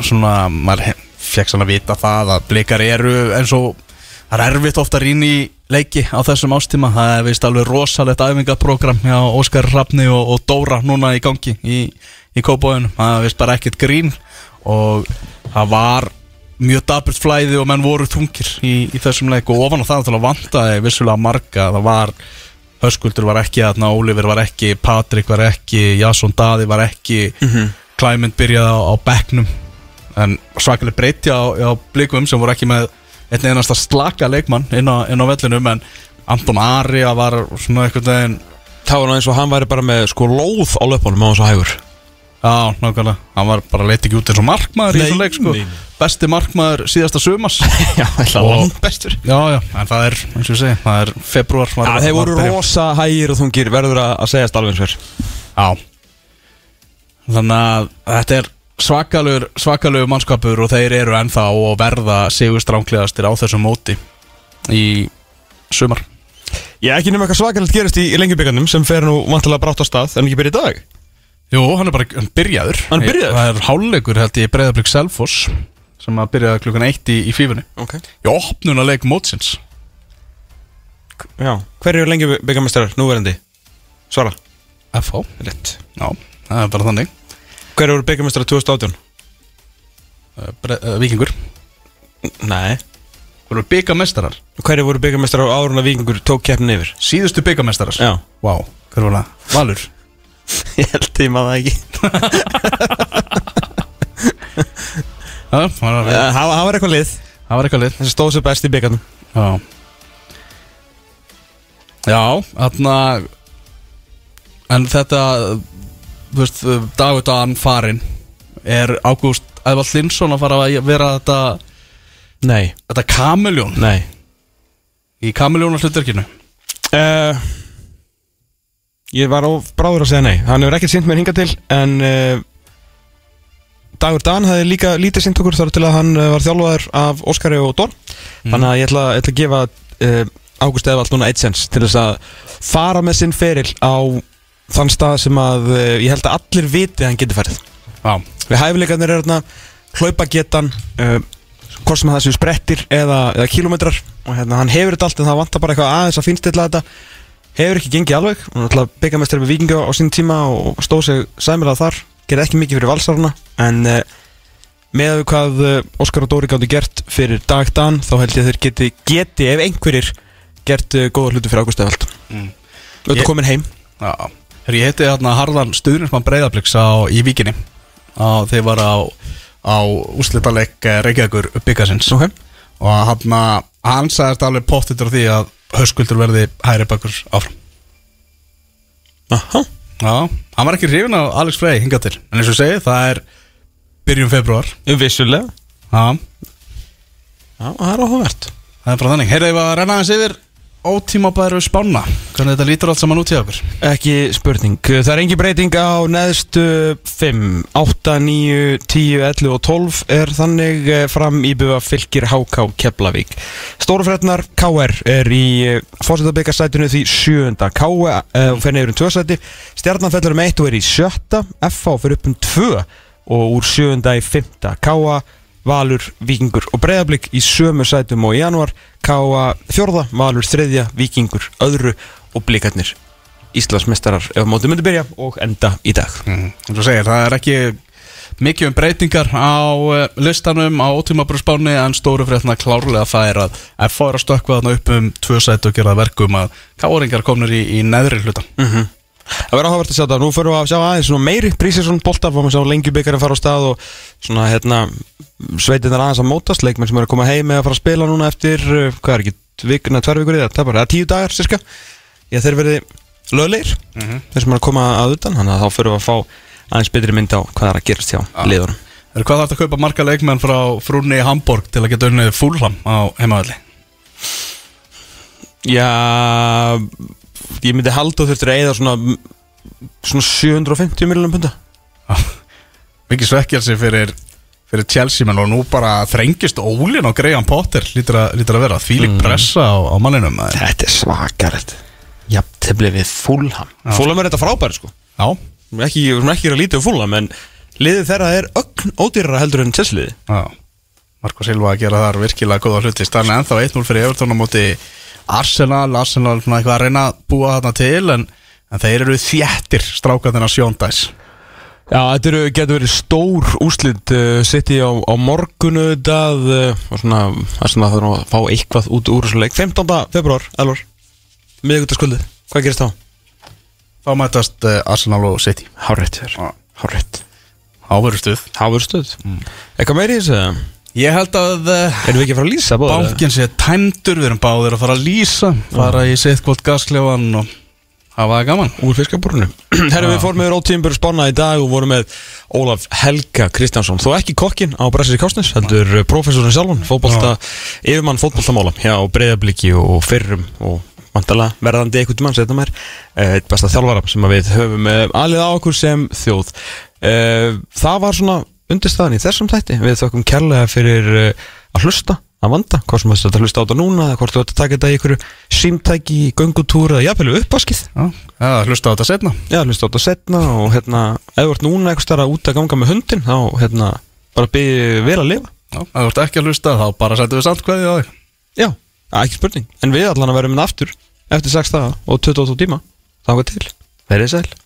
svona, maður fekk svona að vita það að blikar eru eins og það er erfitt ofta að rýna í leiki á þessum ástíma, það er vist alveg rosalegt æfingaprogram hjá Óskar Hrafni og, og Dóra núna í gangi í, í kópóinu, það er vist bara ekkert grín og það var mjög daburt flæði og menn voru þungir í, í þessum leik. Og ofan á það að vantaði vissulega marga, það var Höskuldur var ekki þarna, Ólífur var ekki Patrik var ekki, Jason Daði var ekki. Klæmynd byrjaði á, á bekknum. En svakalega breyti á, á blikum sem voru ekki með einn einasta slaka leikmann inn á, inn á vellinum. En Anton Ari var svona veginn Það var eins og hann væri bara með sko lóð á löpunum á hans og hægur Já, nákvæmlega, hann var bara leiti ekki út eins og markmaður í Nei, þessum leik sko. Besti markmaður síðasta sumas Já, það var bestur. Já, já, en það er, eins og ég segi, það er februar Já, þeir voru rosa hægir og þungir verður að, eins fyrr Já. Þannig að þetta er svakalugur, svakalugur mannskapur og þeir eru ennþá og verða sigur stránklegastir á þessum móti í sumar. Ég ekki nema eitthvað svakalegt gerist í, í lengjubíkarnum sem fer nú vantilega brátt á stað en ekki byrja í dag Jú, hann er bara hann byrjaður. Hann er byrjaður? Það er hálfleikur held ég breyðablík Selfoss sem að byrjaði klukkan eitt í, í fífunni. Ok. Í opnunarleik mótsins. Já, hver eru lengjubíkarmestrar núverandi? Svara. FH Rétt. Já, það er bara þannig. Hver eru byggarmestrar 2018? Uh, Bre uh, Víkingur. Nei. Þú eru byggamestarar Hverju voru byggarmestrar á árun að vikingur tók keppnin yfir? Síðustu byggamestarar Já. Vá, hver var það? Valur Ég held ég maður ekki. Já, það var, Það það var eitthvað lið. Það var eitthvað lið. Sem stóð sér best í byggarnum Já. Já, þarna En þetta Þú veist, Dagur Dan farin Er Ágúst Ævald Linsson að fara að vera þetta Nei. Þetta kameljón Nei. Í kameljónar hlutverkinu uh, Ég var of bráður að segja nei. Hann hefur ekkert sýnt mér hinga til En uh, Dagur Dan hefði líka lítið sýnt okkur Þar til að hann uh, var þjálfaður af Óskari og Dór Þannig að ég ætla, ég ætla að gefa uh, Ágúst Eðvald núna eitt sens Til þess að fara með sinn feril Á þann stað sem að uh, Ég held að allir viti að hann geti farið. Já, Við hæfileikarnir er þarna Hlaupa getan uh, Hvort sem það séu sprettir eða, eða kilometrar Og hérna, hann hefur þetta allt En það vantar bara eitthvað aðeins að finnstilla þetta Hefur ekki gengið alveg. Hann ætla að byggja mestur með vikingu á sín tíma Og stóð sig sæmilega þar. Gerði ekki mikið fyrir valsaruna En uh, með við hvað uh, Óskar og Dóri gáttu gert fyrir dag dan Þá held ég að þeir geti, geti ef einhverjir Gert uh, góða hluti fyrir Ágúst Evald Mm. Ég- komin heim. Já. Herri, ég heiti hérna Harðan Stuðnismann Breiðabliks á, í Víkinni. Á, þeir var á, á úslitaleg Reykjavíkur byggasins Ok. og hann, sagðist alveg pottitur á því að hauskuldur verði hæri bakur áfram. Aha. Já, hann var ekki hrifin af Alex Frey hingað til en eins og segi, það er byrjun februar Vissulega. Já, Já, það er áhugavert. Það er bara þannig. Heyrðu, ég var að renna aðeins yfir ótímabæru spána Hvernig þetta lítur allt saman út í okkur Ekki spurning. Það er engin breyting á neðstu 5, 8, 9, 10, 11 og 12 er þannig eh, fram í bufa fylgir HK Keflavík. Stórufrætnar KR er í fórsetabikarsætinu því sjöunda. KR uh, fyrir neyður um tvösæti Stjarnan fellur um 1 og er í sjötta. FH fyrir upp um 2 og úr sjöunda í fymta KA Valur, Víkingur og Breiðablík í sömu sætum og í januar K.A. fjórða, Valur þriðja, Víkingur öðru og blikarnir Íslandsmestarar ef mótið myndi byrja og enda í dag mm. Segir, það er ekki mikið um breytingar á eh, listanum á ótímabæru spáni en stóru fréttina klárlega það er að F að stökkva þarna upp um tvö sæti og gera verkum að káringar komnir í, í neðri hlutan Það verður áhugavert að sjá þetta, nú fyrir við að sjá aðeins svona meiri prísisson bolta, fórum að sjá lengjubikar að fara á stað og svona hérna sveitinnar aðeins að mótast, leikmenn sem eru að koma heim eða að fara að spila núna eftir, uh, hvað er ekki, vikuna, tver vikur í það, það er bara tíu dagar cirka, ég þeir verði lögleir, þeir sem eru að koma að utan, þannig að þá fyrir við að fá aðeins betri mynd á hvað er að gerast hjá liðunum. Er hvað þarf að kaupa marga fúlham? Já, ég myndi halda þurftir að eða svona, svona 750 miljonum punta. Mikið svekkjalsi fyrir, fyrir Chelsea menn og nú bara þrengist ólinn á Graham Potter lítur að, að vera. Þvílík pressa á, á manninum. Þetta er svakarett Jafntefli við Fulham. Fulham er þetta frábæri sko. Já, ekki, við erum ekki að lítið Fulham En liðið þeirra er ögn ódýrara heldur en Chelsea liði já. Marko Silva að gera þar virkilega góða hluti. Stanley ennþá 1-0 fyrir Everton á móti Arsenal, Arsenal svona eitthvað að reyna að búa þarna til en, en þeir eru þjættir strákarnir að sjóndæs Já, þetta eru, getur verið stór úslit uh, City á, á morgunu það uh, og svona, það er svona að fá eitthvað út úr þessu leik 15. februar, elvar miðugutaskvöldið, hvað gerist þá? Þá mætast uh, Arsenal og City Hárétt Já. hárétt Áverustuð Háverstöð Eitthvað meiri í þessu? Ég held að uh, Erum við ekki að fara að lýsa báður? bankin sé tæmdur Við erum báðir að fara að lýsa Fara í sitt kvot gasklefan og hafa það gaman. Úr fiskabúrunu Herra við fórum með Rótímbur spána í dag og vorum með Ólaf Helga Kristjánsson. Þó ekki kokkin á Brassi Kásnes heldur prófessorinn sjálfan, fótbolta yfirmann fótboltamála. Hjá breyðabliki og fyrrum og vantala verðandi einhvern mann setna mér uh, eitt besta þjálfara sem við höfum uh, alið á okkur sem þjóð. Það var svona undirstaðan í þessum þætti. Við þökkum kærlega fyrir uh, að hlusta að vanda, hvort sem þetta hlusta á þetta núna hvort þú ætti að taka þetta í einhverju símtæki, göngutúr eða jafnvel uppvaskið. Já, eða hlusta á þetta setna Já, hlusta á þetta setna og hérna, ef þú ert núna eitthvað starf út að ganga með hundin þá hérna, bara byrja vel að lifa. Já, ef þú ert ekki að hlusta þá bara setjum við samt hverju á þig. Já, ekki spurning. En við allan að vera minn aftur eftir 6 daga og 28 tíma. Þá er til, verið sæl